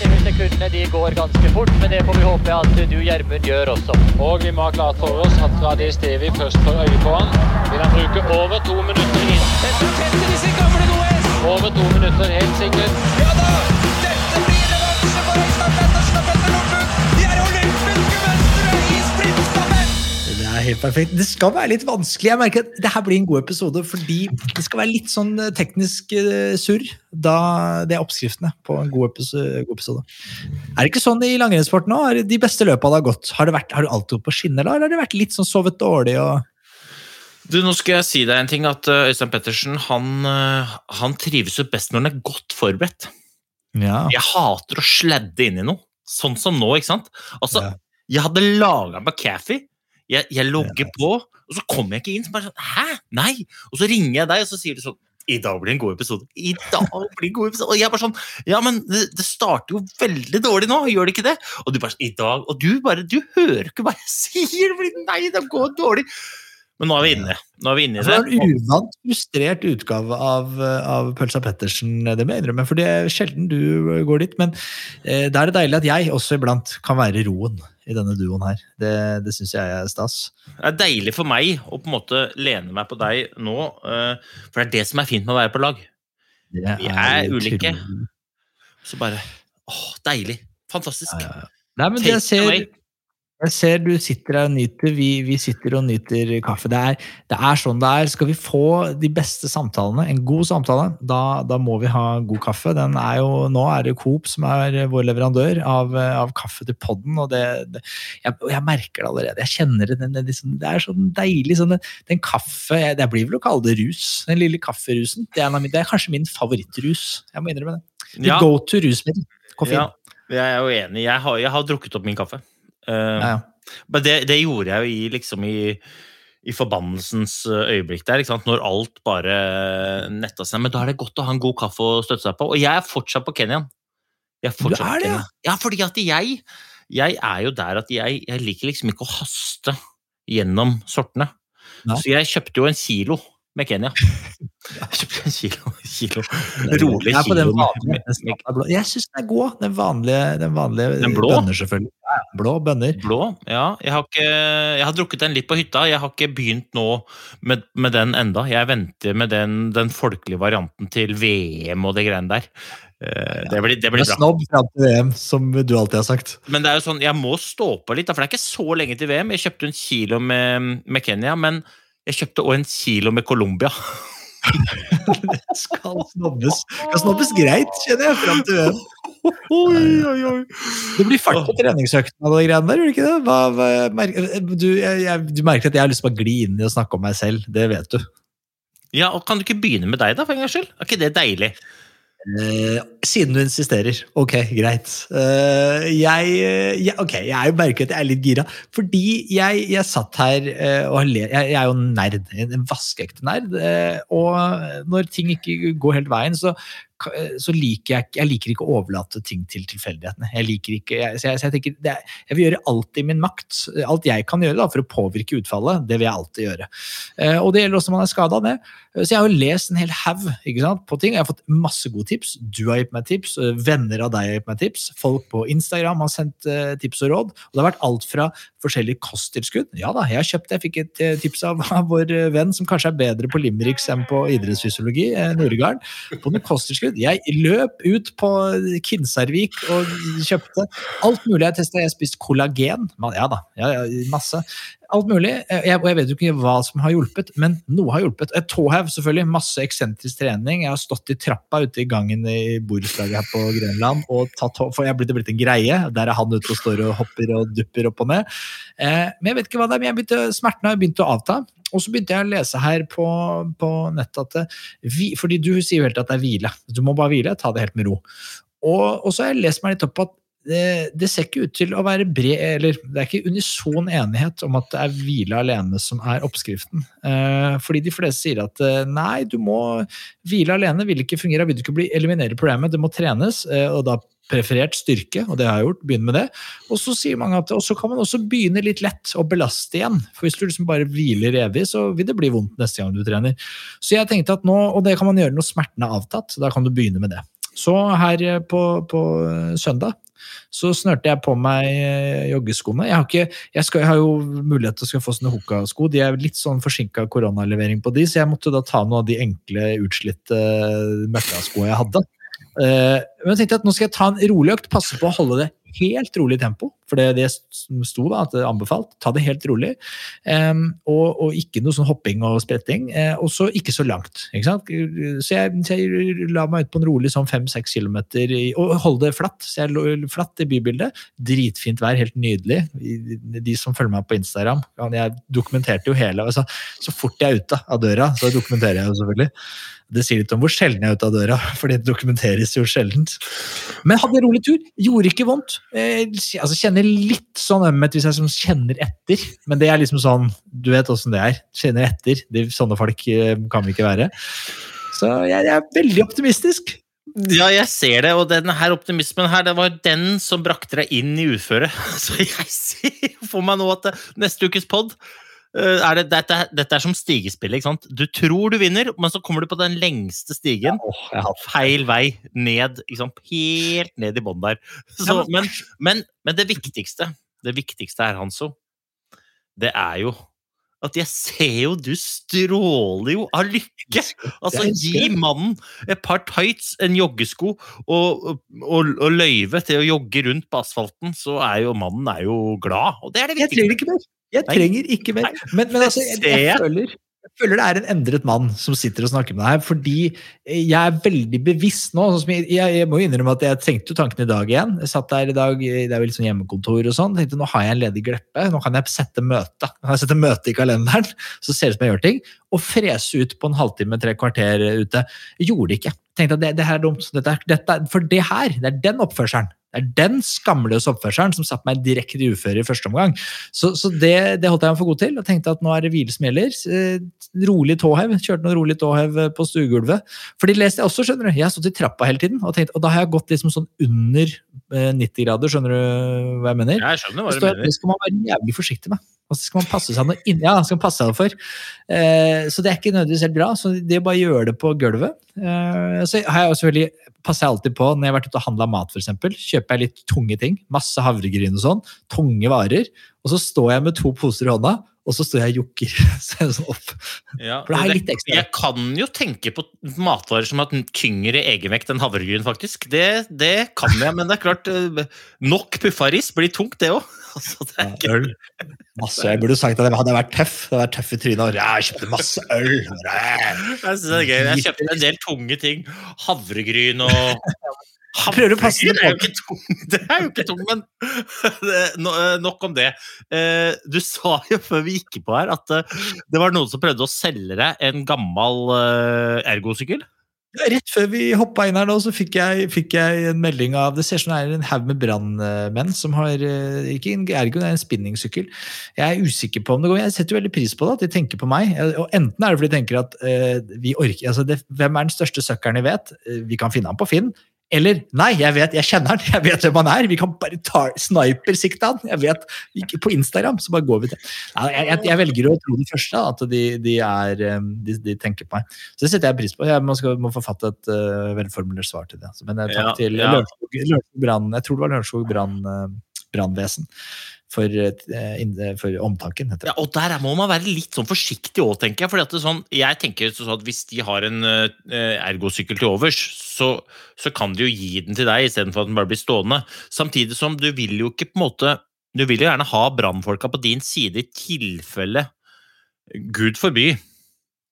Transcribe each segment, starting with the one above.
Vi sekundene de går ganske fort, men det får vi håpe at du, Gjermund, gjør også. Og vi må ha klart for oss at fra det stedet vi først får øye på han, vil han bruke over to minutter inn. Over to minutter, helt sikkert. Ja da! Er helt perfekt. Det skal være litt vanskelig. Jeg merker at det her blir en god episode fordi det skal være litt sånn eh, teknisk eh, surr. Da det er oppskriftene på en god episode. Er det ikke sånn i langrennssporten? Er De beste løpene det har gått, har, det vært, har du alltid gått på skinner eller har det vært litt sånn sovet dårlig? og... Du, nå skal jeg si deg en ting, at uh, Øystein Pettersen han, han trives jo best når han er godt forberedt. Ja. Jeg hater å sladde inn i noe, sånn som nå, ikke sant? Altså, Ja. Jeg hadde laga McCaffey, jeg, jeg logger på, og så kommer jeg ikke inn. Så bare sånn, Hæ? Nei! Og så ringer jeg deg, og så sier du sånn i dag blir det en god episode. I dag blir det en god episode. Og jeg bare sånn Ja, men det, det starter jo veldig dårlig nå, gjør det ikke det? Og du bare sånn I dag Og du bare Du hører ikke hva jeg sier! Fordi nei, det går dårlig. Men nå er vi inne. Nå er vi inne i Det var en uvant, frustrert utgave av, av Pølsa Pettersen, det må jeg innrømme. For det er sjelden du går dit. Men eh, da er det deilig at jeg også iblant kan være roen i denne duoen her. Det, det syns jeg er stas. Det er deilig for meg å på en måte lene meg på deg nå, eh, for det er det som er fint med å være på lag. Det Vi er ulike. utrolig. Så bare åh, deilig. Fantastisk. Nei, men Take jeg ser. Jeg ser du sitter her og nyter, vi, vi sitter og nyter kaffe. Det er, det er sånn det er. Skal vi få de beste samtalene, en god samtale, da, da må vi ha god kaffe. Den er jo, nå er det Coop som er vår leverandør av, av kaffe til podden, og det, det jeg, jeg merker det allerede. Jeg kjenner det. Den, liksom, det er sånn deilig. Sånn, den, den kaffe jeg, Det blir vel å kalle det rus. Den lille kafferusen. Det er, det er kanskje min favorittrus. Jeg må innrømme det. Ja. go to rusmiddel. Koffein. Ja, jeg er jo enig. Jeg har, jeg har drukket opp min kaffe. Eh, Ja. Men det, det gjorde jeg jo i liksom i, i forbannelsens eh, øyeblikk der, når alt bare netta seg. Men da er det godt å ha en god kaffe å støtte seg på. Og jeg er fortsatt på Kenyan. Jeg er fortsatt er det, ja? Kenyan. Ja, fordi at jeg, jeg er jo der at jeg, jeg liker liksom ikke å haste gjennom sortene. Ja. Så jeg kjøpte jo en kilo med Kenya. Kilo, kilo. rolig Jeg på den kilo. vanlige, med-. Jeg syns den er god. Den vanlige, den vanlige Den blå? bønner, selvfølgelig. Ja, blå bønner. Blå, ja. Jeg har, ikke, jeg har drukket den litt på hytta. Jeg har ikke begynt nå med, med den enda. Jeg venter med den, den folkelige varianten til VM og det greiene der. Eh, Det blir, det blir bra. snobb fram til VM, som du alltid har sagt. Men det er jo sånn, jeg må stå på litt, for det er ikke så lenge til VM. Jeg kjøpte en kilo med, med Kenya, men jeg kjøpte òg en kilo med Colombia. Skal snobbes, skal snobbes greit, kjenner jeg, fram til VM. Det blir fart på treningsøktene og de greiene der, gjør det ikke det? Hva, hva, du, jeg, du merker at jeg har lyst til å gli inn i å snakke om meg selv, det vet du. Ja, og Kan du ikke begynne med deg, da, for en gangs skyld? Er ikke det deilig? Eh, siden du insisterer. Ok, greit. Eh, jeg, eh, jeg, ok, jeg merker at jeg er litt gira. Fordi jeg, jeg satt her eh, og jeg, jeg er jo nerd. En vaskeekte nerd. eh, og når ting ikke går helt veien, så, så liker jeg Jeg liker ikke å overlate ting til tilfeldighetene. Jeg liker ikke, jeg, så jeg, så jeg tenker, er, jeg vil gjøre alt i min makt. Alt jeg kan gjøre da, for å påvirke utfallet, det vil jeg alltid gjøre. Og det gjelder også når man er skada. Så jeg har jo lest en hel haug på ting. Jeg har fått masse gode tips. Du har gitt meg tips, venner av deg har gitt meg tips, folk på Instagram har sendt eh, tips og råd. Og det har vært alt fra forskjellige kosttilskudd. Ja da, jeg har kjøpt det. Jeg fikk et eh, tips av, vår eh, venn som kanskje er bedre på limericks enn på idrettsfysiologi, Noregarden, på noe kosttilskudd. Jeg løp ut på Kinsarvik og kjøpte alt mulig. Jeg testa, jeg spiste kollagen. Ja da, ja, ja, masse. Alt mulig. Jeg, og jeg vet jo ikke hva som har hjulpet, men noe har hjulpet. Et tåhev, selvfølgelig. Masse eksentrisk trening. Jeg har stått i trappa ute i gangen i borettslaget her på Grønland og tatt hå- For jeg er blitt, en greie. Der er han ute og står og hopper og dupper opp og ned. Eh, men jeg vet ikke hva det er, men jeg begynte, smertene har begynt å avta. Og så begynte jeg å lese her på, på nettet at det, vi, Fordi du sier jo helt at det er hvile. Du må bare hvile, ta det helt med ro. Og, og så har jeg lest meg litt opp på at det, ser ikke ut til å være bred eller Det er ikke unison enighet om at det er hvile alene som er oppskriften. Eh, fordi de fleste sier at eh, nei, du må hvile alene vil ikke fungere. Vil du ikke bli, eliminere problemet, det må trenes. Eh, og da preferert styrke, og det har jeg gjort. Begynn med det. Og så sier mange at og så kan man også begynne litt lett og belaste igjen. For hvis du liksom bare hviler evig, så vil det bli vondt neste gang du trener. Så jeg tenkte at nå, og det kan man gjøre når smerten er avtatt, da kan du begynne med det. Så her på, på søndag så snørte jeg på meg eh, joggeskoene. Jeg har, ikke, jeg, skal, jeg har jo mulighet til å få sånne Hoka-sko. De er litt sånn forsinka koronalevering på de, så jeg måtte da ta noen av de enkle, utslitte møkkaskoa jeg hadde. Eh, men jeg tenkte at nå skal jeg ta en rolig økt, passe på å holde det helt rolig tempo. For det, det sto da, at det er anbefalt. Ta det helt rolig. Um, og, og ikke noe sånn hopping og spretting. Uh, og så ikke så langt. Ikke sant? Så jeg, så jeg la meg ut på en rolig sånn fem-seks kilometer i- og holde det flatt. Så jeg lå flatt i bybildet. Dritfint vær, helt nydelig. De som følger meg på Instagram, jeg dokumenterte jo hele altså, Så fort jeg er ute av døra, så dokumenterer jeg jo selvfølgelig. Det sier litt om hvor sjelden jeg er ute av døra, for det dokumenteres jo sjeldent. Men hadde en rolig tur. Gjorde ikke vondt. Eh, altså Kjenner litt sånn ømhet hvis jeg som kjenner etter, men det er liksom sånn Du vet åssen det er. Kjenner etter. De, sånne folk eh, kan vi ikke være. Så jeg, jeg er veldig optimistisk. Ja, jeg ser det, og denne her optimismen her, det var den som brakte deg inn i uføret. Så jeg ser for meg nå at neste ukes pod er det, dette, dette er som stigespill, ikke sant? Du tror du vinner, men så kommer du på den lengste stigen. Åh, jeg har Feil vei ned, ikke sant? helt ned i bånn der. Så, men, men, men det viktigste, det viktigste her, Hanso, det er jo at jeg ser jo du stråler jo av lykke! Altså, gi mannen et par tights, en joggesko og, og, og løyve til å jogge rundt på asfalten, så er jo mannen er jo glad. Og det er det Jeg trenger ikke mer. Jeg trenger ikke mer. Men, men altså, jeg, jeg, føler, jeg føler det er en endret mann som sitter og snakker med deg her, fordi jeg er veldig bevisst nå. Sånn som jeg, jeg, må innrømme at jeg tenkte jo tanken i dag igjen. Jeg satt der i dag, det er jo litt sånn hjemmekontor og sånn. tenkte Nå har jeg en ledig gleppe, nå kan jeg sette møte. Nå kan jeg sette møte i kalenderen, så ser det ut som jeg gjør ting. Og frese ut på en halvtime, tre kvarter ute. Jeg gjorde det ikke. Tenkte at det, det her er dumt. Dette, dette, for det her, det er den oppførselen. Det er den skamløse oppførselen som satte meg direkte i uføre i første omgang. Så, så det, det holdt jeg meg for god til, og tenkte at nå er det hvile som gjelder. Eh, Rolig tåhev. Kjørte noen rolig tåhev eh, på stuegulvet. For de leste jeg også, skjønner du. Jeg har stått i trappa hele tiden, og, tenkt, og da har jeg gått liksom sånn under eh, 90 grader, skjønner du hva jeg mener? Jeg skjønner hva du mener. det skal man være jævlig forsiktig med. Og så skal man passe seg noe inn, ja, skal man passe seg for. Eh, så det er ikke nødvendigvis helt bra. Så det er bare å gjøre det på gulvet. Eh, så har jeg selvfølgelig passer jeg alltid på når jeg har vært ute og handla mat, eksempel. Kjøper jeg litt tunge ting. Masse havregryn og sånn. Tunge varer. Og så står jeg med to poser i hånda, og så står jeg og jokker. Er sånn opp. Ja, For det er litt ekstra. Jeg kan jo tenke på matvarer som har tyngre egenvekt enn havregryn, faktisk. Det, det kan jeg, men det er klart Nok Nok puffaris blir tungt, det òg. Altså, det er ikke- Øl. Masse. Jeg burde sagt at jeg hadde vært tøff. Det hadde vært tøff i trynet. jeg kjøpte masse øl. Jeg synes det er gøy. Jeg kjøpte en del tunge ting. Havregryn og prøver å passe det er jo ikke tung, det er jo ikke tung, men eh, nok om det. Eh, Du sa jo før vi gikk på her at eh, det var noen som prøvde å selge deg en gammel ergosykkel. Rett før vi hoppa inn her nå, så fikk jeg, fikk jeg en melding av Det ser ut som det er en haug med brannmenn som har Ikke en ergo, det er en spinningsykkel. Jeg er usikker på om det går. Jeg setter veldig pris på det, at de tenker på meg. Og Enten er det fordi de tenker at uh, vi orker altså det, Hvem er den største søkkeren vi vet? Vi kan finne ham på Finn. Eller nei, jeg vet, jeg kjenner han, jeg vet hvem han er. Vi kan bare ta snipersikte han. Jeg vet, ikke På Instagram så bare går vi til. Jeg, jeg, jeg velger å tro det første, at de, de, er, um, de, de tenker på meg. Så det setter jeg pris på. Jeg må, skal, må forfatte et uh, velformulert svar til det. Men eh, takk Ja, til ja. Lørenskog Lørenskog Brann. Jeg tror det var Lørenskog Brann, uh, brannvesen for, uh, for omtanken. Heter det. Ja, og der er- må man være litt sånn forsiktig òg, tenker jeg. Fordi sånn, jeg tenker sånn at Hvis de har en eh, ergosykkel til overs, så, så kan de jo gi den til deg istedenfor at den bare blir stående. Samtidig som du vil jo ikke på en måte Du vil jo gjerne ha brannfolka på din side i tilfelle Gud forby.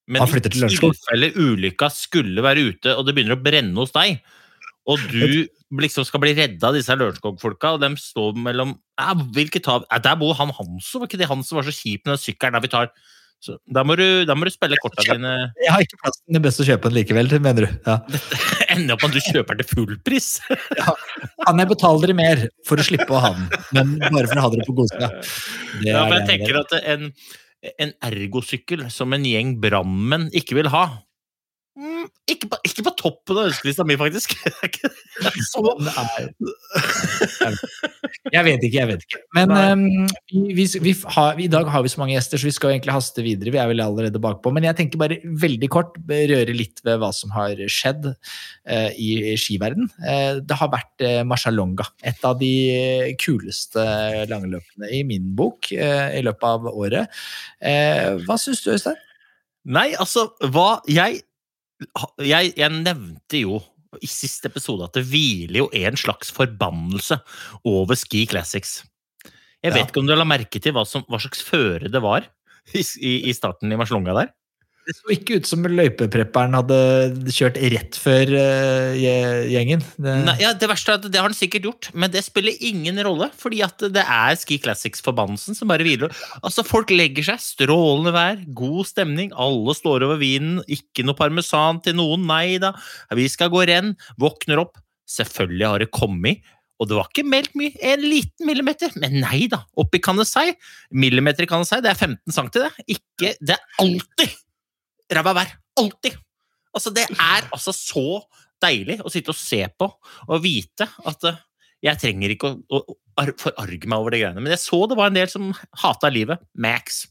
Men i tilfelle ulykka skulle være ute, og det begynner å brenne hos deg, og du liksom skal bli redda av disse Lørenskog-folka, og de står mellom ja, hvilket av, ja, Der bor han Hanso, var ikke det han som var så kjip med den sykkelen der vi tar så, da, må du, da må du spille korta dine Jeg har ikke plass til det beste å kjøpe den likevel, mener du? Ja. Ender opp med at du kjøper den til fullpris! Kan jeg betale dere mer for å slippe å ha den, men bare for å ha dere på godsida? Ja, men jeg tenker at en, en ergosykkel som en gjeng brannmenn ikke vil ha mm, ikke, på, ikke på toppen av ønskelista mi, faktisk. Så Nei. Jeg vet ikke, jeg vet ikke. Men um, vi, vi, vi har, I dag har vi så mange gjester, så vi skal egentlig haste videre. Vi er vel allerede bakpå. Men jeg tenker bare veldig kort røre litt ved hva som har skjedd uh, i skiverden. Uh, det har vært uh, Marcialonga. Et av de kuleste langløpene i min bok uh, i løpet av året. Eh, hva syns du, Øystein? Nei, altså, hva jeg, jeg Jeg nevnte jo i siste episode at det hviler jo en slags forbannelse over Ski Classics. Jeg Ja. vet ikke om du la merke til hva, som, hva slags føre det var i, i, i starten i Marslonga der? Det så ikke ut som løypeprepperen hadde kjørt rett før uh, gjengen. Det, Nei, ja, det verste er at det har han sikkert gjort, men det spiller ingen rolle, fordi at det er Ski Classics-forbannelsen som bare hviler. Altså, folk legger seg, strålende vær, god stemning, alle står over vinen, ikke noe parmesan til noen, nei da, vi skal gå renn, våkner opp, selvfølgelig har det kommet, og det var ikke meldt mye, en liten millimeter, men nei da, oppi Cannesei, millimeter i si, det er 15 cm det, ikke, det er alltid vær, alltid. Altså, det er altså så deilig å sitte og se på og vite at eh, jeg trenger ikke å, å, å forarge meg over de greiene. Men jeg så det var en del som hata livet. Max.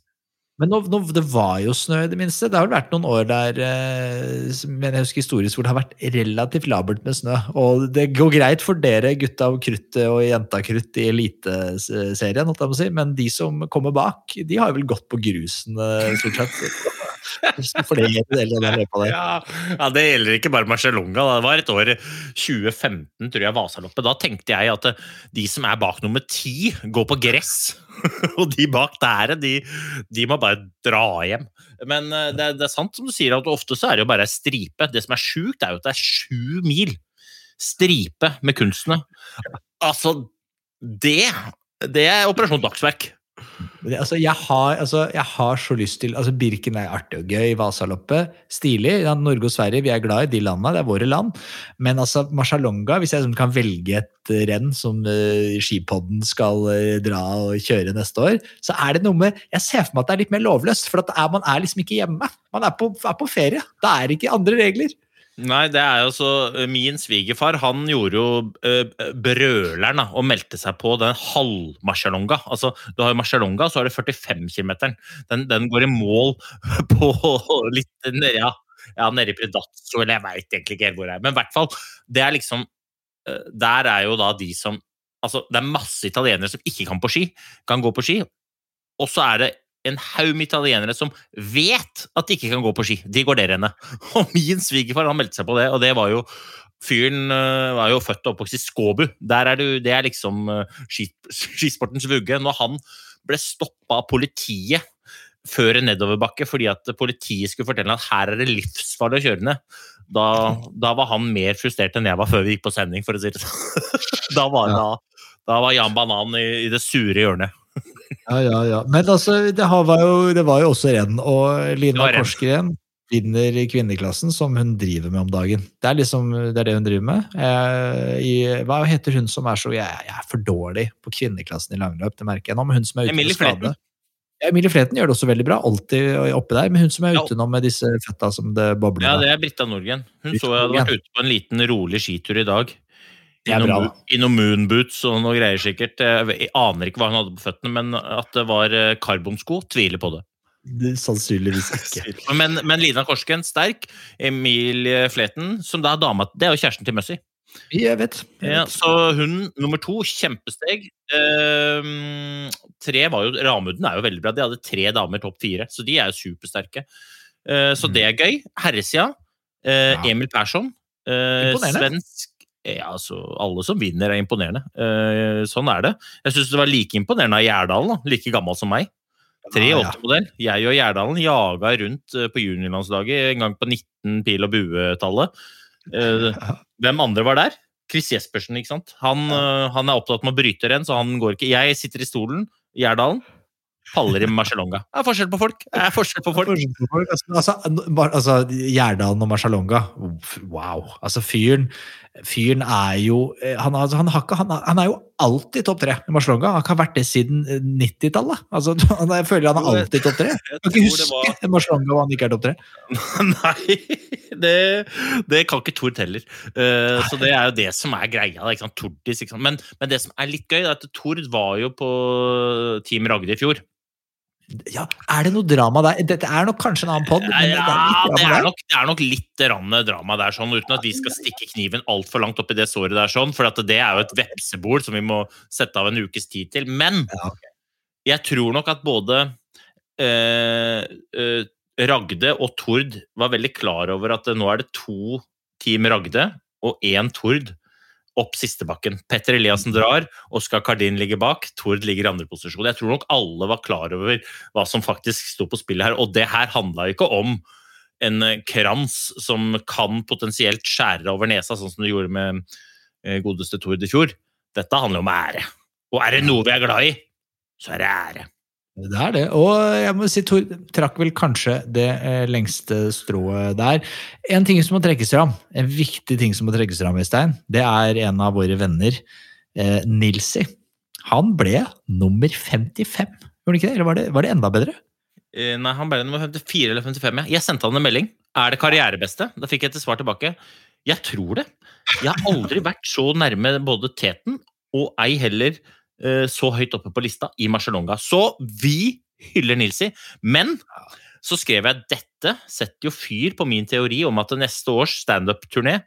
Men nå, nå, det var jo snø, i det minste. Det har vel vært noen år der eh, men jeg husker historisk hvor det har vært relativt labert med snø. Og det går greit for dere gutta av kruttet og jenta krutt i Eliteserien, si, men de som kommer bak, de har vel gått på grusen, eh, stort sett. Ja, ja, Det gjelder ikke bare Marcialonga. Det var et år 2015, tror jeg, Vasaloppet. Da tenkte jeg at eh, de som er bak nummer ti, går på gress. Og de bak der, de, de må bare dra hjem. Men eh, det, det er sant som du sier, at ofte så er det jo bare ei stripe. Det som er sjukt, er jo at det er sju mil stripe med kunstene. Altså, det Det er Operasjon Dagsverk. Det- Altså, jeg, har, altså, jeg har så lyst til altså Birken er artig og gøy, Vasaloppet stilig. Ja, Norge og Sverige, vi er glad i de landene, det er våre land. Men altså, Marcialonga, hvis jeg liksom kan velge et renn som uh, skipodden skal uh, dra og kjøre neste år, så er det noe med Jeg ser for meg at det er litt mer lovløst, for er, man er liksom ikke hjemme. Man er på, er på ferie. Det er ikke andre regler. Nei, det er jo så Min svigerfar han gjorde jo eh, brøleren da, og meldte seg på den halvmarsjalonga. Altså, du har jo marcialonga, så har du 45 km. Den, den går i mål på litt ja, ja, nede i Predazzo, eller jeg veit egentlig ikke helt hvor det er. Men i hvert fall, det er liksom eh, Der er jo da de som Altså, det er masse italienere som ikke kan på ski, kan gå på ski, og så er det en haug med italienere som vet at de ikke kan gå på ski. De går det rennet. Og min svigerfar han meldte seg på det, og det var jo Fyren øh, var jo født og oppvokst i Skåbu. Der er du, det er liksom øh, skisportens vugge. Når han ble stoppa av politiet før en nedoverbakke fordi at politiet skulle fortelle at her er det livsfarlig å kjøre ned, da, da var han mer frustrert enn jeg var før vi gikk på sending, for å si det sånn. Da var, da, da var Jan Banan i, i det sure hjørnet. Ja, ja, ja. Men altså, det, var, jo, det var jo også renn, og Lina. Korsgren vinner i kvinneklassen, som hun driver med om dagen. Det er liksom det, er det hun driver med. Eh, i, hva heter hun som er så jeg, jeg er for dårlig på kvinneklassen i langløp, det merker jeg nå. Men hun som er ute med skade. Emilie Fleten gjør det også veldig bra, alltid oppe der. Men hun som er ute nå med disse fetta som det bobler Ja, det er Britta Nordgren. Hun Britta så jeg hadde vært ute på en liten, rolig skitur i dag. I noen, I noen moonboots og noe greier, sikkert. Jeg aner ikke hva hun hadde på føttene, men at det var eh, karbonsko, tviler på det. Det- Sannsynligvis ikke. Men, men Lina Korsken, sterk. Emilie Fleten, som da er dama Det er jo kjæresten til Mussy. Jeg vet. Jeg Ja, så hun nummer to, kjempesteg. Ehm, tre var jo Ramudden er jo veldig bra. De hadde tre damer topp fire, så de er jo supersterke. Eh, så det er gøy. Herresida, Mm. Ja. Emil Persson. svensk ja, altså, Alle som vinner, er imponerende. Eh, sånn er det. Jeg syns det var like imponerende av Gjerdalen, da. like gammel som meg. Ja, ja. 3-8-modell. Jeg og Gjerdalen jaga rundt eh, på juniorlandslaget en gang på 19 pil- og bue-tallet. Eh, hvem andre var der? Chris Jespersen, ikke sant? Han, eh, han er opptatt med å bryte renn, så han går ikke. Jeg sitter i stolen Gjerdalen. Paller i Marcialonga. Det er forskjell på folk. Det er forskjell på folk. Altså, bare- altså, Gjerdalen og Marcialonga, wow. Altså, fyren Fyren er jo eh, Han, altså, han, har ikke, han, han er jo alltid topp tre i Marcelonga. Han har vært det siden eh, 90-tallet. Altså, jeg føler han er alltid topp tre. Jeg kan ikke huske var- Marcelonga hvor han ikke er topp tre. Nei, det, det kan ikke Tord heller. Uh, så det er jo det som er greia. Ikke sant? Tordis, ikke sant? Men, men det som er litt gøy, er at Tord var jo på Team Ragde i fjor. Ja, er det noe drama der? Dette er nok kanskje en annen pod, men det er Ja, det er nok, det er nok litt rann drama der, sånn, uten at vi skal stikke kniven altfor langt opp i det såret der, sånn, for at det er jo et vepsebol som vi må sette av en ukes tid til. Men jeg tror nok at både eh, eh, Ragde og Tord var veldig klar over at nå er det to Team Ragde og én Tord opp sistebakken. Petter Eliassen drar, Oskar Kardin ligger bak, Tord ligger i andre posisjon. Jeg tror nok alle var klar over hva som faktisk sto på spillet her, og det her handla ikke om en eh, krans som kan potensielt skjære over nesa, sånn som det gjorde med eh, godeste Tord i fjor. Dette handler om ære. Og er det noe vi er glad i, så er det ære. Det er det. Og jeg må si, Tor trakk vel kanskje det eh, lengste strået der. En ting som må trekkes fram, en viktig ting som må trekkes fram, Øystein, det er en av våre venner, eh, Nilsi. Han ble nummer 55, gjorde han ikke det? Eller var det, var det enda bedre? Eh, Nei, han ble nummer 54 eller 55, ja. Jeg sendte han en melding. Er det karrierebeste? Da fikk jeg et svar tilbake. Jeg tror det. Jeg har aldri vært så nærme både teten og ei heller så høyt oppe på lista i Marcialonga. Så vi hyller Nilsi. Men så skrev jeg dette setter jo fyr på min teori om at neste års standup-turné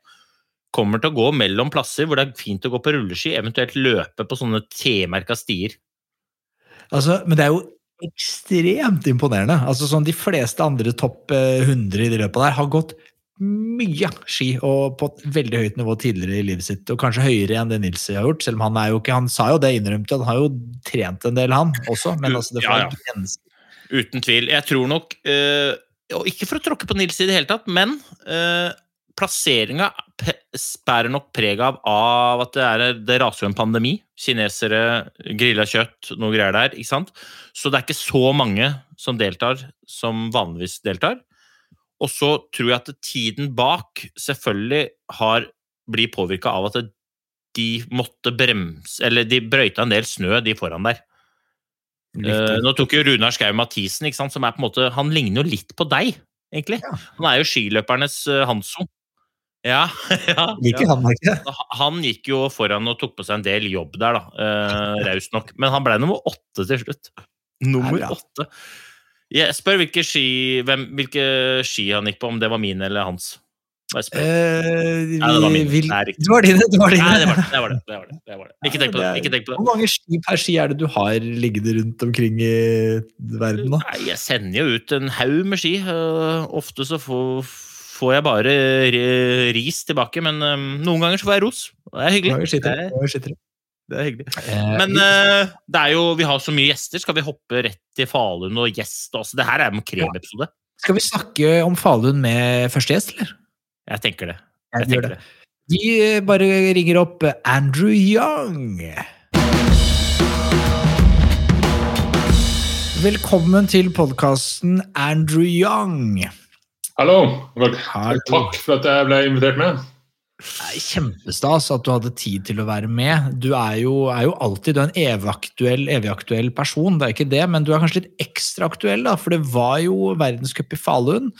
kommer til å gå mellom plasser hvor det er fint å gå på rulleski, eventuelt løpe på sånne T-merka stier. Altså, men det er jo ekstremt imponerende. Altså, sånn, de fleste andre topp eh, 100 i det løpet der har gått mye ski og på et veldig høyt nivå tidligere i livet sitt, og kanskje høyere enn det Nils har gjort. Selv om han er jo ikke, han sa jo det, innrømte han har jo trent en del, han også. Men altså, det får Ja, ja. Uten tvil. Jeg tror nok eh, Og ikke for å tråkke på Nils i det hele tatt, men uh, plasseringa bærer nok preg av, av at det, er, det raser jo en pandemi. Kinesere, grilla kjøtt, noe greier der. ikke sant? Så det er ikke så mange som deltar, som vanligvis deltar. Og så tror jeg at tiden bak selvfølgelig har blir påvirka av at de måtte bremse Eller de brøyta en del snø, de foran der. Uh, nå tok jo Runar Skau Mathisen, ikke sant, som er på en måte Han ligner jo litt på deg, egentlig. Han er jo skiløpernes uh, Hanso. Ja, ja, ja. han? Han gikk jo foran og tok på seg en del jobb der, da. Uh, Raust nok. Men han ble nummer åtte til slutt. Nummer er åtte. Jeg spør hvilke ski, hvem, hvilke ski han gikk på, om det var mine eller hans. Eh. Eh, Nei, det var mine. vil- Det. Det var dine! Det var dine. Nei, det var det. det, var det, det, var det, det, var det. Ikke tenk på det. Ikke tenk på Hvor mange ski per ski er det du har liggende rundt omkring i verden da? Nei, jeg sender jo ut en haug med ski. Uh, ofte så får, får jeg bare ris tilbake, men um, noen ganger så får jeg ros. Det er hyggelig. Det er. Det er hyggelig. Eh, Men uh, det er jo, vi har så mye gjester. Skal vi hoppe rett til Falun og gjest Altså, Det her er en kremepisode. Skal vi snakke om Falun med første gjest, eller? Jeg tenker det. Ja, Jeg tenker det. Vi eh, bare ringer opp Andrew Young. Velkommen til podkasten Andrew Young. Hallo. Takk for at jeg ble invitert med. Kjempestas at du hadde tid til å være med. Du er jo, er jo alltid du er en evig aktuell, evig aktuell person, det er ikke det, men du er kanskje litt ekstra aktuell, da, for det var jo verdenscup i Falun.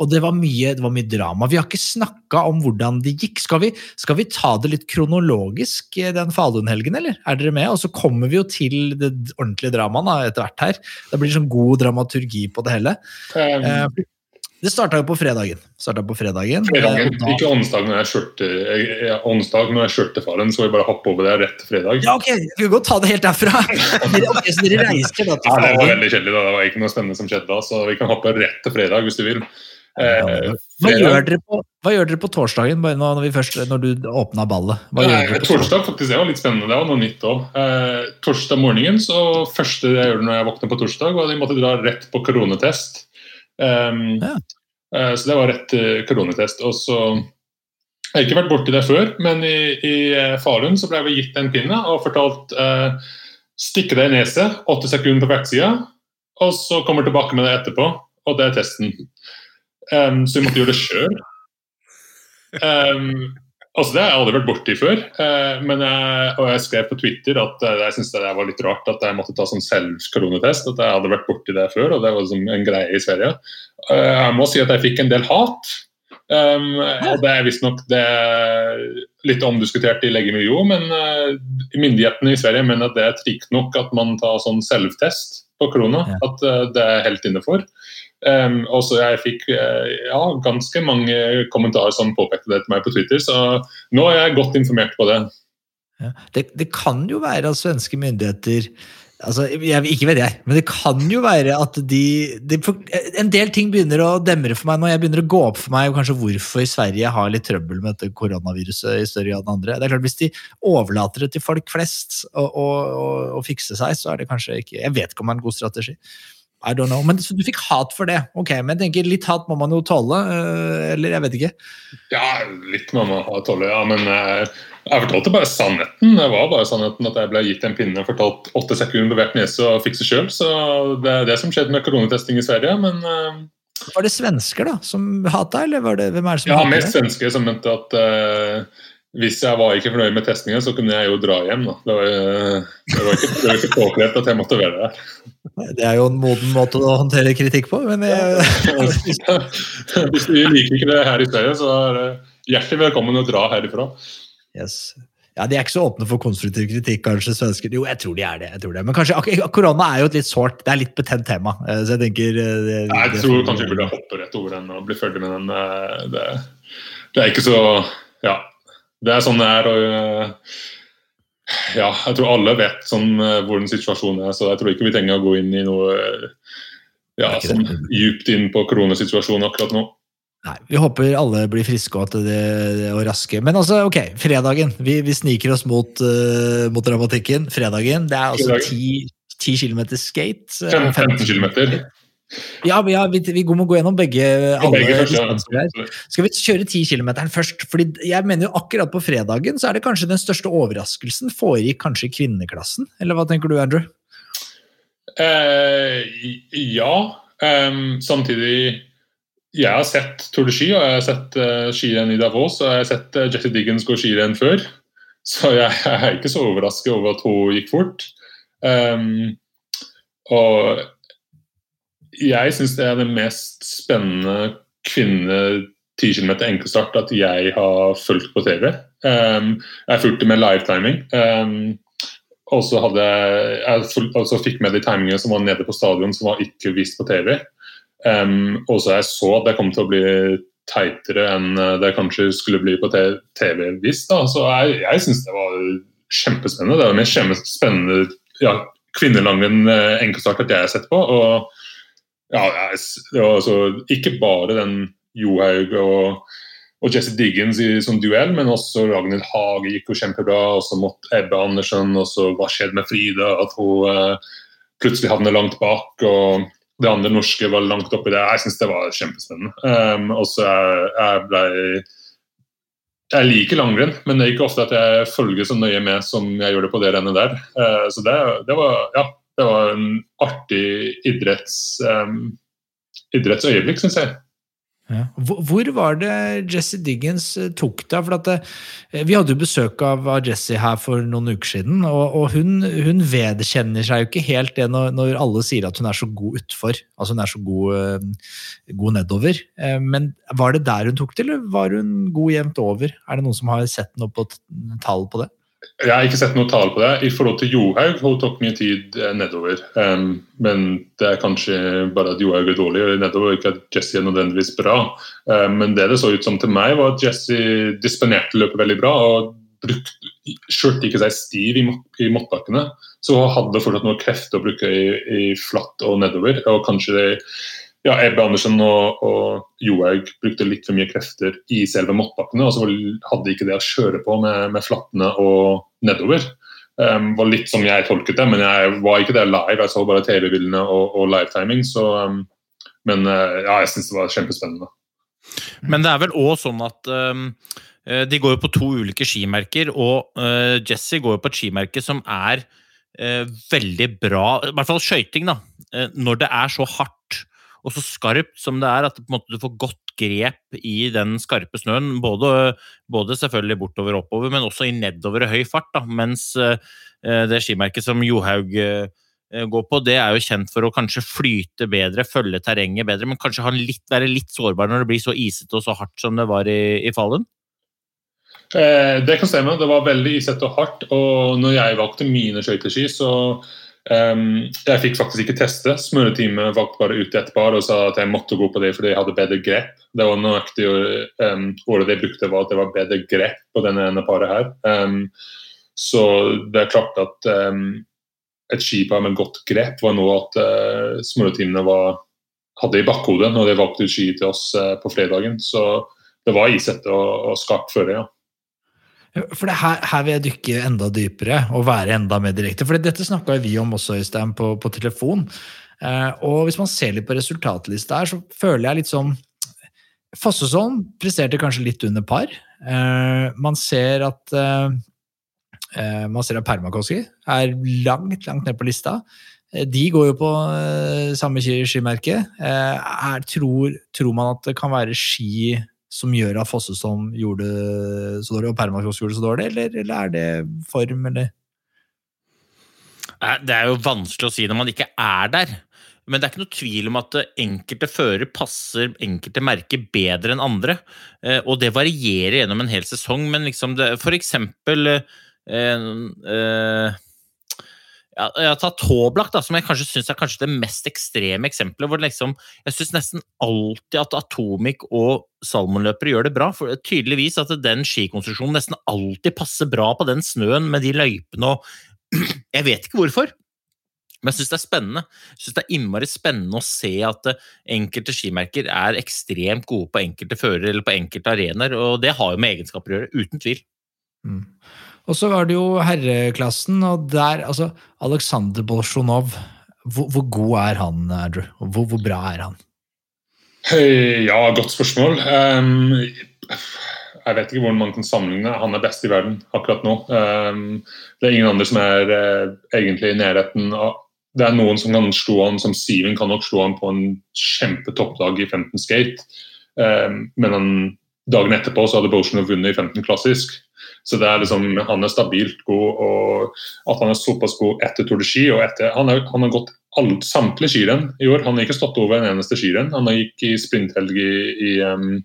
Og det var, mye, det var mye drama. Vi har ikke snakka om hvordan det gikk. Skal vi, skal vi ta det litt kronologisk eh, den Falun-helgen, eller? Er dere med? Og så kommer vi jo til det ordentlige dramaet etter hvert her. Det blir sånn god dramaturgi på det hele. Um, Eh, det starta jo på fredagen. På fredagen. fredagen, Eh, da- ikke onsdag når jeg kjørte jeg- jeg- onsdag når jeg kjørte faren, så vi bare hoppe over det rett til fredag. Ja, ok, vi godt ta det helt derfra? okay, så dere reiser da til Ja, det var veldig kjedelig. da. Det var ikke noe spennende som skjedde da, så vi kan hoppe rett til fredag hvis du vil. Eh, Hva gjør, på, hva gjør dere på torsdagen, når, vi først, når du åpna ballet? Hva Nei, torsdag faktisk, det var litt spennende. Det var noe nytt òg. Eh, torsdag morgenen, så første jeg gjorde når jeg våkna på torsdag, var at jeg måtte dra rett på koronatest. Um, Ja. uh, så det var rett uh, koronatest. Og så Jeg har ikke vært borti det før, men i, i eh, Falun så ble vi gitt en pinne og fortalt uh, stikke deg i nese, åtte sekunder på hvert side, og så kommer tilbake med det etterpå, og det er testen. Um, så vi måtte gjøre det sjøl. Um, altså Det har jeg aldri vært borti før. eh, men jeg, og jeg skrev på Twitter at eh, jeg syntes det var litt rart at jeg måtte ta sånn selvkoronatest. At jeg hadde vært borti det før, og det var liksom en greie i Sverige. Eh, jeg må si at jeg fikk en del hat. Um, og det er visstnok litt omdiskutert i legemiljøet, men uh, myndighetene i Sverige mener at det er trygt nok at man tar sånn selvtest på korona. Ja. At uh, det er helt innefor. Um, og så jeg fikk uh, ja, ganske mange kommentarer som påpekte det til meg på Twitter, så nå er jeg godt informert på det. Ja. Det, det kan jo være at svenske myndigheter altså, jeg, Ikke vet jeg, men det kan jo være at de, de En del ting begynner å demre for meg når jeg begynner å gå opp for meg kanskje hvorfor Sverige har litt trøbbel med dette koronaviruset i større grad enn andre. Det er klart Hvis de overlater det til folk flest å fikse seg, så er det kanskje ikke Jeg vet ikke om det er en god strategi. I don't know. Men så du fikk hat for det. Ok, men jeg tenker litt hat må man jo tåle. øh, Eller jeg vet ikke. Ja, litt må man tåle, ja, men uh, jeg fortalte bare sannheten. Det var bare sannheten at jeg ble gitt en pinne og fortalt åtte sekunder på hvert nese og fikse sjøl. Så det er det som skjedde med koronatesting i Sverige. Men uh, Var det svensker da som hata, eller var det, hvem er det som? Ja, mest svensker som mente at uh, hvis jeg var ikke fornøyd med testingen, så kunne jeg jo dra hjem. Da. Det, var, uh, det var ikke, det var ikke påkrevd at jeg måtte være der. Det er jo en moden måte å håndtere kritikk på, men jeg, Hvis du liker ikke det her i Sverige, så er det hjertelig velkommen å dra herifra. yes. Ja, De er ikke så åpne for konstruktiv kritikk, kanskje, svensker. Jo, jeg tror de er det. jeg tror det. Men kanskje, ak korona er jo et litt sårt, det er litt betent tema. eh, Så jeg tenker eh, det, Jeg det- kanskje vi burde hoppe rett over den og bli ferdig med den. eh, Det, det er ikke så Ja. Det er sånn det er. og eh, ja, jeg tror alle vet sånn eh, hvordan situasjonen er, så jeg tror ikke vi trenger å gå inn i noe ja, sånn djupt inn på koronasituasjonen akkurat nå. Nei, Vi håper alle blir friske og, at det, og raske. Men altså, ok, fredagen. Vi, vi sniker oss mot, uh, mot dramatikken. Fredagen, det er altså Fredagen. 10 km skate. eh, Fem- og 15 km. Ja, vi, har- vi, vi må gå gjennom begge, alle begge her. Skal vi kjøre 10 km først? Fordi jeg mener jo akkurat på fredagen så er det kanskje den største overraskelsen foregikk kanskje i kvinneklassen. Eller hva tenker du, Andrew? Eh, ja. Um, samtidig Jeg har sett Tour de Ski og jeg har sett uh, skirenn i Davos og jeg har sett uh, Jessie Diggins gå skirenn før. Så jeg, er ikke så overrasket over at hun gikk fort. Um, og jeg syns det er det mest spennende kvinne 10 km enkeltstart at jeg har fulgt på TV. Um, jeg fulgte med livetiming. Um, og så hadde jeg, jeg fikk med de timingene som var nede på stadion som var ikke vist på TV. Um, og så jeg så at det kom til å bli teitere enn det kanskje skulle bli på TV visst. Så jeg, jeg syns det var kjempespennende. Det er mest kjempe- spennende ja, kvinnelangen eh, enkeltstart at jeg har sett på. Og ja, altså ikke bare den Johaug og og Jesse Diggins i sånn duell, men også Ragnhild Hage gikk jo kjempebra. Og så måtte Ebbe Andersen, og så hva skjedde med Frida? At hun eh, plutselig havner langt bak. og det andre norske var langt oppi det. Jeg syns det var kjempespennende. Um, og så jeg, jeg ble Jeg liker langrenn, men det er ikke ofte at jeg følger så nøye med som jeg gjør det på det rennet der. Uh, så det, det, var, ja, det var en artig idretts, um, idrettsøyeblikk, syns jeg. Ja. Hvor, var det Jesse Diggins eh, tok deg? For det, eh, vi hadde jo besøk av, Jesse her for noen uker siden, og, og hun, hun vedkjenner seg jo ikke helt det når, når, alle sier at hun er så god utfor. Altså hun er så god, eh, god nedover. Men var det der hun tok det, eller var hun god jevnt over? Er det noen som har sett noe på tall på det? Jeg har ikke sett noe tall på det. I forhold til Johaug, hun tok mye tid eh, nedover. Um, men det er kanskje bare at Johaug er dårlig, nedover ikke at Jesse er nødvendigvis bra. Um, men det det så ut som til meg, var at Jesse disponerte løpet veldig bra. og skjørte ikke seg stiv i, i måttbakkene. Så hun hadde fortsatt noe krefter å bruke i, i flatt og nedover. Og kanskje det ja, Ebbe Andersen og, og Johaug brukte litt for mye krefter i selve måttbakkene, og så hadde ikke det å kjøre på med, med flattene og nedover. Um, var litt som jeg tolket det, men jeg var ikke der live. Jeg så bare TV-bildene og, og livetiming. Um, men uh, ja, jeg syns det var kjempespennende. Men det er vel òg sånn at um, de går jo på to ulike skimerker, og uh, Jesse går jo på et skimerke som er uh, veldig bra, i hvert fall skøyting, da, når det er så hardt og så skarpt som det er, at måte, du får godt grep i den skarpe snøen. Både, både selvfølgelig bortover og oppover, men også i nedover i høy fart. Da, mens eh, det skimerket som Johaug eh, går på, det er jo kjent for å kanskje flyte bedre, følge terrenget bedre, men kanskje litt, være litt sårbar når det blir så isete og så hardt som det var i, i Fallen? Eh, det kan stemme. Det var veldig isete og hardt. Og når jeg valgte mine skøyteski, så um, Jeg fikk faktisk ikke teste. Smøretime valgte bare ut et par og sa at jeg måtte gå på det fordi jeg hadde bedre grep. Det var nøyaktig um, ordet de brukte, var at det var bedre grep på denne ene paret her. Um, så det er klart at um, et skipar med godt grep var noe at uh, smøretimene hadde i bakhodet når de valgte ut ski til oss uh, på fredagen. Så det var isete og, og skarpt føre, ja. For her, her vil jeg dykke enda dypere og være enda mer direkte. For dette snakka vi om også, Øystein, på, på telefon. Eh, og hvis man ser litt på resultatlista her, så føler jeg litt sånn Fossesholm presterte kanskje litt under par. Eh, man ser at eh, eh man ser at Permakoski er langt, langt ned på lista. Eh, De går jo på eh, samme skimerke. Tror, tror man at det kan være ski som gjør at Fossesholm gjorde det så dårlig, og Permakoski gjorde det så dårlig, eller, eller er det form, eller? Det er jo vanskelig å si når man ikke er der. Men det er ikke noe tvil om at eh, enkelte førere passer enkelte merker bedre enn andre. Eh, Og det varierer gjennom en hel sesong, men liksom det, for eksempel eh, eh, Jeg har tatt som jeg kanskje syns er kanskje det mest ekstreme eksempelet. hvor liksom, Jeg syns nesten alltid at Atomic og Salmonløpere gjør det bra. for Tydeligvis at den skikonstruksjonen nesten alltid passer bra på den snøen med de løypene og Jeg vet ikke hvorfor. Men jeg syns det er spennende. Jeg synes det er innmari spennende å se at eh, enkelte skimerker er ekstremt gode på enkelte førere eller på enkelte arenaer, og det har jo med egenskaper å gjøre, uten tvil. Mm. Og så var det jo herreklassen, og der altså Aleksandr Bolsjunov. Hvor, hvor god er han, Andrew? Hvor, hvor bra er han? Hey, Ja, godt spørsmål. Um, jeg vet ikke hvordan man kan sammenligne. Han er best i verden akkurat nå. Um, det er ingen andre som er uh, egentlig i nærheten av Det er noen som kan slå han, som Steven kan nok slå han på en kjempetoppdag i 15 skate. Um, men han, dagen etterpå så hadde Bolsjunov vunnet i 15 klassisk. Så det er liksom, han er stabilt god, og at han er såpass god etter Tour de Ski og etter, Han, er, han har gått alt, samtlige skirenn i år. Han har ikke stått over en eneste skirenn. Han har gikk i sprinthelg i, i, um,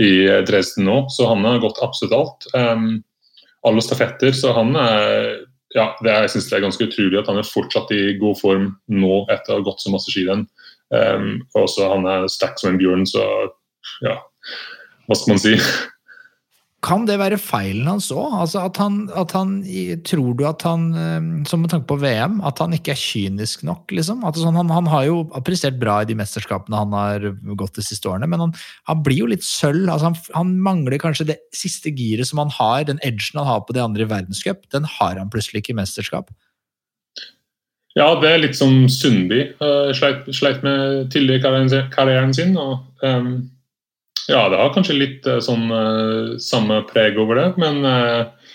i Dresden nå, så han har gått absolutt alt. Um, alle stafetter, så han er ja, det er, jeg synes det er ganske utrolig at han er fortsatt i god form nå etter å ha gått så masse skirenn. Um, og også han er sterk som en bjørn, så ja, hva skal man si? Kan det være feilen hans òg? Altså at han, at han Tror du at han, eh, som med tanke på VM, at han ikke er kynisk nok, liksom? Sånn, han, han har jo prestert bra i de mesterskapene han har gått de siste årene, men han, han blir jo litt sølv. Altså han, mangler kanskje det siste giret som han har, den edgen han har på de andre i verdenscup. Den har han plutselig ikke i mesterskap. Ja, det er litt som Sundby uh, sleit, sleit med tidlig karrieren sin. og um, Ja, det har kanskje litt eh, sånn eh, samme preg over det, men eh,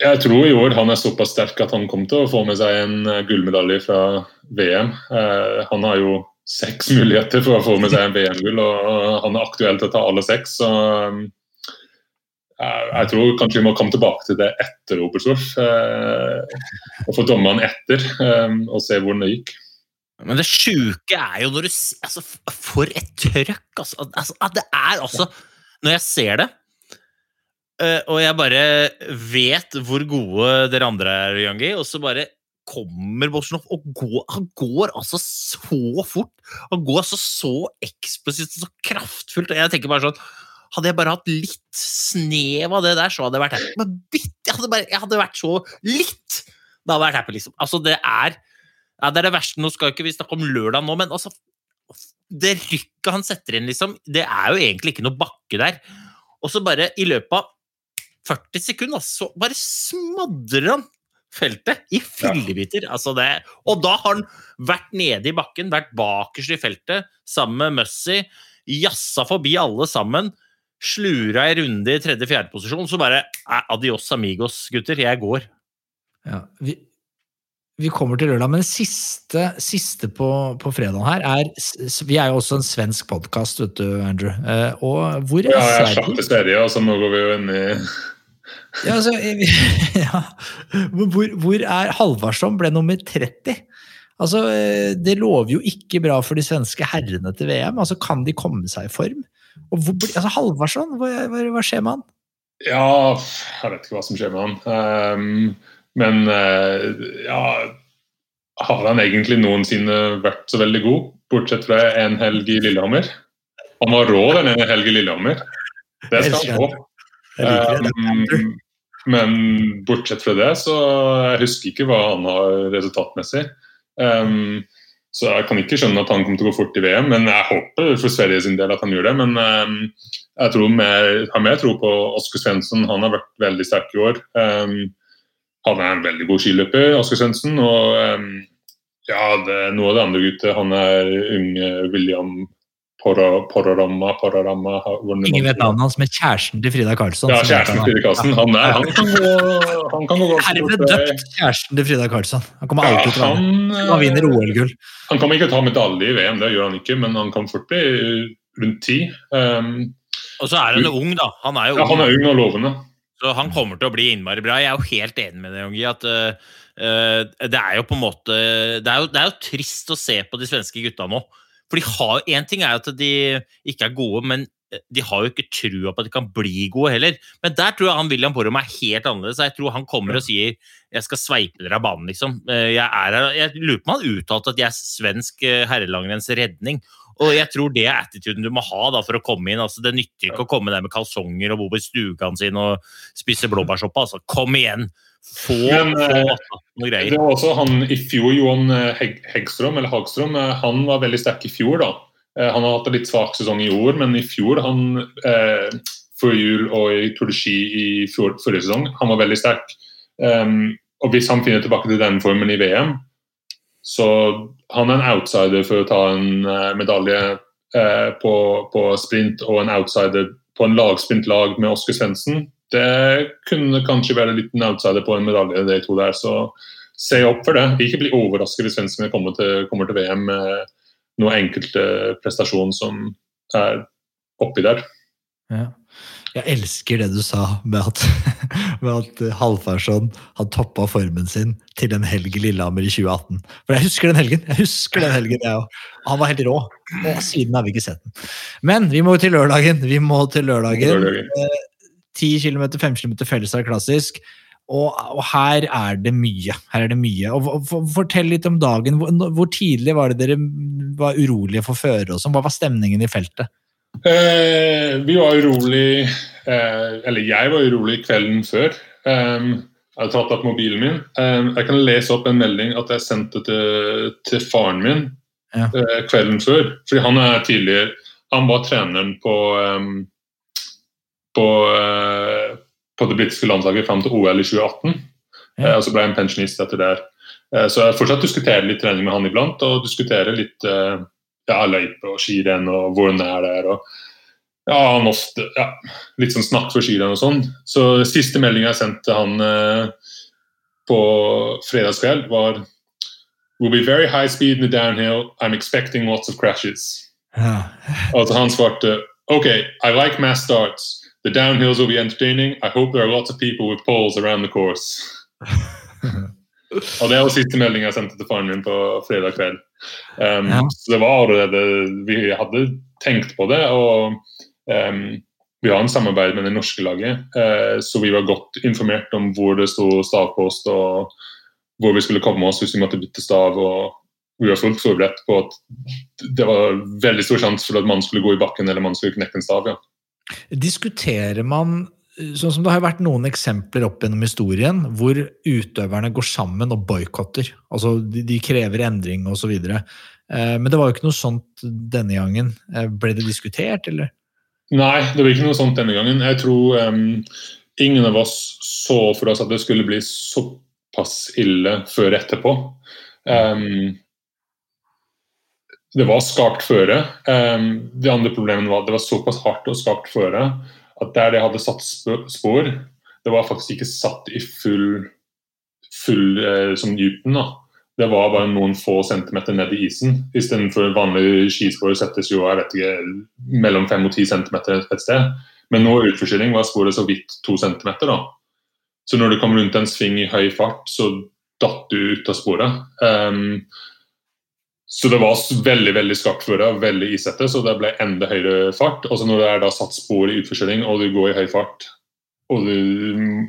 jeg tror i år han er såpass sterk at han kom til å få med seg en gullmedalje fra VM. Han har jo seks muligheter for å få med seg en VM-gull, og han er aktuell til å ta alle seks. så jeg, tror kanskje vi må komme tilbake til det etter Oberstdorf. Og få dommene etter og se hvordan det gikk. Men det sjuke er jo når du altså, For et trøkk, altså. altså at det er altså Når jeg ser det, eh, og jeg bare vet hvor gode dere andre er, Youngie, og så bare kommer Bolsjunov og går, han går altså så fort. Han går altså så eksplosivt og så kraftfullt. og Jeg tenker bare sånn Hadde jeg bare hatt litt snev av det der, så hadde jeg vært happy. Jeg hadde, bare, jeg hadde vært så litt! Da hadde jeg vært happy, liksom. Altså, det er ja, Det er det verste. Nå skal ikke vi snakke om lørdag nå, men altså Det rykket han setter inn, liksom, det er jo egentlig ikke noe bakke der. Og så bare, i løpet av 40 sekunder, så bare smadrer han feltet i fillebiter. Altså det, og da har han vært nede i bakken, vært bakerst i feltet, sammen med Mussy, jassa forbi alle sammen, slura i runde i tredje-fjerde posisjon, så bare adios amigos, gutter, jeg går. Ja, vi, vi kommer til lørdag, men siste, siste på, på fredagen her er Vi er jo også en svensk podkast, vet du, Andrew. Eh, og hvor er Ja, jeg Sverige? slapp til Sverige, og så nå går vi jo inn i Ja, altså, ja. Hvor, hvor er Halvarsson ble nummer 30? Altså, eh, Det lover jo ikke bra for de svenske herrene til VM. Altså, Kan de komme seg i form? Og hvor, altså, Halvarsson, hva, hva, hva skjer med han? Ja, jeg vet ikke hva som skjer med han. Ehm, men eh, ja Har han egentlig noensinne vært så veldig god, bortsett fra en helg i Lillehammer? Han var rå den ene helgen i Lillehammer. Det skal han få. Ehm, men bortsett fra det, så jeg husker ikke hva han har resultatmessig. Um, så jeg kan ikke skjønne at han kommer til å gå fort i VM, men jeg håper for Sverige sin del at han gjør det. Men um, jeg tror mer, har mer tro på Oskar Svensson. Han har vært veldig sterk i år. Ehm, han er en veldig god skiløper, Asker Svendsen. Og ehm, ja, det er noe av det andre guttet. Han er unge William Porra- Porrarama Porrarama Ingen vet navnet hans, men kjæresten til Frida Karlsson. Ja, kjæresten til Frida Karlsson. Han, er, han kan gå, han kan gå Herved eh, døpt kjæresten til Frida Karlsson. Han kommer Ja, alltid til å vinne. han, Han vinner eh, OL-gull. Han kommer ikke til å ta medalje i VM, det gjør han ikke, men han kan fort bli rundt ti. Um, Og så er han ung, da. Han er jo ung. ja, han er ung og lovende. Så han kommer til å bli innmari bra. Jeg er jo helt enig med deg, Jongi, at øh, det er jo på en måte det er jo, det er jo trist å se på de svenske gutta nå. For de har Én ting er at de ikke er gode, men de har jo ikke trua på at de kan bli gode heller. Men der tror jeg han William Porum er helt annerledes. Jeg tror han kommer og sier 'jeg skal sveipe dere av banen', liksom. Eh, Jeg, er, jeg lurer på om han uttalte at jeg er svensk eh, herrelangrenns redning. Og jeg tror det er attituden du må ha da for å komme inn. altså Det nytter ikke å komme der med kalsonger og bo på stugan sin og spise blåbærsoppe. altså Kom igjen! Få, Men, få eh, noe greier. Det var også han i fjor, Johan Hegstrøm, eller Hagstrøm, han var veldig sterk i fjor. da. Eh, Han har hatt en litt svak sesong i år, men i fjor, han eh, før jul og i Tour de Ski i fjor, forrige sesong, han var veldig sterk. Um, og hvis han finner tilbake til den formen i VM, så han er en outsider for å ta en uh, medalje uh, på, på sprint og en outsider på en lagsprintlag med Oskar Svendsen. Det kunne kanskje være litt en outsider på en medalje, de to der. Så se opp for det. Ikke bli overrasket hvis svenskene kommer til, kommer til VM med noen enkelte prestasjon som er oppi der. Ja. Jeg elsker det du sa med at, med at Halfarsson har toppa formen sin til en helg i Lillehammer i 2018. For jeg husker den helgen! jeg husker den helgen, jeg også. Han var helt rå. Og siden har vi ikke sett den. Men vi må til lørdagen. Vi må til lørdagen. Lørdagen. 10 km, 5 km fellesstart klassisk. Og, og her er det mye. Her er det mye. Og, og, for- Fortell litt om dagen. Hvor, hvor tidlig var det dere var urolige for føre? og sånn? Hva var stemningen i feltet? Eh, vi var urolig eh, Eller jeg var urolig kvelden før. Um, jeg hadde tatt opp mobilen min. Um, jeg kan lese opp en melding at jeg sendte til, til faren min Ja. eh, kvelden før. Fordi han er tidligere Han var treneren på um, på, eh, på det britiske landslaget fram til OL i 2018. Ja. Eh, og så ble jeg en pensjonist etter det. Eh, så jeg fortsatt diskuterer litt trening med han iblant, og diskuterer litt eh, ja, løype og skirenn og hvor den er der. og ja, han ofte, ja, litt sånn snakk for skirenn og sånn. Så siste melding jeg sendte han på fredagskveld, var Will be very high speed in the downhill. I'm expecting lots of crashes. Ja. Altså han svarte OK, I like mass starts. The downhills will be entertaining. I hope there are lots of people with poles around the course. Og det var siste melding jeg sendte til faren min på fredag kveld. Um, Ja. Så det var allerede Vi hadde tenkt på det, og um, vi har en samarbeid med det norske laget, uh, så vi var godt informert om hvor det sto stavpost, og hvor vi skulle komme oss hvis vi måtte bytte stav. og vi var fullt forberedt på at det var veldig stor sjanse for at man skulle gå i bakken eller man skulle knekke en stav. ja. Diskuterer man Sånn som Det har vært noen eksempler opp gjennom historien hvor utøverne går sammen og boikotter. Altså, de, de krever endring osv. Eh, men det var jo ikke noe sånt denne gangen. Eh, ble det diskutert, eller? Nei, det ble ikke noe sånt denne gangen. Jeg tror um, ingen av oss så for oss at det skulle bli såpass ille før etterpå. Em, det var skarpt føre. Det de andre problemet var at det var såpass hardt og skarpt føre at der det hadde satt spor, det var faktisk ikke satt i full, full eh, som dypen. da. Det var bare noen få centimeter ned i isen. Istedenfor vanlige skispor settes jo jeg vet ikke, mellom 5 og 10 centimeter et sted. Men nå i utforskylling var sporet så vidt to centimeter. da. Så når du kom rundt en sving i høy fart, så datt du ut av sporet. Ehm, så det var veldig veldig skarpt føre, veldig isete, så det ble enda høyere fart. Og så når det er da satt spor i utforkjøring og du går i høy fart og du,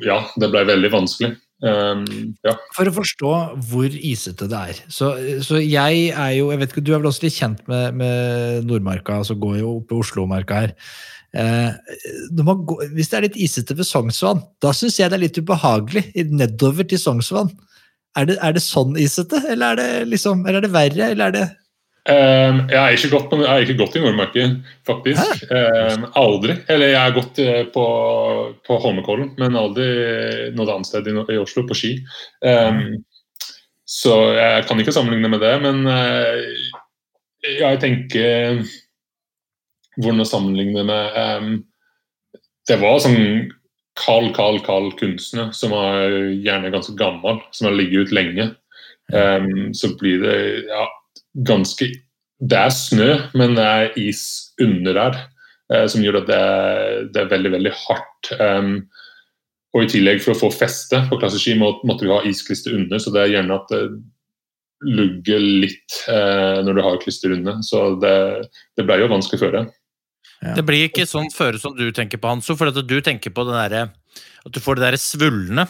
Ja, det ble veldig vanskelig. Um, ja. For å forstå hvor isete det er. Så, så jeg er jo jeg vet ikke, Du er vel også litt kjent med, med Nordmarka, altså går jo oppe i Oslo-marka her. Eh, går, hvis det er litt isete ved Sognsvann, da syns jeg det er litt ubehagelig nedover til Sognsvann. Er det, er det sånn isete, eller er det, liksom, eller er det verre? Eller er det Um, jeg, har ikke gått på, jeg ikke gått i Nordmarken, faktisk. Um, aldri. Eller jeg har gått eh, på, på Holmenkollen, men aldri noe annet sted i, i Oslo, på ski. Ehm, så jeg kan ikke sammenligne med det, men uh, jeg tenker Hvordan å sammenligne med Det var sånn kald, kald, kald kunstner som er gjerne ganske gammel, som har ligget ut lenge. um, så blir det ja, ganske Det er snø, men det er is under der, uh, som gjør at det er, det er veldig, veldig hardt. Um, og i tillegg, for å få feste på klasseski, må, måtte vi ha isklister under, så det er gjerne at det lugger litt eh, når du har klister under. Så det, det ble jo vanskelig føre. Det blir ikke sånn føre som du tenker på, Hanso, for at du tenker på derre At du får det derre svulne,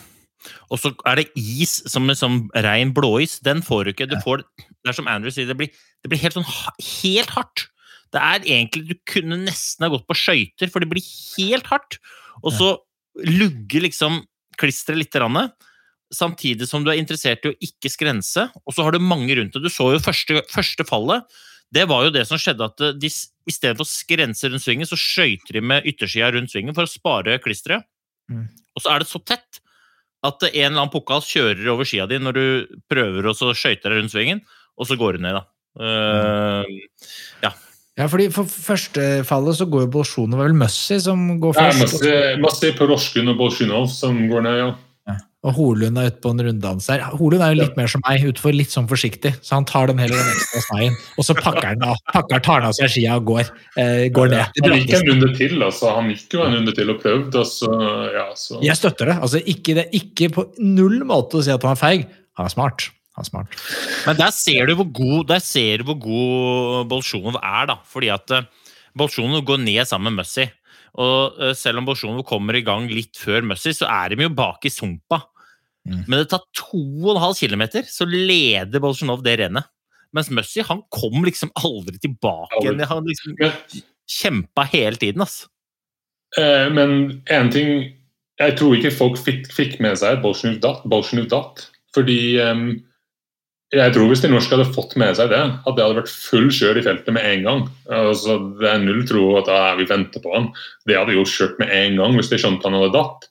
og så er det is som er sånn rein blåis. Den får du ikke. Du får, det er som Andrew sier, det blir, det blir helt sånn helt hardt. Det er egentlig Du kunne nesten ha gått på skøyter, for det blir helt hardt. Og så lugger liksom klisteret lite grann, samtidig som du er interessert i å ikke skrense. Og så har du mange rundt deg. Du så jo første, første fallet. Det var jo det som skjedde, at de s- istedenfor å skrense rundt svingen, så skøyter de med yttersida rundt svingen for å spare klisteret. Mm. Og så er det så tett at en eller annen pokal kjører over skia di når du prøver å skøyte deg rundt svingen, og så går du ned, da. Eh, Ja, fordi For første fallet så går jo Bolsjunov, vel Mussi som går først. masse, masse på Roskun og Bolsjunov som går ned, ja. Og Holund er ute på en runddans her. Holund er jo litt mer som meg, utenfor litt sånn forsiktig. Så han tar den heller den ekstra sneien, og så pakker han av, pakker, tar han av seg skia og går, eh, går ned. Det gikk en runde til, altså. Han gikk jo en runde til og prøvde, og så ja, så Jeg støtter det. altså ikke, det. ikke på null måte å si at han er feig. Han er smart. Han er smart. Men der ser du hvor god, der ser du hvor god Bolsjunov er, da. Fordi at uh, Bolsjunov går ned sammen med Mussy. Og eh, selv om Bolsjunov kommer i gang litt før Mussy, så er de jo bak i sumpa. Mm. Men det tar 2,5 km, så leder Bolsjunov det rennet. Mens Mussi han kom liksom aldri tilbake. Aldri. Han liksom kjempa hele tiden, altså. Eh, men en ting Jeg tror ikke folk fikk, fikk med seg at Bolsjunov datt. Bolsjunov datt. Fordi em, jeg tror hvis de norske hadde fått med seg det, at det hadde vært full kjør i feltet med en gang. Altså, det er null tro at ah, vi venter på han. Det hadde jo kjørt med en gang hvis de skjønte han hadde datt.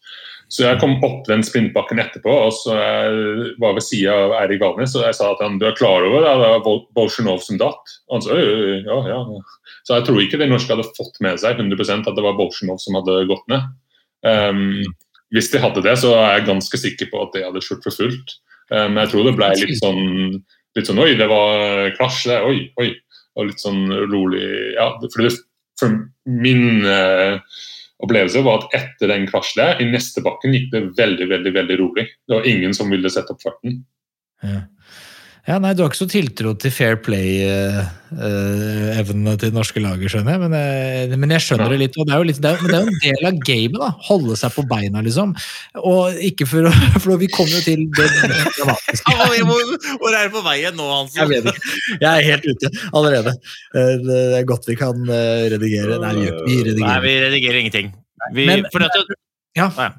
Så jeg kom opp den sprintbakken etterpå, og så jeg var ved sida av Eirik Valnes, og jeg sa at han, du er klar over det, det var Bol- Bolsjunov som datt. Og han sa «Øh, øh, ja, ja. Så jeg tror ikke de norske hadde fått med seg 100% at det var Bolsjunov som hadde gått ned. Um, hvis de hadde det, så er jeg ganske sikker på at de hadde skjult for fullt. Um, jeg tror det ble litt sånn litt sånn Oi, det var klasj det. Oi, oi. Og litt sånn rolig. Ja, for, det, for min eh, opplevelse var at etter den krasjen der, i neste bakken gikk det veldig, veldig, veldig rolig. Det var ingen som ville sette opp farten. Ja. Ja, nei, Du har ikke så tiltro til fair play-evnene til det norske laget, skjønner jeg. Men, jeg. men jeg skjønner det litt. og det er, jo litt det er, men det er jo en del av gamet. da, Holde seg på beina, liksom. Og ikke for å For vi kommer jo til det dramatiske. Hvor, er det på veien nå, Hansen? Jeg vet ikke. Jeg er helt ute allerede. Eh, Det er godt vi kan eh, redigere. Nei, vi, ikke- Nei, redigerer. vi redigerer ingenting. Vi, Men- Ja. Nei.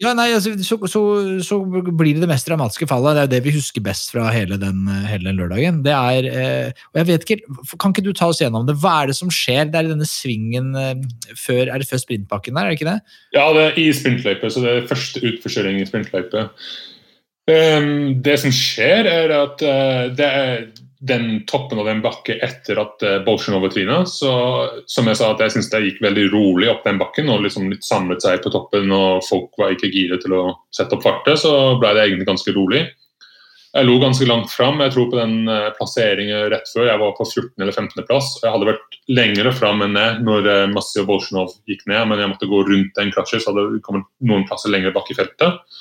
Ja, nei, altså, så, så, så blir det det mest dramatiske fallet. Det er det vi husker best fra hele den, hele den lørdagen. Det er, eh, og jeg vet ikke, Kan ikke du ta oss gjennom det? Hva er det som skjer? Det er i denne svingen eh, før Er det før sprintbakken der, er det ikke det? Ja, det er i sprintløype, så det er første utforkjøring i sprintløype. Um, det som skjer, er at uh, det er den toppen av den bakke etter at uh, Bolsjunov tryna. Så som jeg sa, at jeg syns det gikk veldig rolig opp den bakken og liksom litt samlet seg på toppen. og Folk var ikke giret til å sette opp fartet, så ble det egentlig ganske rolig. Jeg lo ganske langt fram. Jeg tror på den uh, plasseringen rett før. Jeg var på 14. eller 15. plass. og Jeg hadde vært lengre fram enn det når uh, Massi og Bolsjunov gikk ned, men jeg måtte gå rundt den krasjen, så hadde det kommet noen plasser lenger bak i feltet.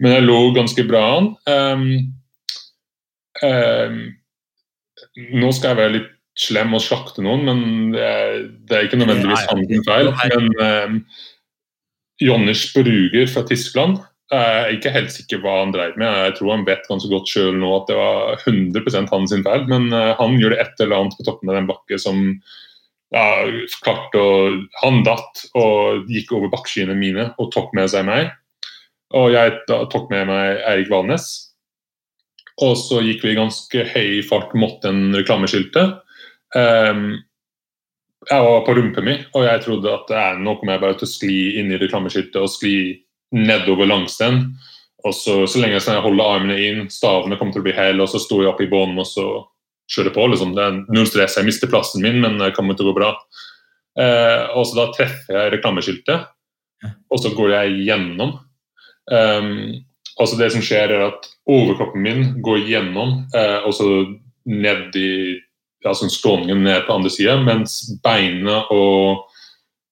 Men jeg lå ganske bra an. Um, um, nå skal jeg være litt slem og slakte noen, men det er, det er ikke nødvendigvis hans feil. Men um, Jonnisch Bruger fra Tyskland jeg er ikke helt sikker hva han drev med. Jeg tror han vet ganske godt selv nå at det var 100% hans feil, men uh, han gjorde et eller annet på toppen av den bakke som ja, klarte å Han datt og gikk over bakkeskyene mine og tok med seg meg. Og jeg da, tok med meg Eirik Valnes. Og så gikk vi i ganske høy fart mot den reklameskiltet. Um, jeg var på rumpa mi, og jeg trodde at eh, nå kommer jeg bare til å skli inn i reklameskiltet og skli nedover langs den. Og så, så lenge jeg holder armene inn, stavene kommer til å bli hele, og så sto jeg opp i bånn og så kjører på. liksom. Det er null stress, jeg mister plassen min, men det kommer til å gå bra. Eh, og så da treffer jeg reklameskiltet, og så går jeg gjennom. Um, så det som skjer er at Overkroppen min går gjennom eh, og så ned i altså skråningen ned på andre sida, mens beinet og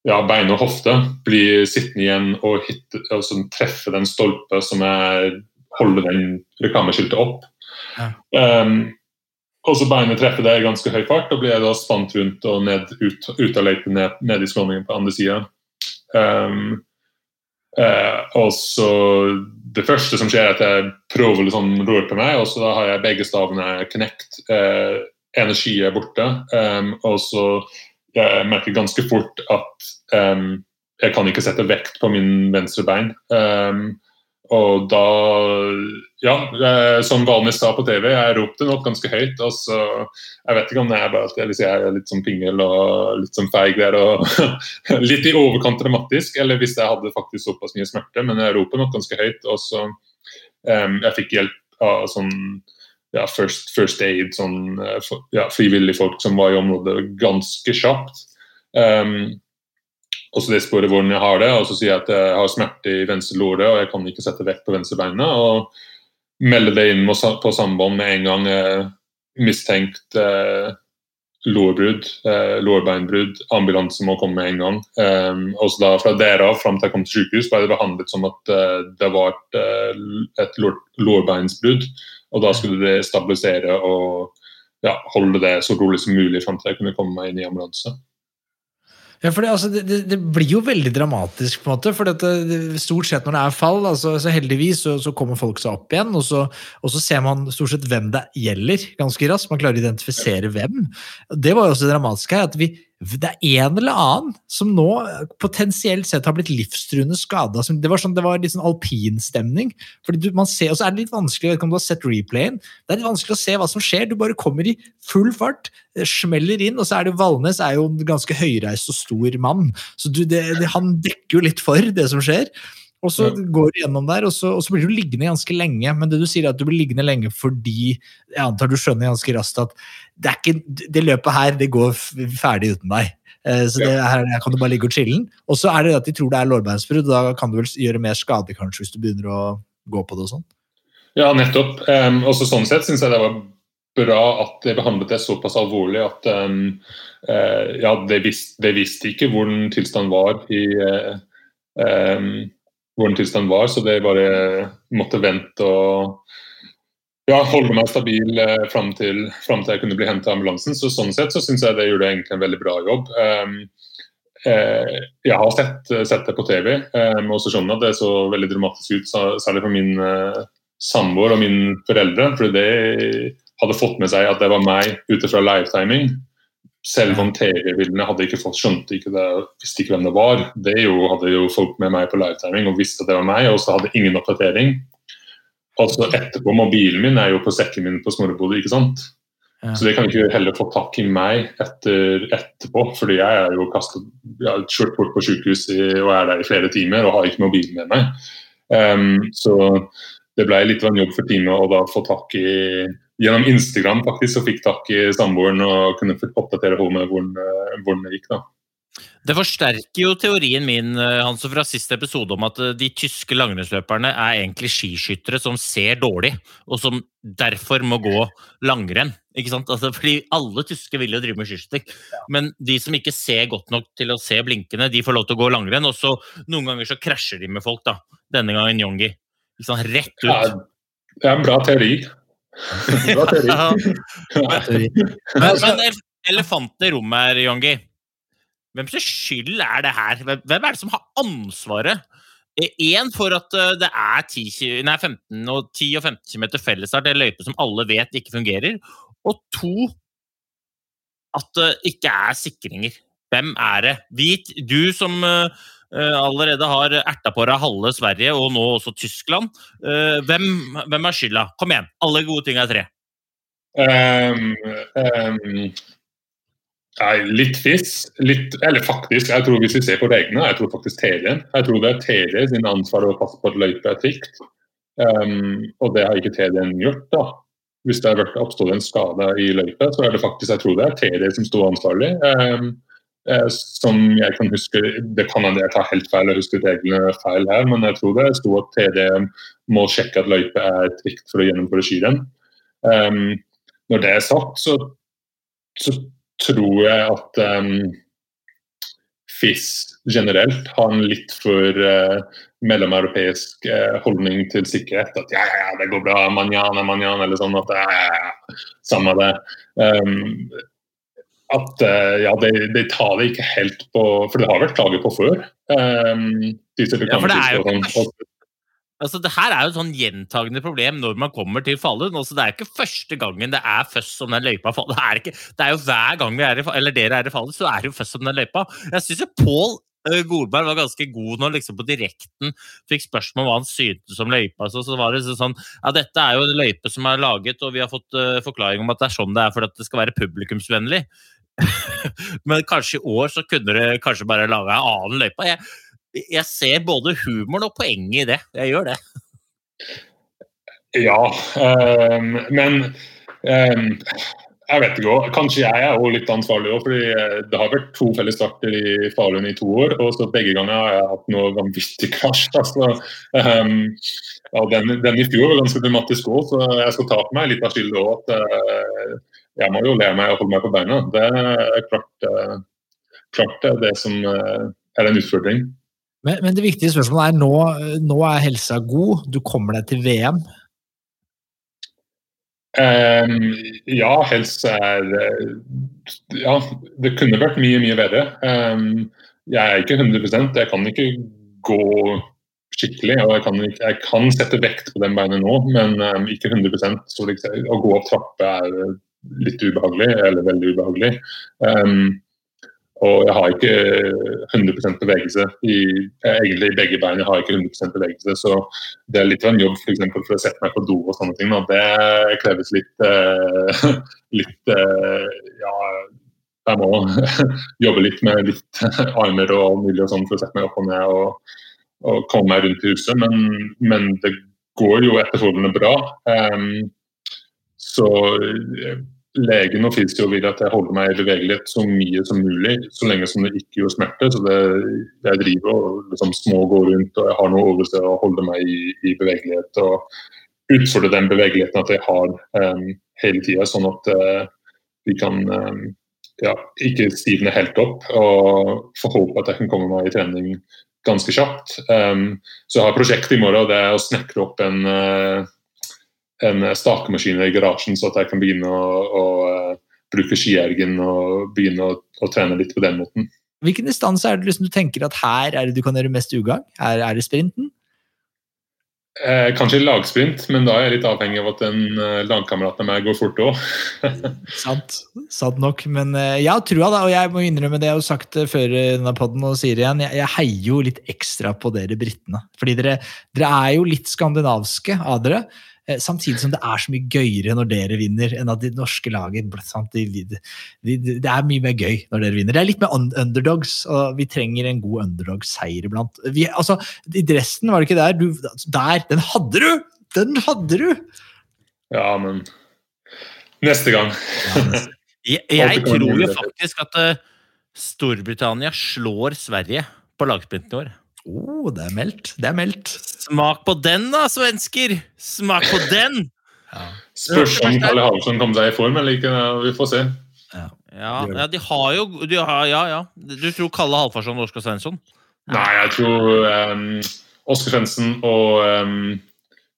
ja, bein og hofte blir sittende igjen og hitte, altså treffe den stolpe som jeg holder den reklameskiltet opp. Ja. Um, og så beinet treffer det i ganske høy fart, og blir jeg da spant rundt og ned, ut, ut av løypa ned, ned i skråningen på andre sida. Um, uh, og så Det første som skjer, er at jeg prøver å sånn røre på meg, og så har jeg begge stavene connect. Eh, energi er borte. Um, og så jeg merker ganske fort at um, jeg kan ikke sette vekt på min venstre bein. Um, og da Ja, som Valnes sa på TV, jeg ropte nok ganske høyt. og så Jeg vet ikke om det er bare at jeg, jeg er litt sånn pingel og litt sånn feig der og litt i overkant dramatisk, eller hvis jeg hadde faktisk såpass mye smerte, men jeg roper nok ganske høyt. Og så um, Jeg fikk hjelp av sånn ja, first, first aid, sånn eh, ja, frivillige folk som var i området ganske kjapt. Um, og så de spør hvordan jeg har det, og så sier jeg at jeg har smerte i venstre låre og jeg kan ikke sette vekt på venstre beinet. Og melder det inn på samband med en gang eh, mistenkt eh, lårbrudd, eh, lårbeinbrudd. Ambulanse må komme med en gang. Eh, og så da Fra der av fram til jeg kom til sykehus, ble det behandlet som at eh, det var et, eh, et lår, lårbeinsbrudd. Og da skulle det stabilisere og ja, holde det så rolig som mulig fram til jeg kunne komme meg inn i ambulanse. Ja, for det, altså, det, det, blir jo veldig dramatisk, på en måte. For dette, det, stort sett når det er fall, altså, så heldigvis så, så kommer folk seg opp igjen. Og så, og så ser man stort sett hvem det gjelder, ganske raskt. Man klarer å identifisere hvem. Det var jo også det dramatiske her, at vi, det er en eller annen som nå potensielt sett har blitt livstruende skada. Det var sånn, det var litt sånn alpinstemning. Fordi du, man ser, og så er det litt vanskelig, om du har sett replayen, det er litt vanskelig å se hva som skjer. Du bare kommer i full fart, eh, smeller inn, og så er det Valnes er jo en ganske høyreist og stor mann. Så du, det, det, han dekker jo litt for det som skjer. Og så Ja. går du gjennom der, og så, og så blir du liggende ganske lenge. Men det du sier er at du blir liggende lenge fordi jeg antar du skjønner ganske raskt at det, er ikke, det løpet her det går ferdig uten deg. Eh, Så det, her, her kan du bare ligge og chille'n. Og så er det at de tror det er lårbeinsbrudd, og da kan du vel gjøre mer skade kanskje hvis du begynner å gå på det og sånn. Ja, nettopp. Um, også sånn sett syns jeg det var bra at jeg behandlet det såpass alvorlig at um, uh, ja, det, visste, det visste ikke hvordan tilstanden var i uh, um, hvordan tilstanden var, så det bare måtte vente og ja, holde meg stabil eh, fram til, til jeg kunne bli hentet av ambulansen. Så sånn sett så syns jeg det gjorde egentlig en veldig bra jobb. Um, eh, jeg har sett, sett, det på TV, um, og så skjønner at det så veldig dramatisk ut, særlig for min uh, samboer og mine foreldre. for det hadde fått med seg at det var meg ut fra livetiming. Selv om TV-bildene hadde ikke fått skjønte ikke det, visste ikke hvem det var. Det jo, hadde jo folk med meg på livetiming og visste at det var meg, og så hadde ingen oppdatering. Og så etterpå, Mobilen min er jo på sekken min på Snorrebodet, ikke sant. Ja. Så det kan ikke heller få tak i meg etter, etterpå, fordi jeg er jo kastet, jeg kjørt bort på sykehus i, og er der i flere timer og har ikke mobilen med meg. Um, så det ble litt av en jobb for teamet å da få tak i gjennom Instagram faktisk, så fikk tak i samboeren og kunne oppdatere henne med hvordan, eh, det gikk. da. Det forsterker jo teorien min Hans, fra siste episode om at eh, de tyske langrennsløperne er egentlig skiskyttere som ser dårlig, og som derfor må gå langrenn. ikke sant? Altså, fordi Alle tyske vil jo drive med skiskyting, men de som ikke ser godt nok til å se blinkende, de får lov til å gå langrenn. Og så noen ganger så krasjer de med folk. da. Denne gangen Yongi. Sånn, rett ut. Ja, det er en bra teori men, men elefanten i rommet her, Jongi. Hvem sin skyld er det her? Hvem er det som har ansvaret? Én for at eh, det er 10, nei, 15 og 10 og 15 km fellesstart, en løype som alle vet ikke fungerer. Og to at det ikke er sikringer. Hvem er det? Vit, du som uh, Eh, allerede har erta på deg halve Sverige og nå også Tyskland. Eh, hvem, hvem er skylda? Kom igjen, alle gode ting er tre. Um, um, nei, litt fiss. Litt, eller faktisk, jeg tror hvis vi ser på reglene, jeg tror faktisk Telien. Jeg tror det er TD sin ansvar å passe på at løypa er trygt. Um, og det har ikke TD-en gjort. da. Hvis det har oppstått en skade i løypa, så er det faktisk jeg tror det er TD som står ansvarlig. Um, Eh, som jeg kan huske Det kan hende jeg tar helt feil jeg husker reglene feil her, men jeg tror det sto at TD må sjekke at løype er trygt for å gjennomføre skirenn. Um, når det er sagt, så, så tror jeg at um, FIS generelt har en litt for uh, mellomeuropeisk uh, holdning til sikkerhet. At ja, ja, det går bra, manjana, manjana, eller sånn. at ja, ja, ja, Samme det. Um, at uh, ja, de, de, tar det ikke helt på For det har vært klager på før. Um, ja, for det er jo sånn, Altså, det her er jo et sånn gjentagende problem når man kommer til Falun. Altså, det er ikke første gangen det er først om den løypa. Det er, ikke, det er jo hver gang vi er i, eller dere er i Falun, så er det jo først om den løypa. Jeg syns jo Pål Godberg Golberg var ganske god når liksom på direkten fikk spørsmål om hva han syntes om løypa. Så, så var det sånn Ja, dette er jo en løype som er laget, og vi har fått uh, forklaring om at det er sånn det er for at det skal være publikumsvennlig. Men kanskje i år så kunne du kanskje bare laga en annen løype. Jeg, jeg, ser både humoren og poenget i det. Jeg gjør det. Ja, um, men um, jeg vet ikke òg. Kanskje jeg er også litt ansvarlig òg. fordi eh, det har vært to felles starter i Falun i to år, og så begge ganger har jeg hatt noe vanvittig krasj. Altså, um, ja, den, den, i fjor var ganske dramatisk òg, så jeg skal ta på meg litt av skylda òg. Uh, jeg må jo lære meg å holde meg på beina. Det er klart, uh, klart det som uh, er en utfordring. Men, men, det viktige spørsmålet er nå, nå er helsa god, du kommer deg til VM. Um, ja, helse er Ja, det kunne vært mye, mye bedre. Um, jeg er ikke 100% jeg kan ikke gå skikkelig. og Jeg kan, jeg kan sette vekt på den beinet nå, men um, ikke 100% så liksom, Å gå opp trappe er litt ubehagelig, eller veldig ubehagelig. Um, og jeg har ikke 100% bevegelse. I, egentlig i begge bein jeg har ikke 100% bevegelse, så det er litt av en jobb for, eksempel, for å sette meg på do og sånne ting. Og det kreves litt, uh, litt uh, Ja, jeg må jobbe litt med litt armer og mulig og sånn for å sette meg opp og ned og, og komme meg rundt i huset. Men, men det går jo etterfølgende bra. Um, så eh, legen og fysio vil at jeg holder meg i bevegelighet så mye som mulig, så lenge som det ikke gjør smerte. Så det, jeg driver og liksom små går rundt og jeg har noe oversted å holde meg i, i bevegelighet. og utfordre den bevegeligheten at jeg har um, hele tida, sånn at uh, vi kan um, ja, ikke stivne helt opp. Og får håpe at jeg kan komme meg i trening ganske kjapt. Um, så jeg har et prosjekt i morgen, og det er å snekre opp en, uh, en stakemaskin i garasjen, så at jeg kan begynne å, å uh, bruke skiergen og begynne å, å, trene litt på den måten. Hvilken distanse er det liksom du tenker at her er det du kan gjøre mest ugagn? Er, er det sprinten? Eh, kanskje lagsprint, men da er jeg litt avhengig av at en eh, lagkamerat av meg går fort òg. sant, sant nok. Men eh, jeg har trua, da, og jeg må innrømme det jeg har sagt eh, før denne podden og sier igjen, jeg, jeg heier jo litt ekstra på dere britene. Fordi dere, dere er jo litt skandinavske av dere. Eh, samtidig som det er så mye gøyere når dere vinner, enn at de norske laget de, de, de, Det er mye mer gøy når dere vinner. Det er litt mer underdogs, og vi trenger en god underdogsseier iblant. Vi, altså, I dressen, var det ikke der? Du, der! Den hadde du! Den hadde du! Ja, men Neste gang. jeg, jeg tror jo faktisk at uh, Storbritannia slår Sverige på lagsprinten i år. Oh, det er meldt. Det er meldt. Smak på den, da, svensker! Smak på den! ja. Spørs om Kalle Halvorsen kommer seg i form eller ikke. Vi får se. Ja, ja, ja de har jo de har, Ja, ja. Du tror Kalle Halvorsen og Oskar Svensson? Nei, jeg tror um, Oskar Svensson og um,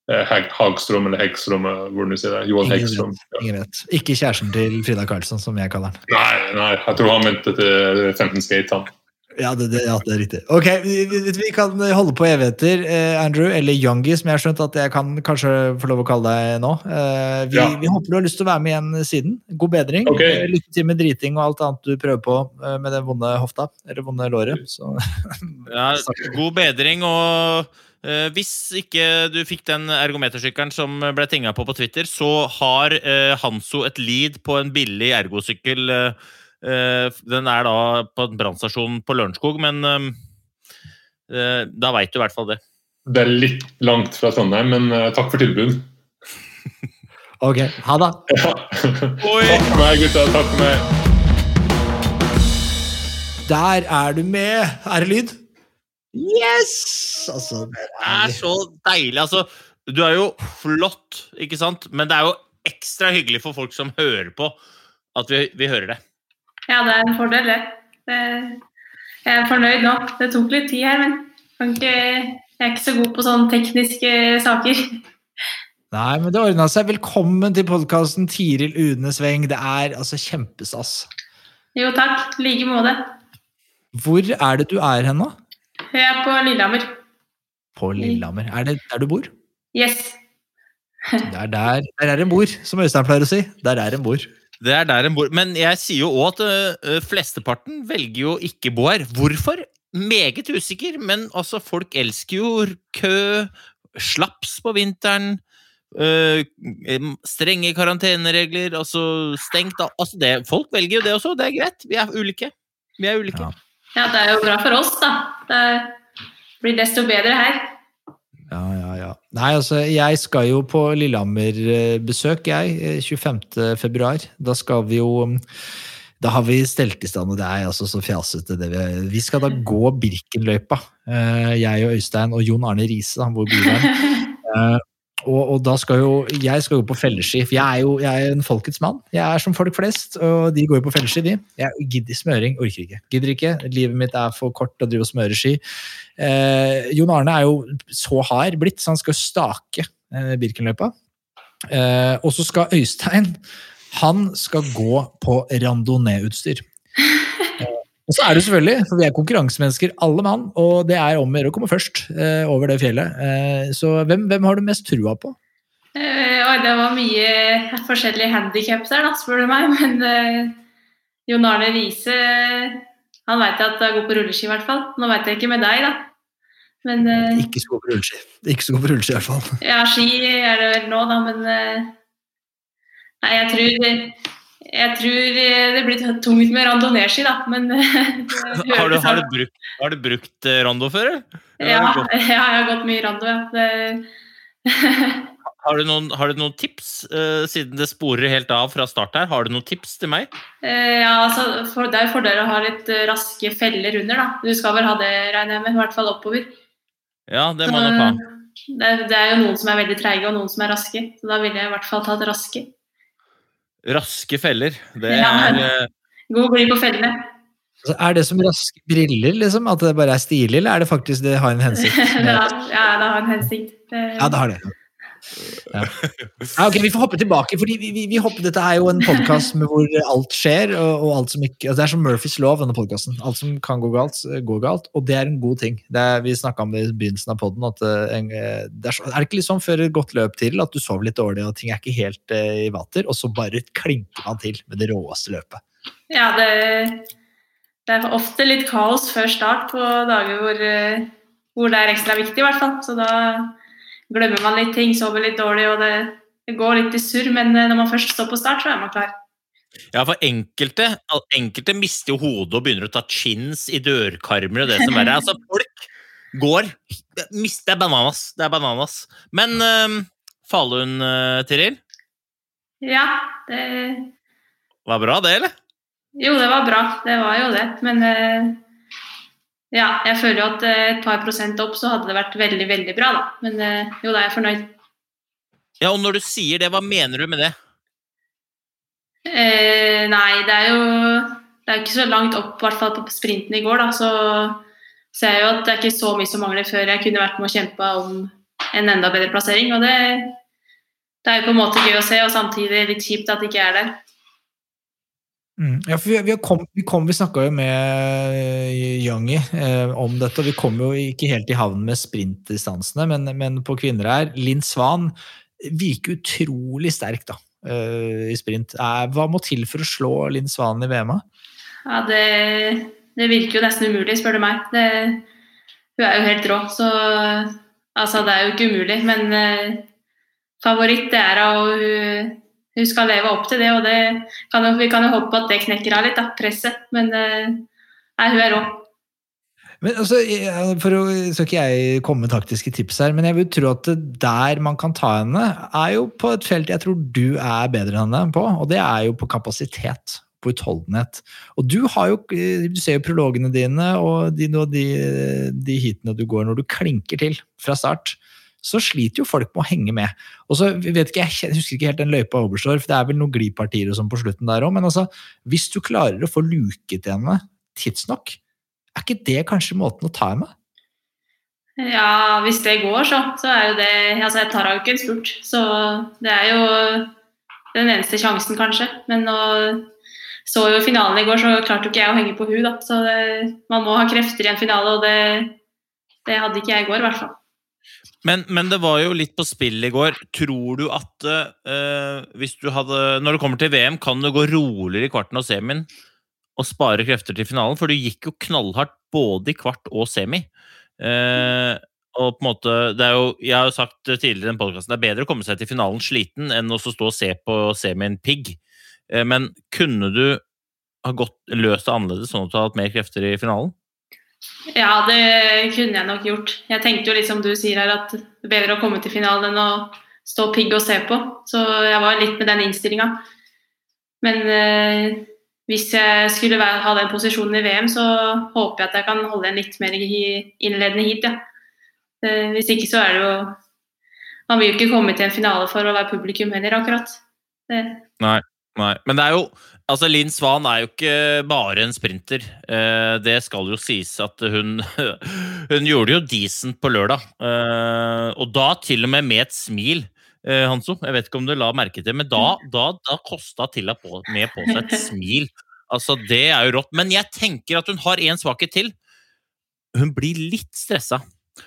Hagstrøm eller Hegstrøm, hvordan du sier det. Johan Hegstrøm. Ingen vet. Ikke kjæresten til Frida Karlsson, som jeg kaller han. Nei, nei jeg tror han mente til 15 skate, han. Ja det, det, ja, det, er riktig. Ok, vi, vi, kan holde på evigheter, eh, Andrew, eller Youngie, som jeg har skjønt at jeg kan kanskje få lov å kalle deg nå. Eh, vi, ja. vi, håper du har lyst til å være med igjen siden. God bedring. Okay. Eh, lykke til med driting og alt annet du prøver på eh, med den vonde hofta, eller vonde låret. Så. ja, god bedring, og eh, hvis ikke du fikk den ergometersykkelen som ble tinga på på Twitter, så har eh, Hanso et lead på en billig ergosykkel. Eh, den er da på en brannstasjon på Lørenskog, men eh, eh, da veit du i hvert fall det. Det er litt langt fra Trondheim, men takk for tilbud. ok, ha det. Ja. Takk for meg, gutta. Takk for meg. Der er du med. Er det lyd? Yes! Altså, det er så deilig. Altså, du er jo flott, ikke sant? Men det er jo ekstra hyggelig for folk som hører på, at vi, vi hører det. Ja, det er en fordel, det. Jeg er fornøyd nå. Det tok litt tid her, men jeg er ikke så god på sånne tekniske saker. Nei, men det ordna seg. Velkommen til podkasten Tiril Une Sveng. Det er altså kjempestas. Jo, takk. I like måte. Hvor er det du er hen nå? Jeg er på Lillehammer. På Lillehammer. Er det der du bor? Yes. der, der, der er en bor, som Øystein pleier å si. Der er en bor. Det er der en bor. Men jeg sier jo òg at uh, flesteparten velger jo ikke bo her. Hvorfor? Meget usikker, men altså, folk elsker jo kø, slaps på vinteren. Uh, strenge karanteneregler, altså stengt altså det, Folk velger jo det også, det er greit. Vi er ulike. Vi er ulike. Ja. ja, det er jo bra for oss, da. Det blir desto bedre her. Ja, ja, ja. Nei, altså, jeg skal jo på Lillehammer-besøk, jeg. 25. Eh, februar. Da skal vi jo mm, da har vi stelt i stand, og det er altså så fjasete. Det vi, vi skal da gå Birkenløypa, eh, jeg og Øystein og Jon Arne Riise, bor i venn. Og, og, da skal jo jeg skal jo på felleski, for jeg er jo jeg er en folkets mann. Jeg er som folk flest, og de går jo på felleski, de. Jeg gidder smøring, orker ikke. Gidder ikke. Livet mitt er for kort til å drive og smøre ski. Eh, Jon Arne er jo så hard blitt, så han skal stake eh, Birkenløypa. Eh, og så skal Øystein han skal gå på randonee-utstyr. Og så er det selvfølgelig, for vi er konkurransemennesker alle mann, og det er om å gjøre å komme først eh, over det fjellet. Eh, så hvem, hvem, har du mest trua på? Eh, det var mye forskjellige handikaps der, da, spør du meg. Men eh, Jon Arne Riise han veit at jeg går på rulleski, i hvert fall. Nå veit jeg ikke med deg, da. Men, eh, ikke så god på rulleski. Ikke så god på rulleski, i hvert fall. Ja, ski er det vel nå, da, men eh, Nei, jeg tror jeg tror eh, det blir tungt med randonee-ski, da, men har, du, har, du brukt, har, du, brukt, eh, rando før? Ja, jeg har gått mye rando. Ja. har, du noen, har, du noen, tips, uh, siden det sporer helt av fra start her? Har du noen tips til meg? Uh, ja, altså, for, Det er fordel å ha litt raske feller under. da. Du skal vel ha det, regner jeg med. I hvert fall oppover. Ja, det må nok ha. Det, det, er jo noen som er veldig treige, og noen som er raske. Så da ville jeg i hvert fall tatt raske. Raske feller. Det er eh, God bli på fellene. Altså, Er det som raske briller, liksom? At det bare er stilig, eller er det faktisk det har en hensikt? ja, ja, det har en hensikt. Det- Ja, det har det. Ja. Ja, ok, Vi får hoppe tilbake, fordi vi, vi, vi dette er jo en podkast hvor alt skjer. og, og alt som ikke, altså Det er som Murphys lov, denne podkasten. Alt som kan gå galt, eh, går galt. Og det er en god ting. Er, vi snakka om det i begynnelsen av poden. Er, det er, er det ikke litt sånn før et godt løp til at du sover litt dårlig og ting er ikke helt eh, i vater, og så bare klinker man til med det råeste løpet? Ja, det, det er ofte litt kaos før start på dager hvor, eh, hvor det er ekstra viktig, i hvert fall. Så da glemmer man litt ting, sover litt dårlig, og det, det går litt i surr. Men eh, når man først står på start, så er man klar. Ja, for enkelte, enkelte mister jo hodet og begynner å ta chins i dørkarmer og det som verre er. Altså, folk går Mister det er bananas. Det er bananas. Men øh, Falun, øh, Tiril, Ja, det var bra det, eller? Jo, det var bra. Det var jo det. Men eh, ja, jeg føler jo at eh, et par prosent opp så hadde det vært veldig, veldig bra, da. Men eh, jo, da er jeg fornøyd. Ja, og når du sier det, hva mener du med det? Eh, nei, det er jo det er ikke så langt opp, i hvert fall på sprinten i går, da. Så ser jeg jo at det er ikke så mye som mangler før jeg kunne vært med og kjempa om en enda bedre plassering. Og det, det er jo på en måte gøy å se, og samtidig litt kjipt at det ikke er der. Mm. Ja, for vi, vi, kom, vi, kom, vi snakka jo med Youngie eh, om dette, og vi kom jo ikke helt i havn med sprintdistansene, men, men på kvinner her Linn Svan virker utrolig sterk da, eh, i sprint. Eh, hva må til for å slå Linn Svan i VM-a? Ja, det, det, virker jo nesten umulig, spør du meg. Det, hun er jo helt rå, så altså, det er jo ikke umulig. Men eh, favoritt det er hun, hun, skal leve opp til det, og det kan vi kan jo håpe at det knekker av litt, da, presset. Men eh, nei, hun er rå. Men altså, for å, skal ikke jeg komme med taktiske tips her, men jeg vil tro at der man kan ta henne, er jo på et felt jeg tror du er bedre enn henne på, og det er jo på kapasitet på utholdenhet. Og du har jo, du ser jo prologene dine og de, de, de heatene du går når du klinker til fra start. Så sliter jo folk med å henge med. Og så vet ikke, Jeg husker ikke helt den løypa Oberstdorf, det er vel noen glipartier og sånn på slutten der òg. Men altså, hvis du klarer å få luket henne tidsnok, er ikke det kanskje måten å ta henne? Ja, hvis det går, så, så er jo det Altså, jeg tar jo ikke en spurt, så det er jo den eneste sjansen, kanskje. Men nå så jo finalen i går, så klarte jo ikke jeg å henge på hun da. Så det, man må ha krefter i en finale, og det, det hadde ikke jeg i går, i hvert fall. Men, men, det var jo litt på spill i går. Tror du at uh, hvis du hadde Når det kommer til VM, kan du gå roligere i kvarten og semien og spare krefter til finalen? For du gikk jo knallhardt både i kvart og semi. Uh, og på en måte, det er jo, Jeg har jo sagt tidligere i den podkasten det er bedre å komme seg til finalen sliten enn å stå og se på semien pigg. Uh, men kunne du ha gått, løst det annerledes, sånn at du hadde hatt mer krefter i finalen? Ja, det kunne jeg nok gjort. Jeg tenkte jo litt som du sier her, at det er bedre å komme til finalen enn å stå pigg og se på. Så jeg var litt med den innstillinga. Men eh, hvis jeg skulle være, ha den posisjonen i VM, så håper jeg at jeg kan holde en litt mer innledende hit, ja. Eh, hvis ikke så er det jo Man vil jo ikke komme til en finale for å være publikum heller, akkurat. Det. Nei, nei. Men det er jo Altså, Linn Svan er jo ikke bare en sprinter. Eh, det skal jo sies at hun Hun gjorde jo decent på lørdag. Eh, og da til og med med et smil. Eh, Hanso, jeg vet ikke om du la merke til men da, da, da kosta Tilla på, med på seg et smil. Altså, det er jo rått. Men jeg tenker at hun har én svakhet til. Hun blir litt stressa.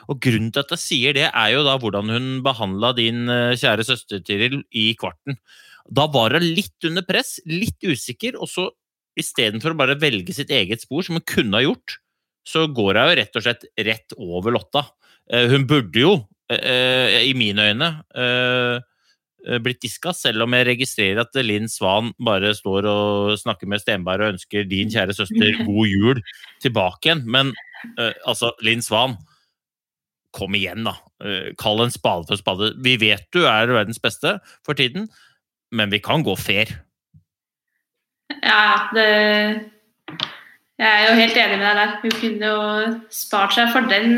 Og grunnen til at jeg sier det, er jo da hvordan hun behandla din kjære søster Tiril i kvarten. Da var hun litt under press, litt usikker, og så istedenfor å bare velge sitt eget spor, som hun kunne ha gjort, så går hun jo rett og slett rett over Lotta. Hun burde jo, i mine øyne, blitt diska, selv om jeg registrerer at Linn Svan bare står og snakker med Stenberg og ønsker din kjære søster god jul tilbake igjen. Men altså, Linn Svan, kom igjen, da. Kall en spade for spade. Vi vet du er verdens beste for tiden men vi kan gå fair. Ja, det Jeg er jo helt enig med deg der. Hun kunne jo spart seg for den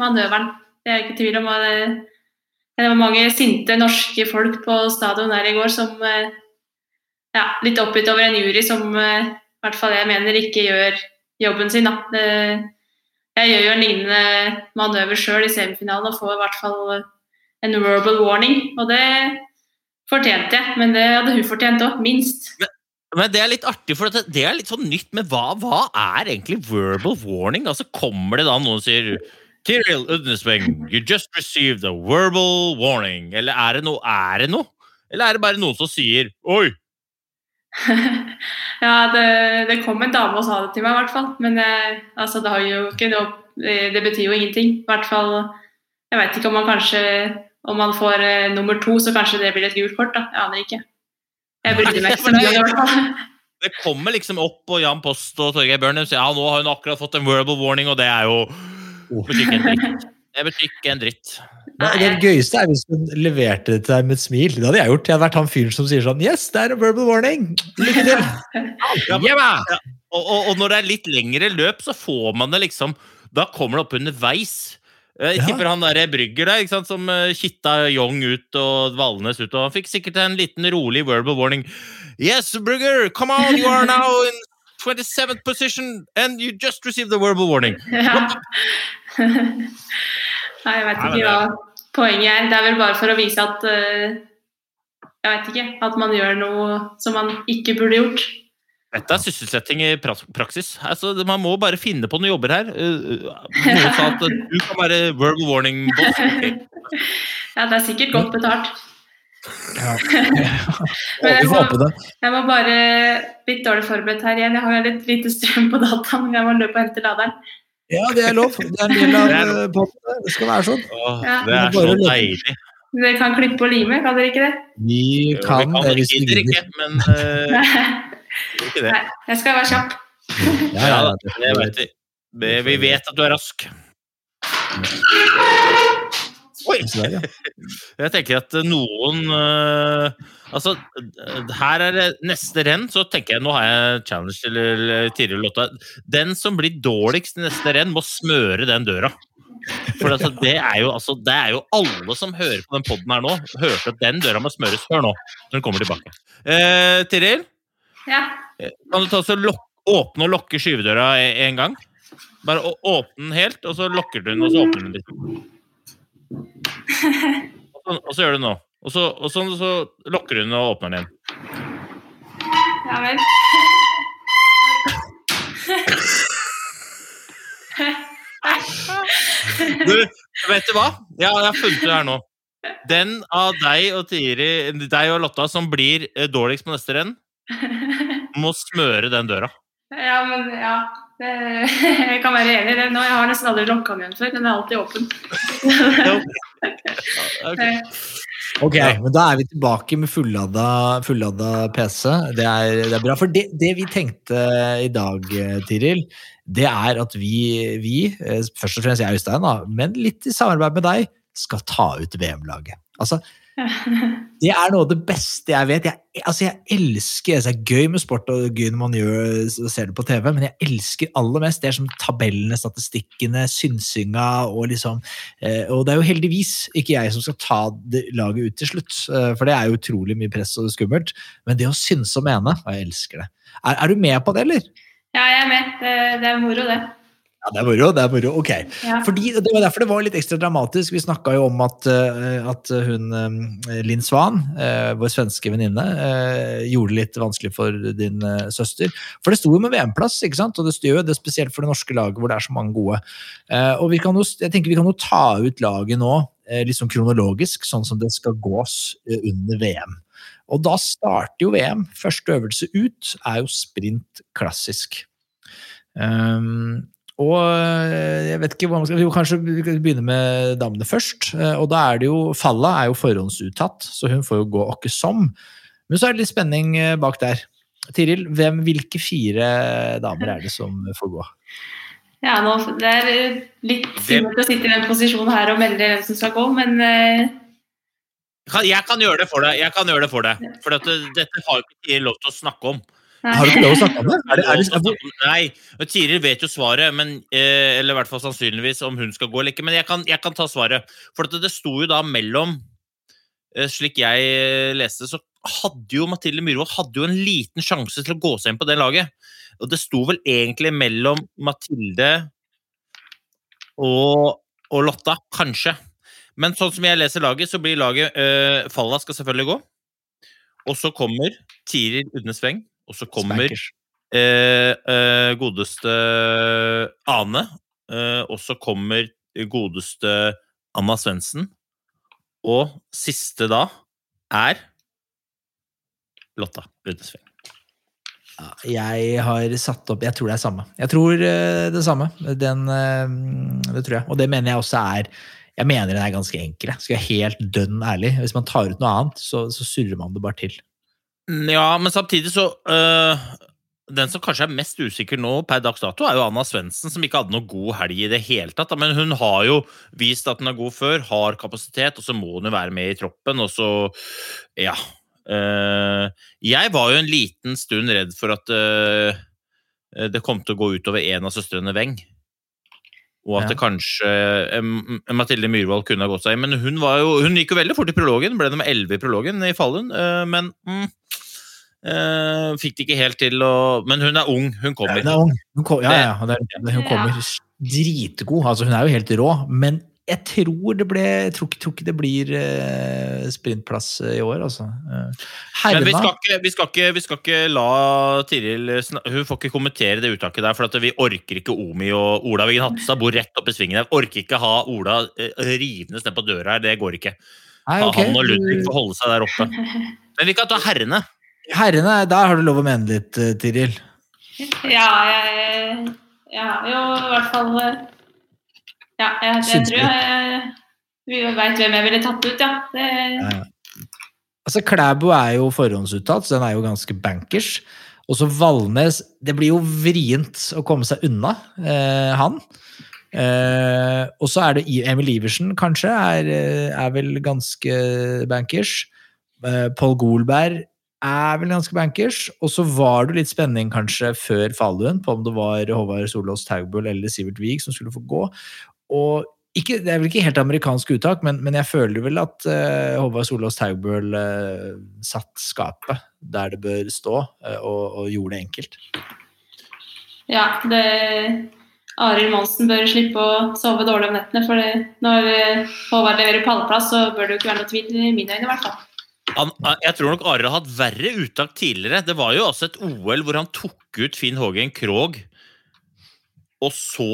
manøveren. Det er ikke tvil om. Det, var mange sinte norske folk på stadion der i går som ja, litt oppgitt over en jury som eh, i hvert fall jeg mener ikke gjør jobben sin. Da. Jeg gjør jo en lignende manøver sjøl i semifinalen og får i hvert fall en verbal warning. Og det fortjente jeg, men det hadde hun fortjent òg, minst. Men det er litt artig, for det, det er litt sånn nytt. Men hva, hva er egentlig verbal warning? Altså Kommer det da noen sier Tiril Udnesveng, you just received a verbal warning. Eller er det noe? Er det noe? Eller er det bare noen som sier Oi! ja, det, det, kom en dame og sa det til meg, i hvert fall. Men eh, altså, det, har jo ikke noe, det, det betyr jo ingenting. I hvert fall Jeg vet ikke om man kanskje Om man får eh, nummer to, så kanskje det blir et gult kort. da, Jeg aner ikke. Jeg brydde meg ikke så mye. i hvert fall. Det kommer liksom opp på Jan Post og Torgeir Børnem sier ja, nå har hun akkurat fått en verbal warning, og det er jo betyr ikke en dritt. Det betyr ikke en dritt. Nei, det gøyeste er hvis hun leverte det til deg med et smil. Det hadde jeg gjort. Jeg hadde vært han fyren som sier sånn Yes, det er en verbal warning! Lykke til! Ja, men, ja. Og, og, og, når det er litt lengre løp, så får man det liksom Da kommer det opp underveis. Jeg ja. han der Brygger der, ikke sant, som uh, kitta Young ut og Valnes ut. og Han fikk sikkert en liten rolig verbal warning. Yes, Brygger, come on, you are now in 27th position, and you just received the verbal warning. Ja. Nei, jeg vet ikke hva poenget er. Det er vel bare for å vise at uh, Jeg vet ikke. At man gjør noe som man ikke burde gjort. Dette er sysselsetting i praksis. Altså, man må bare finne på noen jobber her. Eh, noen sa at du kan være verbal warning-boss. ja, det er sikkert godt betalt. Ja. Men jeg må, jeg må bare Litt dårlig forberedt her igjen. Jeg har litt lite strøm på dataen. men Jeg må løpe og hente laderen. Ja, det er lov. Det er en del av eh. Det skal være sånn. Åh, det er så deilig. Dere kan klippe og lime, kan dere ikke det? Vi kan, det hvis vi gidder. Ikke, men uh, ikke det. Nei, jeg skal være kjapp. ja, ja, det vet vi. Vi vet at du er rask. Oi! Jeg tenker at noen uh, Altså, her er det neste renn, så tenker jeg Nå har jeg challenge til Tiril Lotta. Den som blir dårligst i neste renn, må smøre den døra. For altså, det, er jo, altså, det er jo alle som hører på den poden her nå, hørte at den døra må smøres. før nå, når den kommer tilbake. Eh, Tiril? Ja? Kan du ta så åpne og lukke skyvedøra en gang? Bare åpne den helt, og så lukker du den, og så åpner den litt. Og så, og så gjør du nå. Og så, og så, så lukker du den og åpner den igjen. Ja vel. Du, vet du hva? Ja, jeg har funnet det her nå. Den av deg og Tiri, deg og Lotta som blir eh, dårligst på neste renn, må smøre den døra. Ja, men ja. Det, jeg kan være enig i det. Nå, jeg har nesten aldri lukka den igjen før. Den er alltid åpen. okay. ok, men da er vi tilbake med fullada, fullada PC. Det er, det er, bra. For det, det, vi tenkte i dag, Tiril, det er at vi, vi eh, først og fremst jeg og Øystein, men litt i samarbeid med deg, skal ta ut VM-laget. Altså, det er noe av det beste jeg vet. Jeg, altså jeg elsker altså Det er gøy med sport og gøy når man gjør, ser det på TV, men jeg elsker aller mest det er som tabellene, statistikkene, synsinga og liksom eh, Og det er jo heldigvis ikke jeg som skal ta laget ut til slutt, eh, for det er jo utrolig mye press og skummelt. Men det å synse og mene, og jeg elsker det. Er, er, du med på det, eller? Ja, jeg er med. Det er moro, det. Ja, det er moro. det er moro, ok. Ja. Fordi, det var derfor det var litt ekstra dramatisk. Vi snakka jo om at, eh, at hun eh, Linn Svan, eh, vår svenske venninne, gjorde det litt vanskelig for din søster. For det sto jo med VM-plass, ikke sant? og det gjør det spesielt for det norske laget hvor det er så mange gode. Og vi kan jo, jeg tenker vi kan jo ta ut laget nå liksom kronologisk, sånn som det skal gås under VM. Og da starter jo VM. Første øvelse ut er jo sprint klassisk. Um, og eh, jeg vet ikke hva man skal, jo, Kanskje begynne med damene først. Eh, og da er det jo Falla er jo forhåndsuttatt, så hun får jo gå åkke som. Men så er det litt spenning eh, bak der. Tiril, hvem, hvilke fire damer er det som får gå? Ja, nå, Det er litt skummelt å sitte i den posisjonen her og melde hvem som skal gå, men Jeg kan gjøre det for deg. jeg kan gjøre det For deg. For dette, dette har jo ikke Tiril lov til å snakke om. Har du ikke lov å snakke om det? Er det, er det, Nei. Tiril vet jo svaret, men, eh, eller i hvert fall sannsynligvis om hun skal gå eller ikke. Men jeg kan, jeg kan ta svaret. For det, det sto jo da mellom eh, Slik jeg leste, så hadde jo Mathilde Myhrvold hadde jo en liten sjanse til å gå seg inn på det laget. Og det sto vel egentlig mellom Mathilde og, og Lotta, kanskje. Men sånn som jeg leser laget, så blir laget uh, Falla skal selvfølgelig gå. Og så kommer Tiril Udnes Weng. Og så kommer eh, eh, godeste Ane. Eh, og så kommer godeste Anna Svendsen. Og siste da er Lotta Udnesveng. Jeg har satt opp Jeg tror det er samme. Jeg tror det det samme. Den, eh, det tror jeg. Og det mener jeg også er Jeg mener den er ganske enkel. Skal jeg helt dønn ærlig. Hvis man tar ut noe annet, så, så surrer man det bare til. Ja, men samtidig så øh, Den som kanskje er mest usikker nå per dags dato, er jo Anna Svendsen, som ikke hadde noe god helg i det hele tatt. Men hun har jo vist at hun er god før, har kapasitet, og så må hun jo være med i troppen, og så Ja. Øh, jeg var jo en liten stund redd for at øh, det kom til å gå utover en av søstrene Weng. Og at Ja. det kanskje Mathilde Myhrvold kunne ha gått seg inn. Men hun, var jo, hun gikk jo veldig fort i prologen. Ble nummer 11 i prologen i Fallen. øh, men mm, øh, fikk det ikke helt til å Men hun er ung. Hun kommer. Hun er ung. Hun kom, ja, ja, er, hun kommer dritgod. Altså, hun er jo helt rå. Men jeg tror det ble Jeg tror, tror ikke det blir eh, sprintplass i år, altså. Eh, Men vi skal, ikke, vi, skal ikke, vi skal ikke la Tiril Hun får ikke kommentere det uttaket der, for at vi orker ikke Omi og Ola Wiggen Hattestad bor rett oppe i svingen her. Orker ikke ha Ola eh, rivende ned på døra her. Det går ikke. Nei, okay. Han og Ludvig får holde seg der oppe. Men vi kan ta herrene. Herrene, der har du lov å mene litt, eh, Tiril. Ja, jeg, jeg har jo i hvert fall eh, Ja, jeg, jeg tror jeg Vi veit hvem jeg ville tatt ut, ja. Det, Ja. Altså, Klæbo er jo forhåndsuttalt, så den er jo ganske bankers. Og så Valnes Det blir jo vrient å komme seg unna eh, han. Eh, og så er det Emil Iversen, kanskje, er, eh, er vel ganske bankers. Eh, Pål Golberg er vel ganske bankers. Og så var det litt spenning kanskje før Falun på om det var Håvard Solås Taugbøl eller Sivert Wiig som skulle få gå. Og ikke, det er vel ikke helt amerikansk uttak, men, men jeg føler vel at uh, Håvard Solås Taugbøl uh, satt skapet der det bør stå, uh, og, og gjorde det enkelt. ja, det Arild Monsen bør slippe å sove dårlig om nettene. For det, når Håvard leverer pallplass, så bør det jo ikke være noe tvil i mine øyne, i hvert fall. Han, jeg tror nok Arild har hatt verre uttak tidligere. Det var jo også et OL hvor han tok ut Finn Hågen Krogh. Og så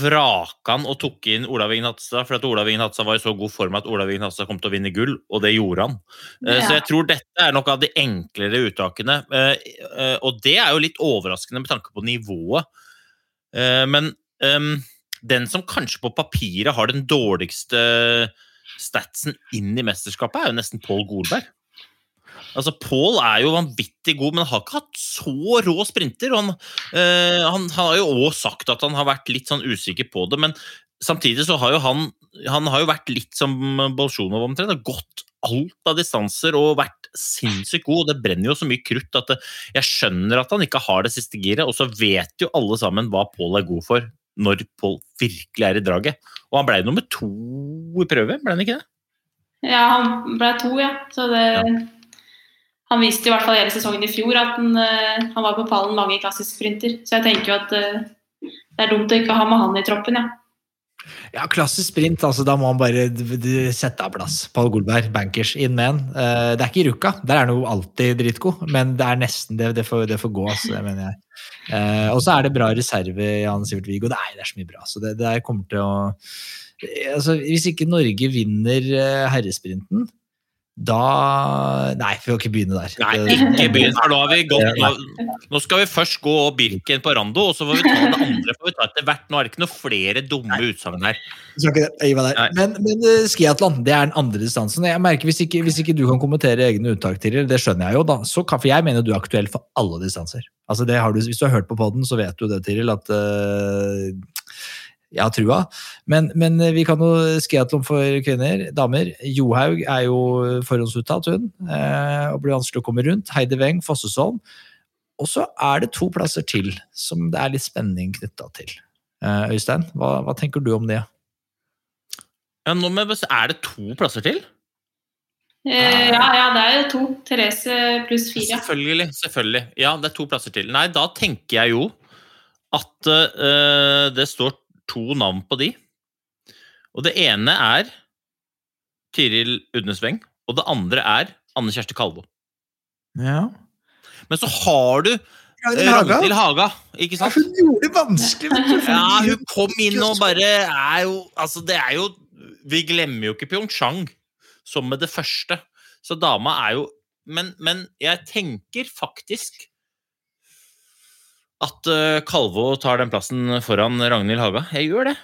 vraka han og tok inn Olav Ignatstad, for at Olav Ignatstad var i så god form at Olav Ignatstad kom til å vinne gull, og det gjorde han. Ja. Så jeg tror dette er noe av de enklere uttakene. Eh, eh, Og det er jo litt overraskende med tanke på nivået. Eh, Men ehm, den som kanskje på papiret har den dårligste statsen inn i mesterskapet, er jo nesten Pål Golberg. Altså, Paul er jo vanvittig god, men har ikke hatt så rå sprinter. Han, øh, han, han har jo òg sagt at han har vært litt sånn usikker på det, men samtidig så har jo han han har jo vært litt som Bolsjunov omtrent. Har gått alt av distanser og vært sinnssykt god. og Det brenner jo så mye krutt at det, jeg skjønner at han ikke har det siste giret. Og så vet jo alle sammen hva Pål er god for når Pål virkelig er i draget. Og han ble nummer to i prøve, ble han ikke det? Ja, han ble to, ja. Så det Han viste i hvert fall hele sesongen i fjor at han, eh, han var på pallen mange i klassisk sprinter. Så jeg tenker jo at eh, det er dumt å ikke ha med han i troppen, ja. Ja, klassisk sprint, altså da må han bare sette av plass. Pall Golberg, bankers, inn med han. Eh, det er ikke Ruka, der er han jo alltid dritgod, men det er nesten det, det, får, det får gå, altså, det mener jeg. Og så er det bra reserve i Jan Sivert Wiig, og det er, det er så mye bra. Så det, det kommer til å altså, Hvis ikke Norge vinner herresprinten, da Nei, vi kan ikke begynne der. Nei, ikke begynn, for nå har vi gått nå, nå skal vi først gå Birken på Rando, og så får vi ta det andre får vi ta etter hvert. Nå er det ikke noe flere dumme utsagn her. Men, men skiatlan, det er den andre distansen. Jeg merker Hvis ikke, hvis ikke du kan kommentere egne uttak, tidligere, det skjønner jeg jo, da. Så for jeg mener du er aktuell for alle distanser. Altså det har du, hvis du har hørt på podden, så vet du det, Tiril, at eh, jeg har trua. Men, men vi kan jo skiatlon for kvinner, damer. Johaug er jo forhåndsuttalt, hun. eh, og blir vanskelig å komme rundt. Heide Weng, Fossesholm. Og så er det to plasser til som det er litt spenning knytta til. Eh, Øystein, hva, hva tenker du om det? Ja, nå, med, Er det to plasser til? Eh, ja, ja, det er to. Therese pluss fire. Selvfølgelig. selvfølgelig. Ja, det er to plasser til. Nei, da tenker jeg jo at uh, det står to navn på de. Og det ene er Tiril Udnesveng, og det andre er Anne Kjersti Kalvo. Ja. Men så har du Ragnhild Haga. Ragnhild Haga, ikke Ja, hun gjorde det vanskelig. Ja, hun kom inn og bare er jo Altså, det er jo Vi glemmer jo ikke Pyeongchang som med det første. Så dama er jo Men, men jeg tenker faktisk at eh, Kalvå tar den plassen foran Ragnhild Haga. Jeg gjør det.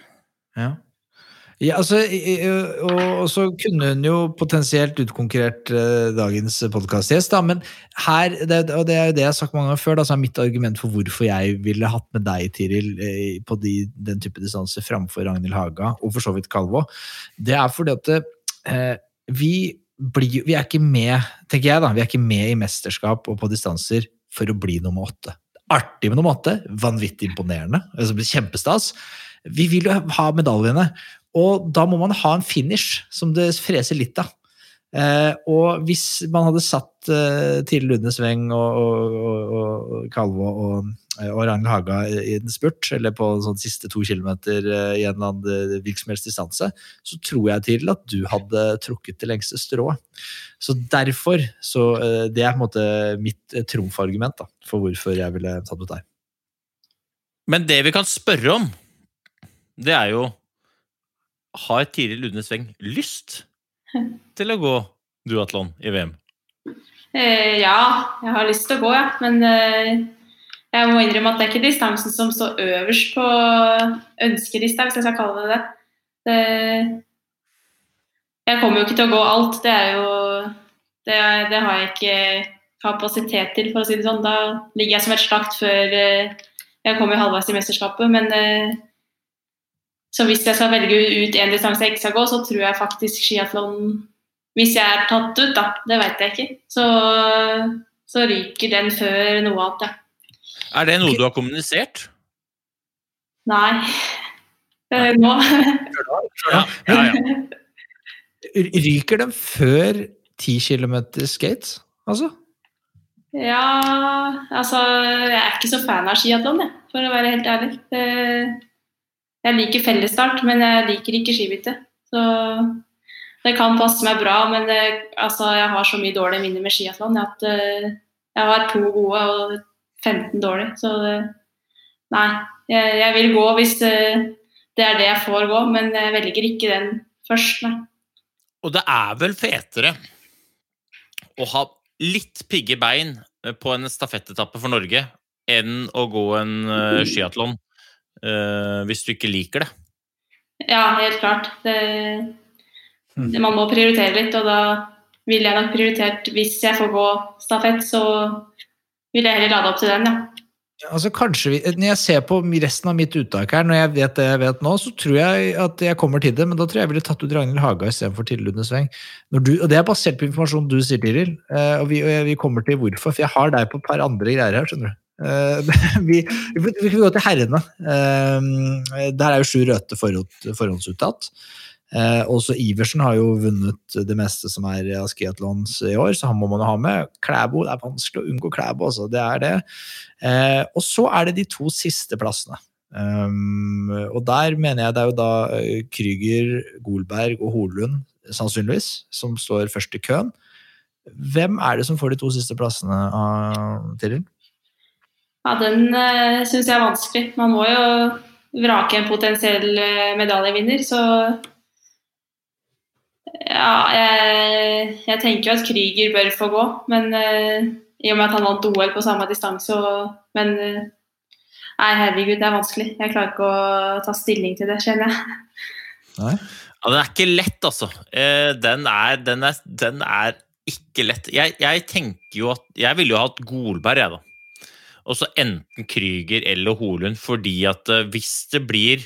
Ja. Ja, altså, og, så kunne hun jo potensielt utkonkurrert eh, dagens podkastgjest, da, men her, og det er jo det jeg har sagt mange ganger før, da, så er mitt argument for hvorfor jeg ville hatt med deg, Tiril, på de, den type distanse framfor Ragnhild Haga, og for så vidt Kalvå, det er fordi at eh, vi blir, vi er ikke med, tenker jeg da, vi er ikke med i mesterskap og på distanser for å bli nummer åtte. Artig med noe matte. vanvittig imponerende, altså kjempestas. Vi vil jo ha medaljene, og da må man ha en finish som det freser litt av. Eh, og hvis man hadde satt eh, Tiril Lunde Sveng og, og, og, og Kalvå og, og Ragnhild Haga i en spurt, eller på sånn siste to kilometer eh, i en eller annen hvilken som helst distanse, så tror jeg til at du hadde trukket det lengste strået. Så derfor så eh, Det er på en måte mitt eh, trumfargument da, for hvorfor jeg ville tatt ut deg. Men det vi kan spørre om, det er jo Har Tiril Udne Sveng lyst til å gå duatlon i VM? Eh, ja, jeg har lyst til å gå, ja. Men eh, jeg må innrømme at det er ikke distansen som står øverst på ønskelista, hvis jeg skal kalle det det. det. Jeg kommer jo ikke til å gå alt. Det er jo Det, det har jeg ikke kapasitet til, for å si det sånn. Da ligger jeg som et slakt før eh, jeg kommer halvveis i mesterskapet. Men eh, så hvis jeg skal velge ut en distanse jeg ikke skal gå, så tror jeg faktisk skiatlon Hvis jeg er tatt ut, da. Det veit jeg ikke. Så, så ryker den før noe annet, ja. Er det noe du har kommunisert? Nei. Eh, Nå Ja, ja, ja. Ryker den før 10 km skate? Altså? Ja, altså Jeg er ikke så fan av skiatlon, jeg, for å være helt ærlig. Jeg liker fellesstart, men jeg liker ikke skibytte. Så det kan passe meg bra, men det, altså, jeg har så mye dårlige minner med skiatlon at eh, jeg har to gode og 15 dårlig. Så nei, jeg, jeg vil gå hvis eh, det er det jeg får gå, men jeg velger ikke den først, nei. Og det er vel fetere å ha litt pigge bein eh, på en stafettetappe for Norge enn å gå en uh, skiatlon uh, hvis du ikke liker det. Ja, helt klart. Det, det, man må prioritere litt, og da vil jeg nok prioritert Hvis jeg får gå stafett, så vil jeg heller lade opp til den, ja. Altså kanskje vi, Når jeg ser på resten av mitt uttak her, når jeg vet det jeg vet nå, så tror jeg at jeg kommer til det, men da tror jeg jeg ville tatt ut Ragnhild Haga istedenfor Tiril Lunde Sveng. Og det er basert på informasjon du sier, Tiril, eh, og vi, og vi kommer til hvorfor, for jeg har deg på et par andre greier her, skjønner du. Eh, vi, vi, vi kan gå til herrene. Eh, der er jo sju røde forhånd, forhåndsuttatt. Eh, også Iversen har jo vunnet det meste som er av skiatlons i år, så han må man ha med. Klæbo, det er vanskelig å unngå Klæbo, altså. Det er det. Eh, og så er det de to siste plassene. Um, og der mener jeg det er jo da eh, Krüger, Golberg og Holund sannsynligvis som står først i køen. Hvem er det som får de to siste plassene av Tiril? Ja, Den uh, syns jeg er vanskelig. Man må jo vrake en potensiell eh, medaljevinner, så Ja, jeg, jeg tenker jo at Krüger bør få gå, men uh, i og med at han vant OL på samme distanse og Men uh, nei, herregud, det er vanskelig. Jeg klarer ikke å ta stilling til det, kjenner jeg. Nei? Ja, den er ikke lett, altså. Eh, Den er, den er, den er ikke lett. Jeg, jeg tenker jo at Jeg ville jo hatt Golberg, jeg, da. Og så enten Krüger eller Holund, fordi at hvis det blir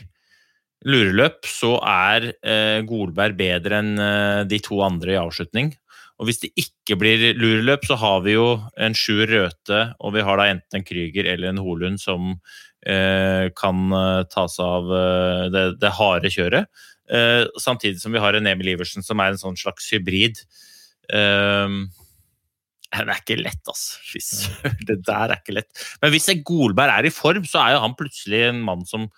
lureløp, så er eh, Golberg bedre enn eh, de to andre i avslutning. Og hvis det ikke blir lureløp, så har vi jo en Sjur Røthe, og vi har da enten en Krüger eller en Holund som eh, kan eh, ta seg av det, det harde kjøret. Eh, samtidig som vi har en Emil Iversen som er en sånn slags hybrid. Eh, det er ikke lett, altså. Fy søren, det der er ikke lett. Men hvis Golberg er i form, så er jo han plutselig en mann som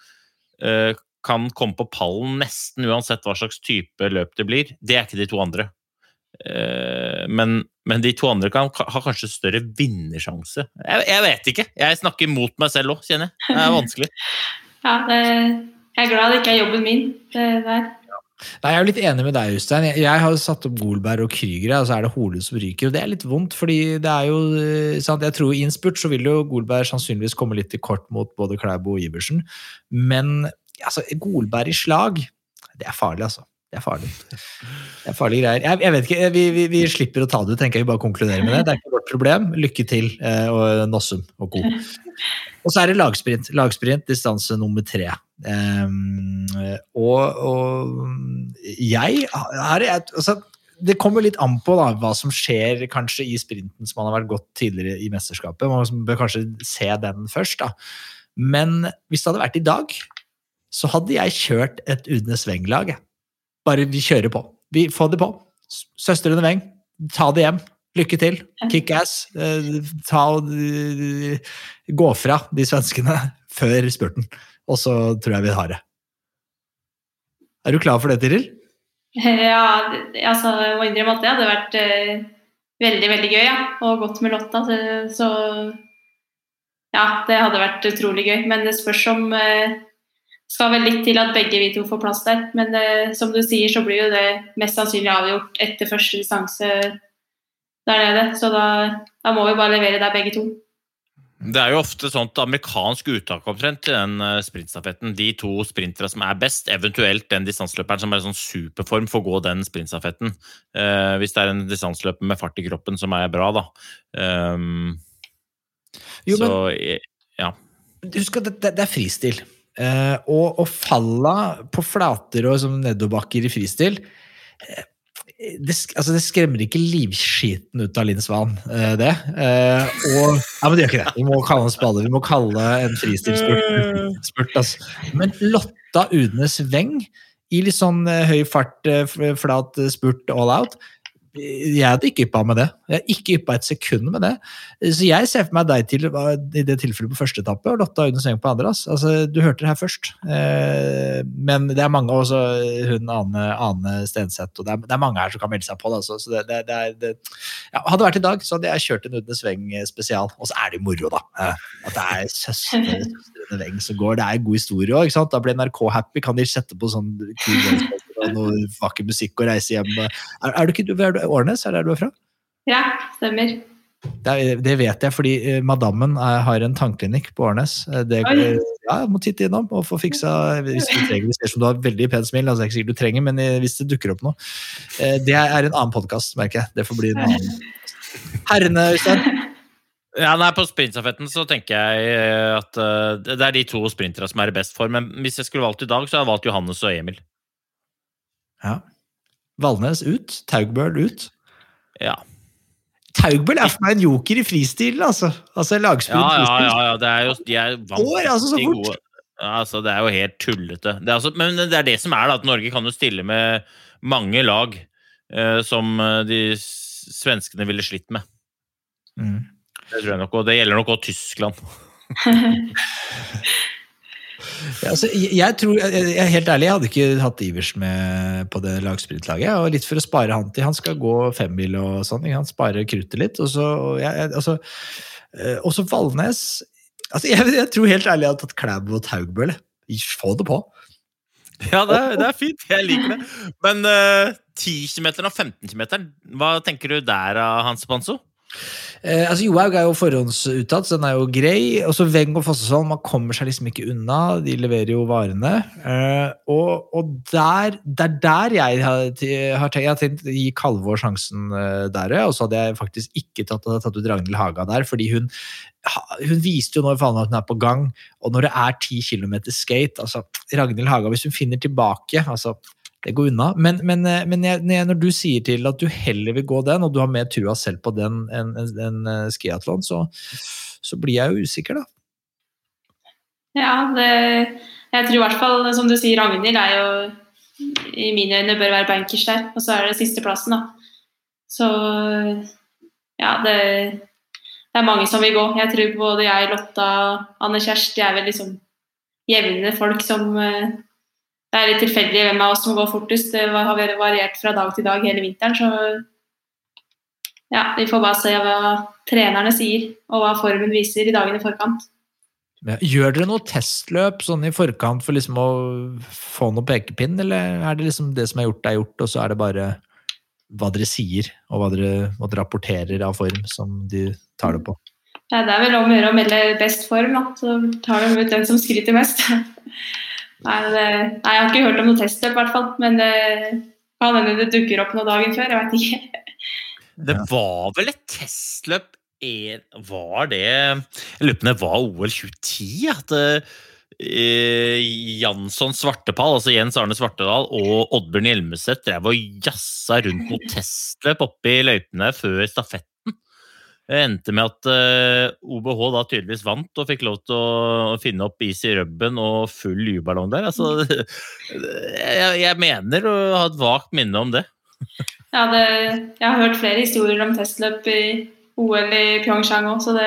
kan komme på pallen nesten uansett hva slags type løp det blir. Det er ikke de to andre. Eh, men, men de to andre kan ha kanskje større vinnersjanse. Jeg, jeg vet ikke. Jeg snakker mot meg selv òg, kjenner jeg. Det er vanskelig. Ja, det, jeg er glad det ikke er jobben min. Det der. Nei, Jeg er jo litt enig med deg, Øystein. Jeg, jeg har jo satt opp Golberg og Krüger, og så er det Hole som ryker. og Det er litt vondt, fordi det er jo eh, sant? Jeg tror i innspurt så vil jo Golberg sannsynligvis komme litt til kort mot både Klæbo og Iversen. Men altså, Golberg i slag, det er farlig, altså. Det er farlig. Det er farlige greier. Jeg, jeg vet ikke, vi, vi, vi slipper å ta det ut, tenker jeg. Vi bare konkluderer med det. Det er ikke vårt problem. Lykke til, eh, og Nossum og co. Og så er det lagsprint. Lagsprint, distanse nummer tre. Um, og, og jeg har altså, Det kommer litt an på da, hva som skjer kanskje i sprinten som man har vært godt tidligere i mesterskapet. Man bør kanskje se den først. da. Men hvis det hadde vært i dag, så hadde jeg kjørt et Udnes Weng-lag. Bare vi kjører på. Vi får det på. Søstrene Weng, ta det hjem. Lykke til. Kick ass. ta og eh, Gå fra de svenskene før spurten. Og så tror jeg vi har det. Er du klar for det, Tiril? Ja, altså, jeg må innrømme at det hadde vært eh, veldig, veldig gøy. Ja. Og godt med Lotta. Så, så ja, det hadde vært utrolig gøy. Men det spørs om eh, skal vel litt til at begge vi to får plass der. Men eh, som du sier, så blir jo det mest sannsynlig avgjort etter første distanse der nede. Så da, da må vi bare levere der begge to. Det er jo ofte sånt amerikansk uttak omtrent til den eh, sprintstafetten. De to sprintere som er best, eventuelt den distanseløperen som er i sånn superform, får gå den sprintstafetten. Eh, hvis det er en distanseløper med fart i kroppen som er bra, da. Um, Jo, så men- eh, ja. Husk at det, det, det er fristil. Eh, og, og falla på flater og som nedoverbakker i fristil eh, det, altså det skremmer ikke livskiten ut av Linn Svan, eh, det. Og, ja, men det gjør ikke det. Vi må kalle en spade. Vi må kalle en fristilspurt spurt, altså. Men Lotta Udnes Weng i litt sånn høy fart, flat spurt all out jeg hadde ikke yppa med det. Jeg hadde ikke yppa et sekund med det. Så jeg ser for meg deg til i det tilfellet på første etappe, og Lotta Aune Seng på andre. Altså, du hørte det her først. Eh, men det er mange, også hun Ane, Ane Stenseth, og det er, det er mange her som kan melde seg på. Da, så, det, det, det, ja, hadde det vært i dag, så hadde jeg kjørt en Udne Sveng spesial. Og så er det jo moro, da. eh, At det er søstre- under Weng som går. Det er en god historie òg. Da blir NRK happy. Kan de sette på sånn kul og noe vakker musikk og reise hjem? Er, er du ikke, er du Årnes, er det der du er fra? Ja, stemmer. Det, er, det vet jeg, fordi eh, madammen er, har en tannklinikk på Årnes. Eh, Det, går ja, jeg må titte innom og få fiksa hvis du trenger. Det ser ut som du har veldig pent smil, altså det er ikke sikkert du trenger, men eh, hvis det dukker opp noe. Eh, Det er en annen podkast, merker jeg. Det får bli en annen. Herrene, Øystein. Ja, nei, På sprintstafetten så tenker jeg eh, at uh, det er de to sprinterne som er i best form. Men hvis jeg skulle valgt i dag, så hadde jeg valgt Johannes og Emil. Ja. Valnes ut. Taugbøl ut. Ja, Taugbøl er for meg en joker i fristilen, altså. Altså lagspill ja. ja, ja, ja det er jo, de er Går altså så fort. gode. Altså, det er jo helt tullete. Det er altså, men det er det som er, da, at Norge kan jo stille med mange lag eh, som eh, de svenskene ville slitt med. Mm. Det tror jeg nok, og det gjelder nok også Tyskland. Altså, jeg, tror, jeg, er helt ærlig, jeg hadde ikke hatt Ivers med på det lagsprintlaget. Og litt for å spare han til. Han skal gå femmil og sånn. Han sparer Spare kruttet litt. Og så, altså, også Valnes altså, jeg, jeg tror helt ærlig jeg hadde tatt Klæbo og Taugbøl. jeg. Få det på. Ja, det er, det er fint. Jeg liker det. Men uh, 10 km og 15 km, hva tenker du der Hans Panso? Eh, altså Johaug er jo forhåndsuttatt, så den er jo grei. Og så Weng og Fossesvold, man kommer seg liksom ikke unna. De leverer jo varene. Eh, og, og der, det er der jeg har, har tenkt, jeg har tenkt gi Kalvår sjansen eh, der. Og så hadde jeg faktisk ikke tatt, tatt ut Ragnhild Haga der, fordi hun hun viste jo nå i at hun er på gang, og når det er 10 km skate altså Ragnhild Haga, hvis hun finner tilbake altså det går unna. Men, men, eh, men jeg, når du sier til at du heller vil gå den, og du har mer trua selv på den enn en, en, en skiatlon, så, så blir jeg jo usikker, da. Ja, det, jeg tror i hvert fall, som du sier, Ragnhild er jo i mine øyne bør være bankers der. Og så er det sisteplassen, da. Så ja, det, det er mange som vil gå. Jeg tror både jeg, Lotta, Anne Kjersti er vel liksom jevne folk som eh, Det er litt tilfeldig hvem av oss som går fortest. Det har variert fra dag til dag hele vinteren, så ja, vi får bare se hva trenerne sier, og hva formen viser i dagene i forkant. Gjør dere noe testløp sånn i forkant for liksom å få noen pekepinn, eller er det liksom det som er gjort, er gjort, og så er det bare hva dere sier, og hva dere, hva dere rapporterer av form, som de tar det på? Ja, det er vel om å gjøre å melde best form, da. Så tar de ut den som skryter mest. Nei, det, nei, jeg har ikke hørt om noe testløp, i hvert fall. Men det kan hende det dukker opp noe dagen før, jeg veit ikke. Det var vel et testløp Var det Jeg lurer på om det var OL 2010? At eh, Jansson Svartepall, altså Jens Arne Svartedal og Oddbjørn Hjelmeset drev og jazza rundt noe testløp oppe i løypene før stafetten. Det endte med at eh, OBH da tydeligvis vant og fikk lov til å finne opp is i rubben og full lyballong der. Altså, jeg, jeg mener å ha et vagt minne om det. Ja, det, jeg har hørt flere historier om testløp i OL i Pyeongchang òg, så det,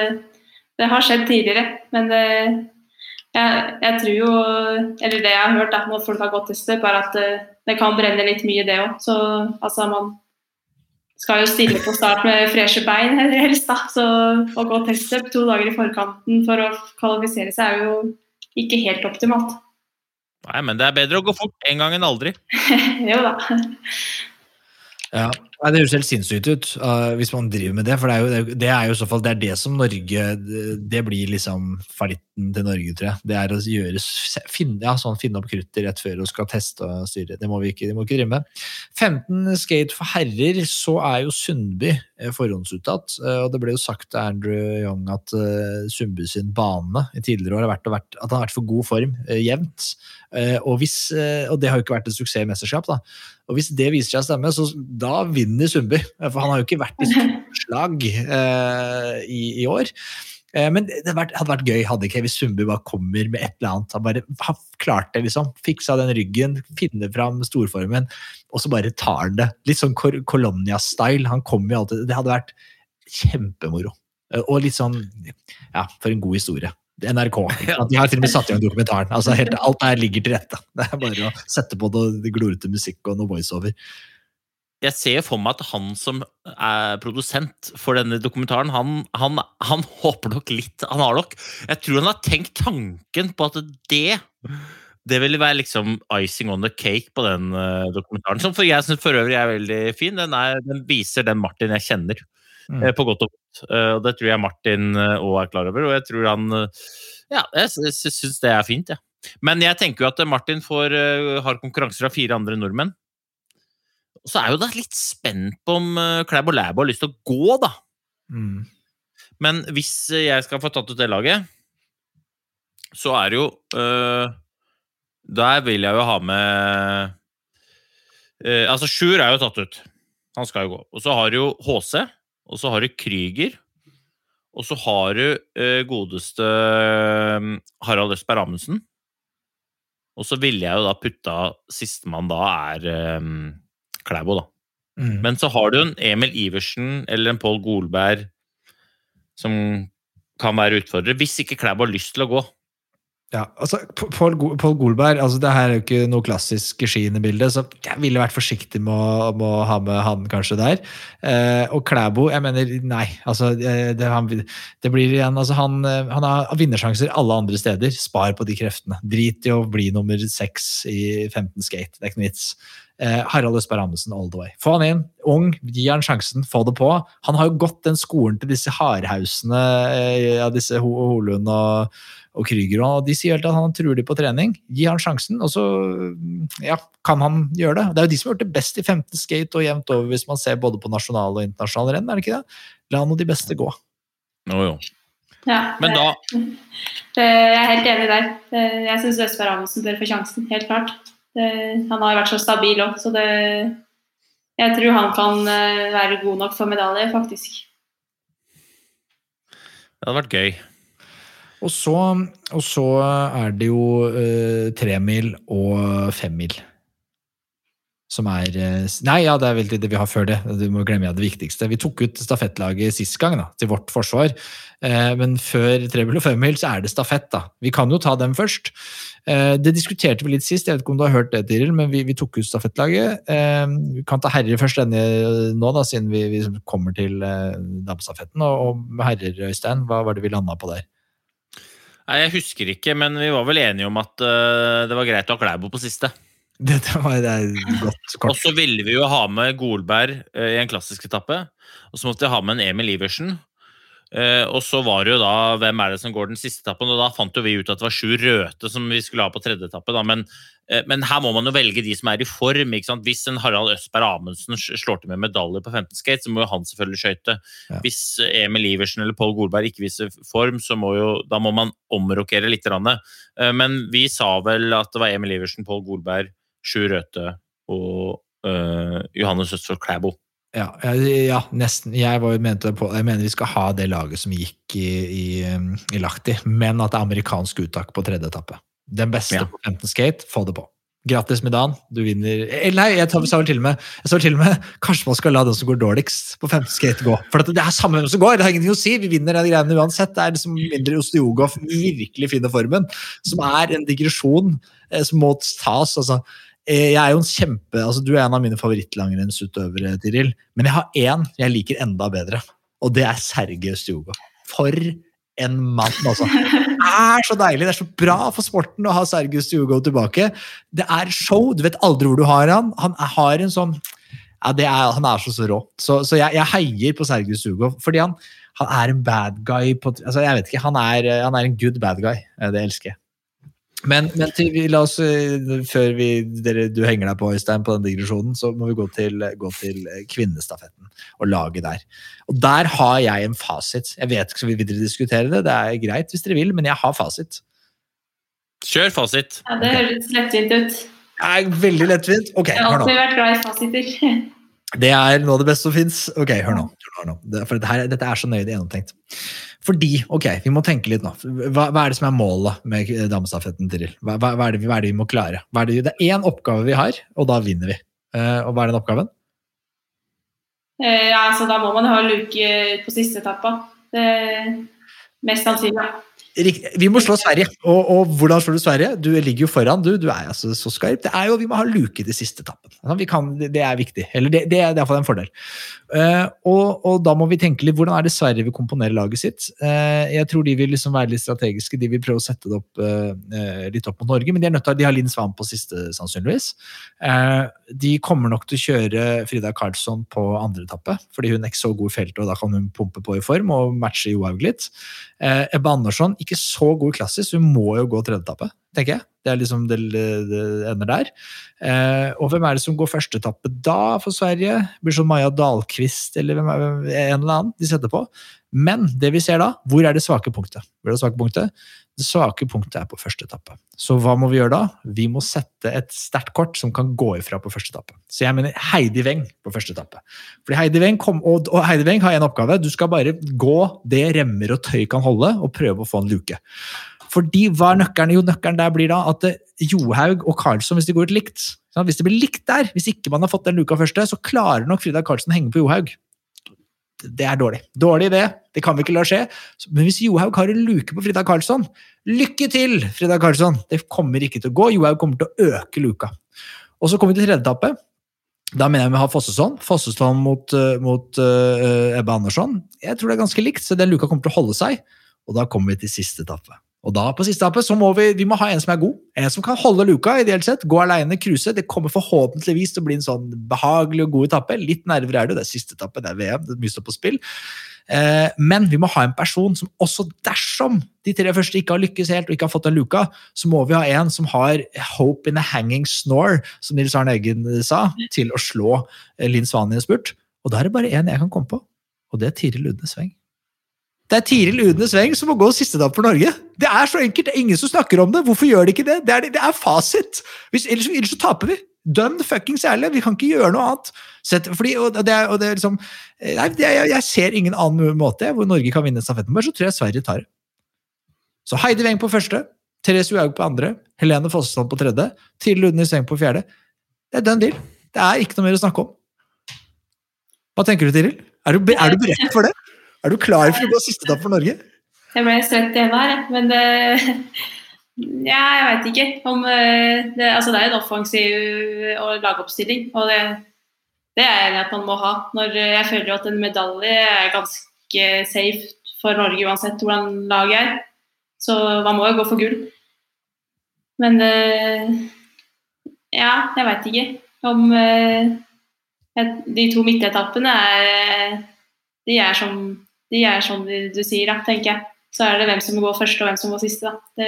det, har skjedd tidligere. Men det, jeg, jeg, tror jo Eller det jeg har hørt da, når folk har gått testløp, er at det, det kan brenne litt mye, det òg. Så altså, man skal jo stille på start med freshe bein helst, da. Så å gå testløp to dager i forkanten for å kvalifisere seg er jo ikke helt optimalt. Nei, men det er bedre å gå fort en gang enn aldri. jo da. Ja, Det høres helt sinnssykt ut uh, hvis man driver med det. For det er, jo, det er jo i så fall det er det som Norge Det blir liksom fallitten til Norge, tror jeg. Det er å gjøre, finne, ja, sånn, finne opp kruttet rett før du skal teste og styre. Det må vi ikke, det må ikke drive med. 15 skate for herrer, så er jo Sundby eh, forhåndsuttatt. Uh, og det ble jo sagt til Andrew Young at uh, Sundby sin bane i tidligere år har vært, vært at han har vært for god form jevnt. Og, hvis, og det har jo ikke vært et suksessmesterskap. da og Hvis det viser seg å stemme, så da vinner Sundby. For han har jo ikke vært i slag eh, i, i, år. Eh, men det hadde vært, hadde vært gøy hadde ikke hvis Sundby bare kommer med et eller annet. Han bare han klarte det, liksom. Fiksa den ryggen, finne fram storformen, og så bare tar han det. Litt sånn Colonia-style. Han kommer jo alltid Det hadde vært kjempemoro. Eh, og litt sånn Ja, for en god historie. NRK. De har til og med satt i gang dokumentaren. Altså, helt, alt her ligger til rette. Det er bare å sette på noe glorete musikk og noe voiceover. Jeg ser for meg at han som er produsent for denne dokumentaren, han, han, han håper nok litt Han har nok Jeg tror han har tenkt tanken på at det det ville være liksom icing on the cake på den uh, dokumentaren. Som for jeg syns for øvrig er veldig fin. Den, er, den viser den Martin jeg kjenner. Mm. Eh, på godt og vondt. Eh, og det tror jeg Martin òg eh, er klar over. Og jeg tror han Ja, jeg syns det er fint, jeg. Ja. Men jeg tenker jo at Martin får, har konkurranser av fire andre nordmenn. Så er jo da litt spent på om Klæbo Læbo har lyst til å gå, da. Mm. Men hvis jeg skal få tatt ut det laget, så er det jo øh, Der vil jeg jo ha med øh, Altså, Sjur er jo tatt ut. Han skal jo gå. Og så har du jo HC og så har du Krüger. Og så har du eh, godeste eh, Harald Østberg Amundsen. Og så ville jeg jo da putta sistemann da er eh, Klæbo, da. Mm. Men så har du en Emil Iversen eller en Pål Golberg som kan være utfordrer, hvis ikke Klæbo har lyst til å gå. Ja, altså, Pål Golberg altså det her er jo ikke noe klassisk skiendebilde, så jeg ville vært forsiktig med å, med å, ha med han kanskje der. Eh, og Klæbo, jeg mener nei. altså Det, han, det blir igjen, altså han, han, har vinnersjanser alle andre steder. Spar på de kreftene. Drit i å bli nummer seks i 15 skate. Det er ikke noe vits. Eh, Harald Østberg Amundsen all the way. Få han inn, ung, gi han sjansen, få det på. Han har jo gått den skolen til disse hardhausene, eh, ja, disse Holund og og Krüger. Og de sier helt at han truer de på trening. Gi han sjansen, og så ja, kan han gjøre det. Det er jo de som har gjort det best i 15 skate og jevnt over, hvis man ser både på nasjonale og internasjonale renn. er det ikke det? La nå de beste gå. Jo, jo. Ja, Men da Jeg er helt enig der. Jeg syns Østberg Amundsen bør få sjansen, helt klart. Han har vært så stabil òg, så det Jeg tror han kan eh, være god nok for medalje, faktisk. Det hadde vært gøy. Og så, og så er det jo uh, tremil og femmil. Som er eh, Nei, ja, det er vel det vi har før det. Du må glemme ja, det viktigste. Vi tok ut stafettlaget sist gang, da, til vårt forsvar. Eh, men før tremil og femmil så er det stafett, da. Vi kan jo ta dem først. Eh, det diskuterte vi litt sist, jeg vet ikke om du har hørt det, Tiril, men vi, vi tok ut stafettlaget. Eh, vi kan ta herrer først denne nå, da, siden vi, vi kommer til eh, damestafetten. Og, og herrer, Øystein, hva var det vi landa på der? Nei, Jeg husker ikke, men vi var vel enige om at uh, det var greit å ha Klæbo på siste. Dette var det godt kort. Og så ville vi jo ha med Golberg uh, i en klassisk etappe. Og så måtte vi ha med en Emil Iversen. Eh, og så var det jo da hvem er det som går den siste etappen, og da fant jo vi ut at det var sju røte som vi skulle ha på tredje etappe. Da. Men, eh, men her må man jo velge de som er i form. ikke sant? Hvis en Harald Østberg Amundsen slår til med medalje på 15 skate, så må jo han selvfølgelig skøyte. Ja. Hvis Emil Iversen eller Pål Golberg ikke viser form, så må jo da må man omrokere litt. Eh, men vi sa vel at det var Emil Iversen, Pål Golberg, sju røte og eh, Johannes Østfold Klæbo. Ja, ja, nesten. Jeg, på, jeg mener vi skal ha det laget som gikk i, i, i Lahti, men at det er amerikansk uttak på tredje etappe. Den beste Ja. på 15 skate, få det på. Grattis, Midan. Du vinner Eller nei, jeg tar- sa vel til og med jeg sa vel til og med, Kanskje man skal la den som går dårligst på 15 skate, gå. For det er samme hvem som går, det har ingenting å si. Vi vinner de greiene uansett. Det er liksom mindre Osteogov virkelig finner formen, som er en digresjon eh, som må tas. altså Eh, Jeg er jo en kjempe, altså Du er en av mine favorittlangrennsutøvere, Tiril. Men jeg har én jeg liker enda bedre, og det er Sergej Stjugov. For en mann, altså. Det er så deilig, det er så bra for sporten å ha Sergej Stjugov tilbake. Det er show, du vet aldri hvor du har han. Han har en sånn ja, det er, Han er så, så rå. Så, så jeg, jeg heier på Sergej Stjugov, fordi han, han er en bad guy. På, altså jeg vet ikke, han er, han er en good bad guy. Eh, Det elsker jeg. Men, men til, vi, la oss, eh, før vi, dere, du henger deg på, Øystein, på den digresjonen, så må vi gå til, gå til eh, kvinnestafetten og laget der. Og der har jeg en fasit. Jeg vet ikke, så vil dere diskutere det? Det er greit hvis dere vil, men jeg har fasit. Kjør fasit! Ja, det høres lettvint ut. Det er veldig lettvint. Ok, Jeg har alltid vært glad i fasiter. Det er noe av det beste som fins. Ok, hør nå. Hør nå. Det, for dette, dette er så nøye gjennomtenkt. Fordi, ok, vi må tenke litt nå. Hva, hva er det som er målet med damestafetten, Tiril? Hva, hva, hva, er det, vi- må klare? Er det, det er én oppgave vi har, og da vinner vi. Eh, og hva er den oppgaven? Eh, Ja, så da må man ha luke på siste etappa. Det mest sannsynlig. Vi må slå Sverige. Og, og hvordan slår du Sverige? Du ligger jo foran, du. Du er altså så skarp. Det er jo, Vi må ha luke til siste etappen. Vi kan, det, er viktig. Eller det, det er iallfall en fordel. Uh, og, og da må vi tenke litt hvordan er det Sverige vil komponere laget sitt. Uh, jeg tror de vil liksom være litt strategiske. De vil prøve å sette det opp eh, litt opp mot Norge, men de er nødt til å de har Linn Svan på siste, sannsynligvis. De kommer nok til å kjøre Frida Karlsson på andre etappe, fordi hun er ikke så god i feltet, og da kan hun pumpe på i form og matche Johaug litt. Ebba Andersson, ikke så god klassisk, hun må jo gå tredjeetappe, tenker jeg. Det er liksom det, det ender der. Eh, og hvem er det som går førsteetappe da for Sverige? Blir sånn Maja Dahlqvist eller hvem er, en eller annen de setter på. Men det vi ser da, hvor er det svake punktet? Hvor er det svake punktet? Det svake punktet er på første etappe. Så hva må vi gjøre da? Vi må sette et sterkt kort som kan gå ifra på første etappe. Så jeg mener Heidi Weng på første etappe. Fordi Heidi Weng, kom, og, og Heidi Weng har en oppgave. Du skal bare gå det remmer og tøy kan holde, og prøve å få en luke. Fordi hva er nøkkelen? Jo, nøkkelen der blir da at eh, Johaug og Karlsson, hvis de går ut likt? Hvis det blir likt der, hvis ikke man har fått den luka første, så klarer nok Frida Karlsson å henge på Johaug. Det er dårlig. Dårlig idé. Det kan vi ikke la skje. Men hvis Johaug har en luke på Frida Karlsson, lykke til, Frida Karlsson! Det kommer ikke til å gå. Johaug kommer til å øke luka. Og så kommer vi til tredje etappe. Da mener jeg vi har Fossesson. Fossesson mot, eh, mot uh, Ebba Andersson. Jeg tror det er ganske likt, så den luka kommer til å holde seg. Og da kommer vi til siste etappe. Og da på siste etappe så må vi, vi må ha en som er god. En som kan holde luka, ideelt sett. Gå aleine, cruise. Det kommer forhåpentligvis til å bli en sånn behagelig og god etappe. Litt nerver er det, det er siste etappe, det er VM, det er mye står på spill. Eh, men vi må ha en person som også dersom de tre første ikke har lykkes helt og ikke har fått den luka, så må vi ha en som har hope in a hanging snore, som Nils Arne Eggen sa, til å slå eh, Linn Svan i en spurt. Og da er det bare én jeg kan komme på, og det er Tiril Udne Sveng. Det er Tiril Udne Sveng som må gå siste etappe for Norge. Det er så enkelt, det er ingen som snakker om det. Hvorfor gjør de ikke det? Det er, det er fasit. Hvis, ellers, ellers så taper vi. Dønn fuckings ærlig. Vi kan ikke gjøre noe annet. Fordi, og det og det liksom, nei, det jeg, jeg ser ingen annen måte hvor Norge kan vinne stafetten, men så tror jeg Sverige tar det. Så Heidi Weng på første, Therese Johaug på andre, Helene Fossestad på tredje, Tiril Udne Sveng på fjerde. Det er done deal. Det er ikke noe mer å snakke om. Hva tenker du, Tiril? Er du, er du beredt for det? Er du klar for å gå siste dag for Norge? Jeg ble svett i her, men det Ja, jeg veit ikke om eh, det, Altså, det er en offensiv og lagoppstilling, og det, det er jeg enig at man må ha. Når jeg føler at en medalje er ganske safe for Norge uansett hvordan laget er. Så man må jo gå for gull. Men eh, ja, jeg veit ikke om eh, de to midtetappene er De er som, de er som du sier, da, tenker jeg. Så er det hvem som går først og hvem som går siste, da. Det,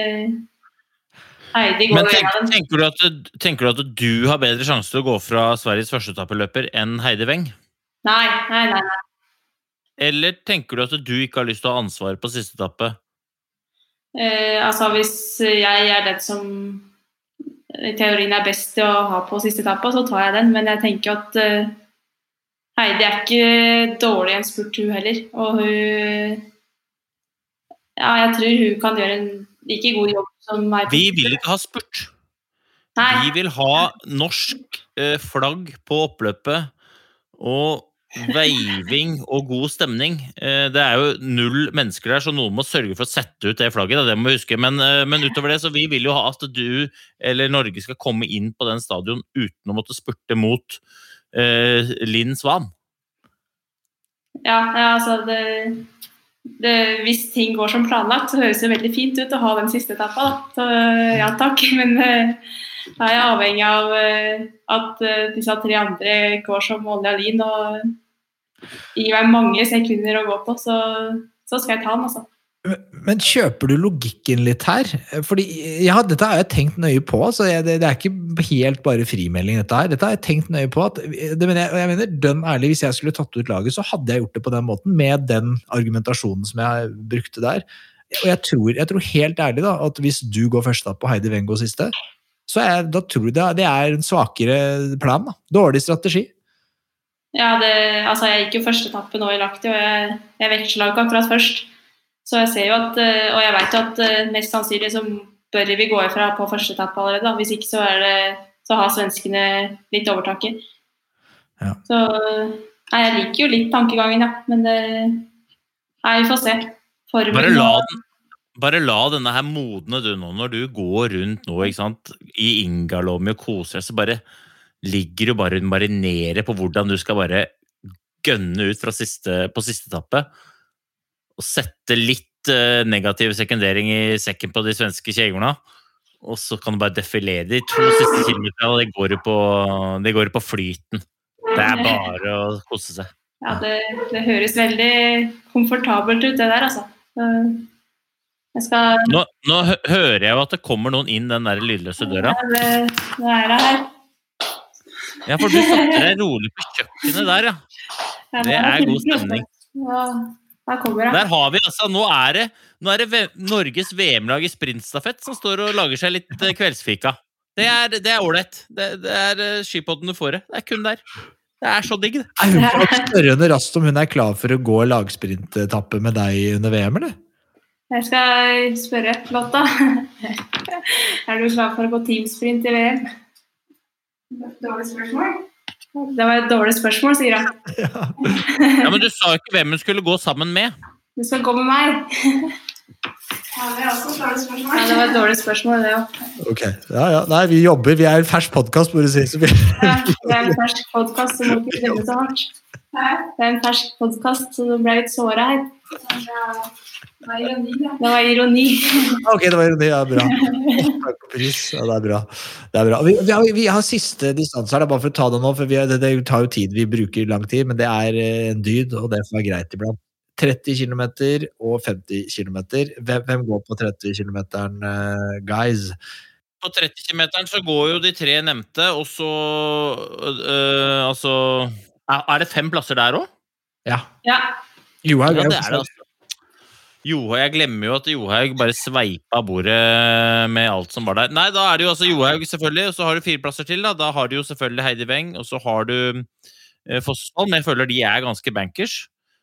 Heidi går Men tenk, tenker, du at, tenker du at du har bedre sjanse til å gå fra Sveriges førsteetappeløper enn Heidi Weng? Nei, nei, nei. nei. Eller tenker du at du ikke har lyst til å ha ansvar på siste etappe? Eh, altså hvis jeg er den som i teorien er best til å ha på siste etappe, så tar jeg den. Men jeg tenker at eh, Heidi er ikke dårlig i en spurt, hun heller. Og hun Ja, jeg tror hun kan gjøre en like god jobb som meg. Vi vil ikke ha spurt. Nei. Vi vil ha norsk eh, flagg på oppløpet og veiving og god stemning. Eh, det er jo null mennesker der, så noen må sørge for å sette ut det flagget. Det må vi huske. Men, eh, men utover det, så vi vil jo ha at du eller Norge skal komme inn på den stadion uten å måtte spurte mot eh, Linn Svan. Ja, ja, altså det, det, Hvis ting går som planlagt, så høres det veldig fint ut å ha den siste etappa. Så ja takk. Men eh, da er jeg avhengig av eh, at eh, disse tre andre går som olje og lin og gir meg mange sekunder å gå på, så, så skal jeg ta den, altså. Men kjøper du logikken litt her? Fordi ja, Dette har jeg tenkt nøye på. så jeg, det, det er ikke helt bare frimelding. Dette her. Dette har jeg tenkt nøye på. At, det mener jeg, og jeg mener, dønn ærlig, Hvis jeg skulle tatt ut laget, så hadde jeg gjort det på den måten. Med den argumentasjonen som jeg brukte der. Og jeg tror, jeg tror helt ærlig da, at hvis du går første på Heidi Wengo siste, så er, da tror jeg det, er en svakere plan. da. Dårlig strategi. Ja, det, altså jeg gikk jo første etappe nå i Lahti, og jeg, jeg veksla ikke akkurat først. Så jeg ser jo at, eh, og jeg vet jo at eh, mest sannsynlig så bør vi gå ifra på første etappe allerede. da. Hvis ikke så, er det, så har svenskene litt overtaket. Ja. Så nei, jeg liker jo litt tankegangen, ja. Men det, nei, vi får se. Formen Bare la, den, bare la denne her modne du nå, når du går rundt nå ikke sant, i Ingalomi og koser deg, så bare ligger du bare og marinerer på hvordan du skal bare gønne ut fra siste, på siste etappe. Og sette litt eh, negativ sekundering i sekken på de svenske kjegerne. Og så kan du bare defilere de to siste kilometerne, og det går på, det går på flyten. Det er bare å kose seg. Ja, det, det høres veldig komfortabelt ut, det der, altså. Skal Nå, nå hører jeg jo at det kommer noen inn den der lydløse døra. Ja, det, det er det her. Ja, for du satte deg rolig på kjøkkenet der, ja. Ja, Det er god stemning. Ja, der kommer det. Der har vi altså, Nå er det, nå er det Norges VM-lag i sprintstafett som står og lager seg litt eh, kveldsfika. Det er det er ålreit. Det, det er uh, skipodden du får det. Det er kun der. Det er så digg, det. Er hun kan spørre henne raskt om hun er klar for å gå lagsprintappe med deg under VM, eller? Jeg skal spørre Lotta. Er du klar for å gå teamsprint i VM? Dårlig spørsmål. Det var et dårlig spørsmål, sier jeg. Ja, Men du sa jo ikke hvem hun skulle gå sammen med. Du skal gå med meg. Ja, det var et dårlig spørsmål, det òg. Ok, ja, ja. Nei, vi jobber. Vi er en fersk podkast, må du si. Vi... Ja, det er en fersk podkast, så må du ikke dømme så hardt. Det er en fersk podkast, så du ble litt såra her. Det var ironi. Det var ironi. Ok, det var ironi. Ja, bra. Ja, det er bra. Det er bra. Vi, vi, har, vi har siste distanse her, bare for å ta det nå. for vi har, det, det tar jo tid, vi bruker lang tid, men det er eh, en dyd, og det får være greit iblant. 30 km og 50 km. Hvem, hvem går på 30 km, guys? På 30 km så går jo de tre nevnte, og så øh, Altså er, det fem plasser der òg? Ja. Ja. Johaug Ja, er det er det, altså. Johaug, Jeg glemmer jo at Johaug bare sveipa bordet med alt som var der. Nei, da er det jo altså Johaug, selvfølgelig, og så har du fire plasser til. Da Da har du jo selvfølgelig Heidi Weng, og så har du eh, Fossvold, men jeg føler de er ganske bankers.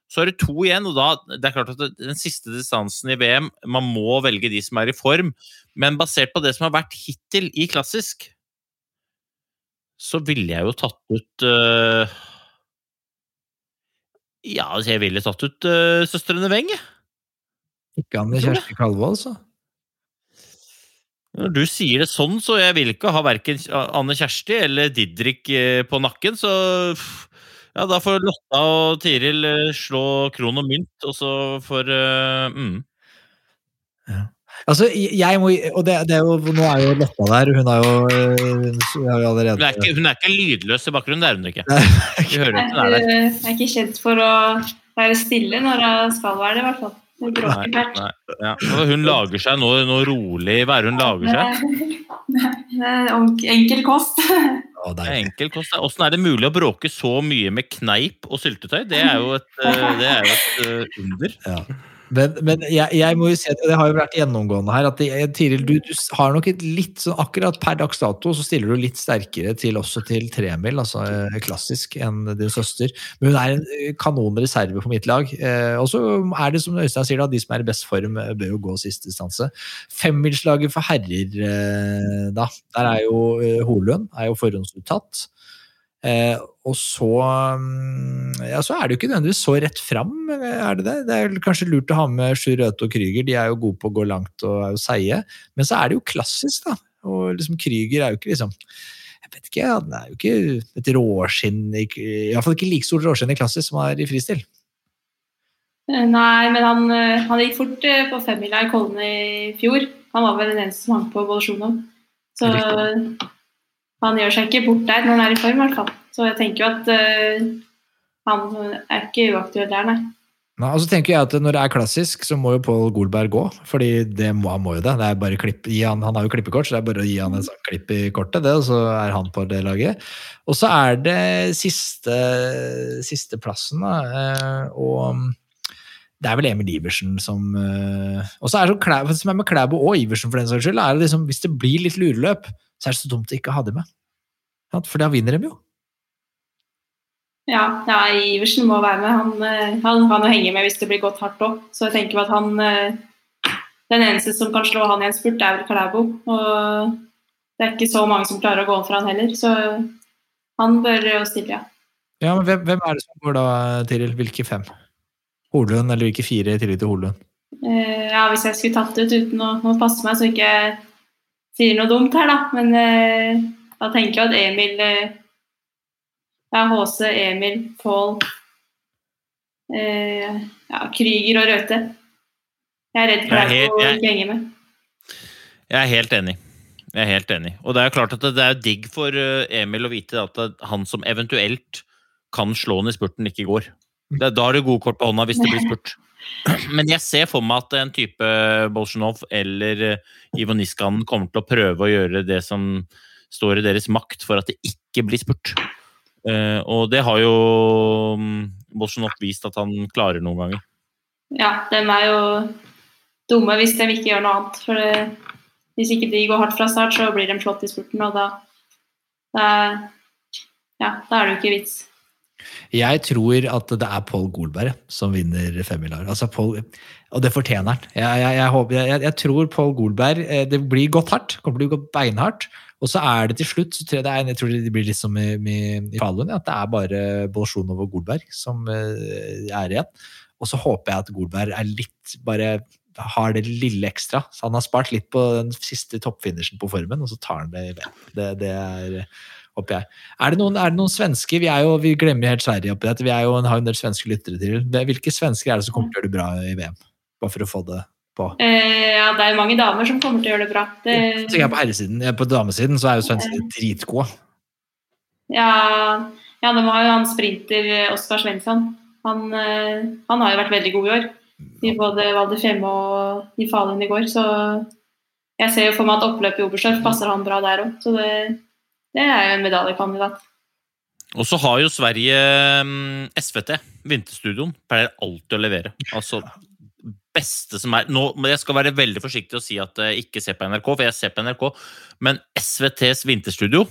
Så har du to igjen, og da det er klart at den siste distansen i VM Man må velge de som er i form, men basert på det som har vært hittil i klassisk, så ville jeg jo tatt ut uh, Ja, altså, jeg ville tatt ut uh, Søstrene Weng, jeg. Ikke Anne med. Kjersti Kalvold, så. Når du sier det sånn, så jeg vil ikke ha verken Anne Kjersti eller Didrik eh, på nakken, så ja, da får Lotta og Tiril eh, slå kron og mynt, og så får uh, mm. Altså, jeg må Og det, det er jo, nå er jo Lotta der, hun er jo, hun er jo allerede hun, er ikke, hun er ikke lydløs i bakgrunnen, det er hun ikke. Nei, Vi hører Jeg at hun er der. er er ikke kjent for å være stille når hun skal være det, i hvert fall. Nei, nei, ja. Hun lager seg noe, noe rolig Hva er det hun lager seg? Det enkel kost. Å, Det er enkel kost. Åssen er det mulig å bråke så mye med kneip og syltetøy? Det er jo et, eh, det er jo et eh, under. Ja. Men, men jeg, jeg må jo si at det har jo vært gjennomgående her at Tiril, du, du har nok et litt sånn akkurat per dags dato så stiller du litt sterkere til også til tremil, altså eh, klassisk, enn din søster. Men hun er en eh, kanon reserve på mitt lag. Eh, og så er det som Øystein sier, da, de som er i best form, eh, bør jo gå siste distanse. Femmilslaget for herrer, eh, da. Der er jo eh, Holund er jo forhåndsuttatt. Eh, og så mm, ja, så er det jo ikke nødvendigvis så rett fram, er det det? Det er kanskje lurt å ha med Sjur Røthe og Krüger, de er jo gode på å gå langt og er jo seige. Men så er det jo klassisk, da. Og liksom Krüger er jo ikke liksom Jeg vet ikke, han er jo ikke et råskinn Iallfall ikke like stort råskinn i klassisk som han er i fristil. Nei, men han, eh, han gikk fort eh, på femmila i Kollen i fjor. Han var vel den eneste som hang på Bolsjunov. Så han gjør seg ikke bort der når han er i form, i hvert fall. Så jeg tenker jo at uh, han er ikke uaktuell der, nei. Nei, og så tenker jeg at Når det er klassisk, så må jo Pål Golberg gå. fordi det må, han må jo det. det er bare klipp, han, han har jo klippekort, så det er bare å gi han en sånn klipp i kortet, det, og så er han på det laget. Og så er det siste, siste plassen, da. eh, Og det er vel Emil Iversen som eh, Og så er det som er med Klæbo og Iversen, for den saks skyld, er det liksom, hvis det blir litt lureløp, så er det så dumt å ikke ha dem med. For da vinner de jo. Ja, ja, Iversen må være med. Han, eh, han kan jo henge med hvis det blir gått hardt òg. Så jeg tenker at han eh, Den eneste som kan slå han i en spurt, er vel Klæbo. Og det er ikke så mange som klarer å gå for han heller, så han bør jo stille, ja. Ja, men hvem, hvem er det som går da, Tiril? Hvilke fem? Holund, eller hvilke fire i tillegg til Holund? Eh, ja, hvis jeg skulle tatt det ut uten å, å passe meg så ikke jeg sier noe dumt her, da. Men eh, da tenker jeg at Emil eh, Ja, HC, Emil, Pål eh, ja, Krüger og Røthe. Jeg er redd for Jeg er helt- å henge med. Jeg er helt enig. Jeg er helt enig. Og det er klart at det det er digg for eh, Emil å vite at han som eventuelt kan slå han i spurten, ikke går. Da har du gode kort på hånda hvis det blir spurt. Men jeg ser for meg at en type Bolsjunov eller eh, Ivo Niskanen kommer til å prøve å gjøre det som står i deres makt for at det ikke blir spurt. Eh, og det har jo um, Bolsjunov vist at han klarer noen ganger. Ja, de er jo dumme hvis de ikke gjør noe annet. For hvis ikke de går hardt fra start, så blir de slått i spurten, og da, da, ja, da er det jo ikke vits. Jeg tror at det er Pål Golberg som vinner femmila. Altså og det fortjener han. Jeg, jeg, jeg, håper- jeg, tror Pål Golberg eh, Det blir gått hardt. kommer til å gå beinhardt. Og så er det til slutt så tror jeg, det er, jeg tror det blir litt som i, i, i Falun, at det er bare Bolsjunov og Golberg som eh, er igjen. Og så håper jeg at Golberg er litt bare har det lille ekstra. Så han har spart litt på den siste toppfinishen på formen, og så tar han det i ben. Det, det er håper jeg. Er det noen, er det noen svensker? Vi, jo, vi glemmer helt Sverige oppi dette. Vi jo en, har en del svenske lyttere til. Hvilke svensker er det som kommer til å gjøre det bra i VM? Bare for å få det på. Eh, ja, det er mange damer som kommer til å gjøre det bra. Det, Så jeg på herresiden. eh, På damesiden så er jo svenskene dritgode. ja, ja, de har jo han sprinter eh, Oskar Svensson. Han, eh, han har jo vært veldig god i år. I både Val di og i Falun i går. Så jeg ser jo for meg at oppløpet i Oberstdorf passer han bra der òg. Så det, det er jo en medaljekandidat. Og så har jo Sverige mm, SVT, Vinterstudioen, pleier alltid å levere. Altså beste som er nå, Jeg skal være veldig forsiktig og si at jeg ikke ser på NRK, for jeg ser på NRK, men SVTs Vinterstudio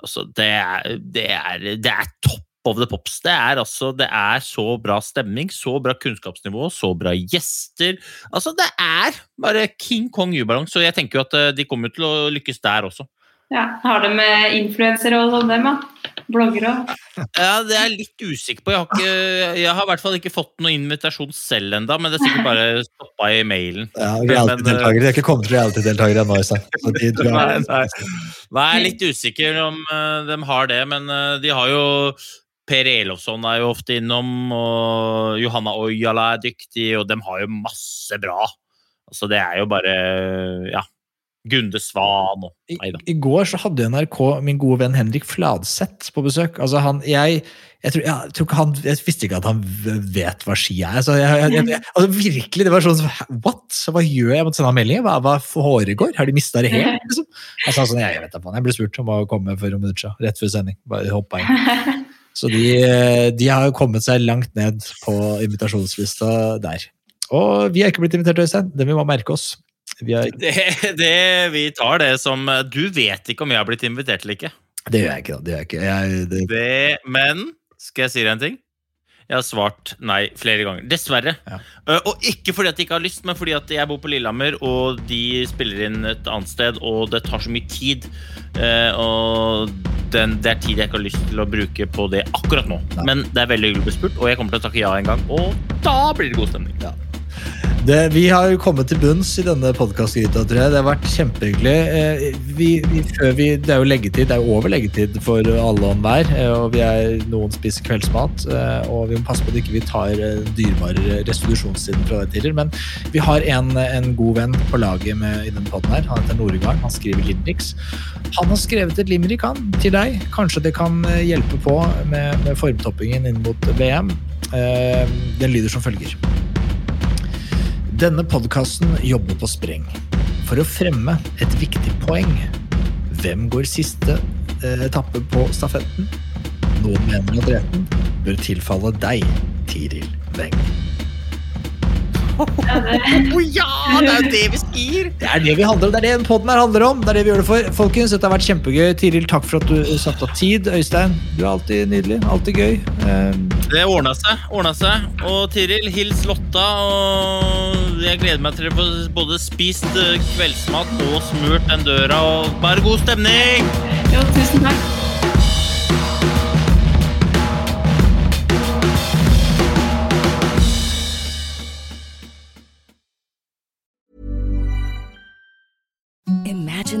altså det er, det er, det er topp of the pops. Det er altså, det er så bra stemning, så bra kunnskapsnivå, så bra gjester. Altså, det er bare King Kong jubelong, og jeg tenker jo at eh, de kommer til å lykkes der også. Ja, Har de med influensere og sånn, dem, da? Bloggere og Ja, Det er jeg litt usikker på. Jeg har, ikke, jeg har i hvert fall ikke fått noen invitasjon selv enda, men det er sikkert bare stoppa i mailen. Ja, Men, reality-deltakere. De har ikke kommet til reality-deltakere ennå, Øystein. Nei, nei. Nei, jeg er litt usikker om uh, de har det, men uh, de har jo Per Elofsson er jo ofte innom, og Johanna Ojala er dyktig, og de har jo masse bra. Altså, det er jo bare Ja. Gunde Svan og Nei da. I går så hadde NRK min gode venn Henrik Fladseth på besøk. Altså han, jeg, jeg, tror, jeg, tror ikke han, jeg visste ikke at han vet hva ski er. Altså, jeg, jeg, jeg, altså virkelig, det var sånn What? Så hva gjør jeg? Jeg måtte sende ham melding. Hva, hva foregår? Har de mista det helt? Liksom? Jeg sa sånn, jeg vet da faen. Jeg ble spurt om å komme for noen minutter siden. Rett før sending. Bare hoppa inn. Så de, de har jo kommet seg langt ned på invitasjonslista der. Og vi har ikke blitt invitert, Øystein. Det vi må merke oss. Vi har, Det, det, vi tar det som eh, Du vet ikke om jeg har blitt invitert eller ikke. det gjør jeg ikke. da. Det gjør jeg ikke. Jeg, det, Det, men skal jeg si deg en ting? Jeg har svart nei flere ganger. Dessverre. Ja. Eh, og ikke fordi at jeg ikke har lyst, men fordi at jeg bor på Lillehammer, og de spiller inn et annet sted, og det tar så mye tid. Eh, og den, det er tid jeg ikke har lyst til å bruke på det akkurat nå. Nei. Men det er veldig hyggelig å bli spurt, og jeg kommer til å takke ja en gang. Og da blir det god stemning. Det, vi har jo kommet til bunns i denne podkastgryta. Det har vært kjempehyggelig. Eh, Vi, vi, vi, det er jo leggetid, det er jo over leggetid for alle og enhver. eh, Og vi er, noen spiser kveldsmat. eh, Og vi må passe på at ikke vi tar dyrebare dyrebar restitusjonstiden fra deg, Tiril. Men vi har en, en god venn på laget med, i denne podden her. Han heter Noregard. Han skriver limerics. Han har skrevet et limerick han, til deg. Kanskje det kan hjelpe på med, med formtoppingen inn mot VM. Den lyder som følger. Denne podkasten jobber på spreng for å fremme et viktig poeng. Hvem går siste eh, etappe på stafetten? Noen mener at retten bør tilfalle deg, Tiril Weng. Ja, det, ja! Det er jo det vi skriver! Det er det vi handler om, det er det poden her handler om. Det er det vi gjør det for. Folkens, dette har vært kjempegøy. Tiril, takk for at du satte av tid. Øystein, du er alltid nydelig. Alltid gøy. Um... Det ordna seg. ordna seg. Og Tiril, hils Lotta. Og jeg gleder meg til å få både spist eh, kveldsmat og smurt den døra. Og bare god stemning! jo, tusen takk.